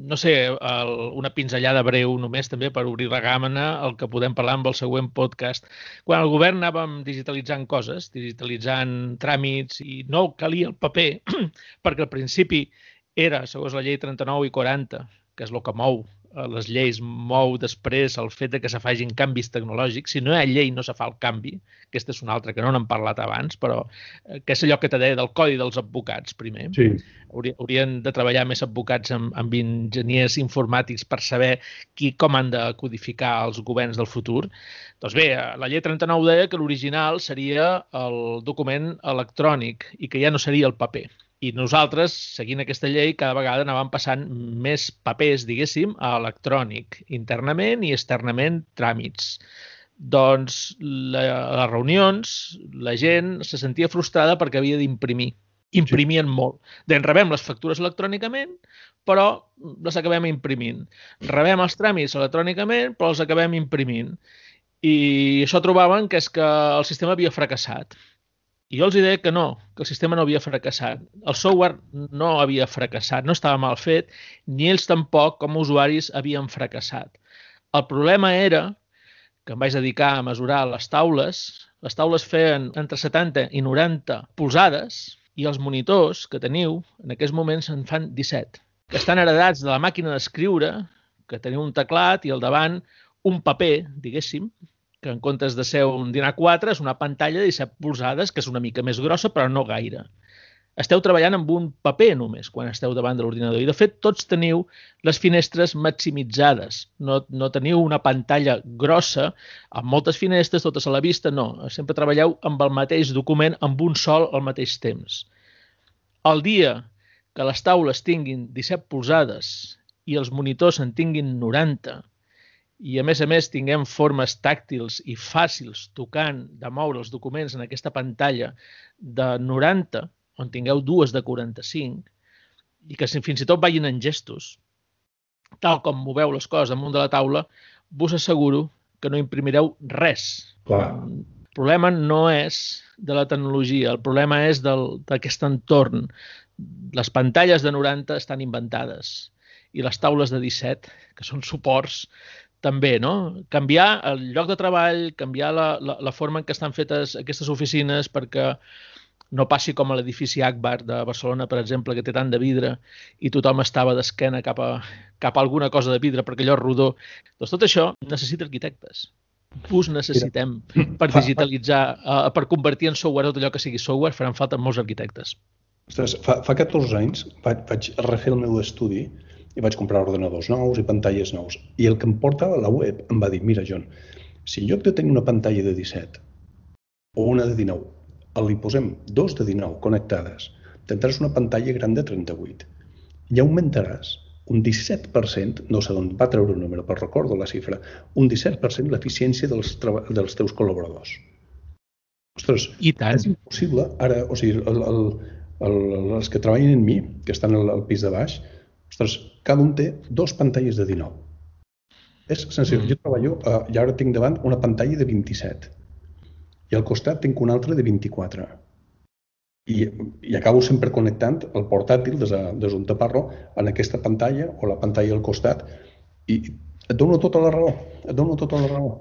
no sé, el, una pinzellada breu només també per obrir la gàmena, el que podem parlar amb el següent podcast. Quan el govern anàvem digitalitzant coses, digitalitzant tràmits, i no calia el paper, (clears throat) perquè al principi era, segons la llei 39 i 40, que és el que mou les lleis mou després el fet de que se facin canvis tecnològics. Si no hi ha llei, no se fa el canvi. Aquesta és una altra que no n'hem parlat abans, però eh, que és allò que te deia del codi dels advocats, primer. Sí. Haurien de treballar més advocats amb, amb enginyers informàtics per saber qui, com han de codificar els governs del futur. Doncs bé, eh, la llei 39 deia que l'original seria el document electrònic i que ja no seria el paper. I nosaltres, seguint aquesta llei, cada vegada anàvem passant més papers, diguéssim, a electrònic, internament i externament tràmits. Doncs la, a les reunions la gent se sentia frustrada perquè havia d'imprimir. Imprimien sí. molt. Doncs rebem les factures electrònicament, però les acabem imprimint. Rebem els tràmits electrònicament, però els acabem imprimint. I això trobaven que és que el sistema havia fracassat. I jo els deia que no, que el sistema no havia fracassat. El software no havia fracassat, no estava mal fet, ni ells tampoc, com a usuaris, havien fracassat. El problema era que em vaig dedicar a mesurar les taules. Les taules feien entre 70 i 90 polzades i els monitors que teniu en aquests moments en fan 17, que estan heredats de la màquina d'escriure, que teniu un teclat i al davant un paper, diguéssim, que en comptes de ser un dinar 4 és una pantalla de 17 polzades, que és una mica més grossa, però no gaire. Esteu treballant amb un paper només quan esteu davant de l'ordinador i, de fet, tots teniu les finestres maximitzades. No, no teniu una pantalla grossa amb moltes finestres, totes a la vista, no. Sempre treballeu amb el mateix document, amb un sol al mateix temps. El dia que les taules tinguin 17 polzades i els monitors en tinguin 90 i a més a més tinguem formes tàctils i fàcils tocant de moure els documents en aquesta pantalla de 90, on tingueu dues de 45, i que fins i tot vagin en gestos, tal com moveu les coses damunt de la taula, vos asseguro que no imprimireu res. Clar. El problema no és de la tecnologia, el problema és d'aquest entorn. Les pantalles de 90 estan inventades i les taules de 17, que són suports, també, no? Canviar el lloc de treball, canviar la, la, la forma en què estan fetes aquestes oficines perquè no passi com a l'edifici Akbar de Barcelona, per exemple, que té tant de vidre i tothom estava d'esquena cap, a, cap a alguna cosa de vidre perquè allò és rodó. Doncs tot això necessita arquitectes. Us necessitem per digitalitzar, uh, per convertir en software tot allò que sigui software, faran falta molts arquitectes. Ostres, fa, fa 14 anys vaig, vaig refer el meu estudi i vaig comprar ordenadors nous i pantalles nous. I el que em portava a la web em va dir, mira, John, si en lloc de tenir una pantalla de 17 o una de 19, li posem dos de 19 connectades, tindràs una pantalla gran de 38. I augmentaràs un 17%, no sé d'on va treure el número, però recordo la xifra, un 17% l'eficiència dels, dels teus col·laboradors. Ostres, I tant. és impossible. Ara, o sigui, el, el, el, els que treballen en mi, que estan al, al pis de baix, Ostres, cada un té dos pantalles de 19. És senzill. Mm. Jo treballo eh, i ara tinc davant una pantalla de 27 i al costat tinc una altra de 24. I, i acabo sempre connectant el portàtil des, de, des on te parlo en aquesta pantalla o la pantalla al costat i et dono tota la raó, et dono tota la raó.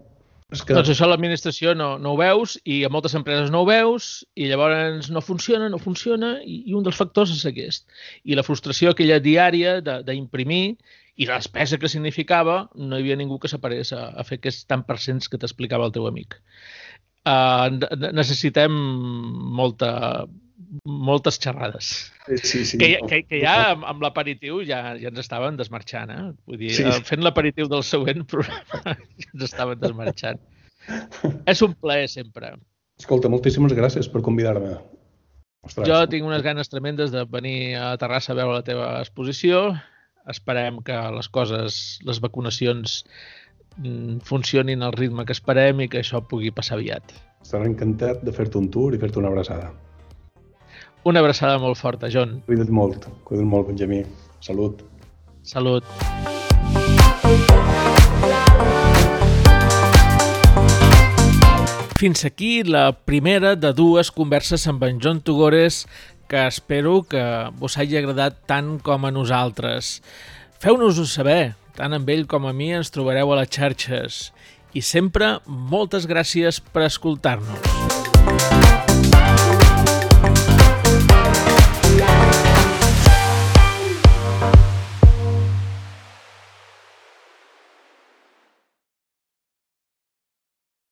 És que... Doncs això l'administració no, no ho veus i a moltes empreses no ho veus i llavors no funciona, no funciona i, i un dels factors és aquest. I la frustració aquella diària d'imprimir i la despesa que significava, no hi havia ningú que s'aparés a, a fer aquests tant percents que t'explicava el teu amic. Uh, necessitem molta, moltes xerrades. Sí, sí. Que, que, que ja amb, amb l'aperitiu ja, ja ens estaven desmarxant, eh? Vull dir, sí. fent l'aperitiu del següent (laughs) programa ja ens estaven desmarxant. És un plaer sempre. Escolta, moltíssimes gràcies per convidar-me. Jo tinc unes ganes tremendes de venir a Terrassa a veure la teva exposició. Esperem que les coses, les vacunacions mm, funcionin al ritme que esperem i que això pugui passar aviat. Estaré encantat de fer-te un tour i fer-te una abraçada. Una abraçada molt forta, John. Cuida't molt, cuida't molt, Benjamí. Salut. Salut. Fins aquí la primera de dues converses amb en John Tugores que espero que vos hagi agradat tant com a nosaltres. Feu-nos-ho saber, tant amb ell com a mi ens trobareu a les xarxes. I sempre moltes gràcies per escoltar-nos.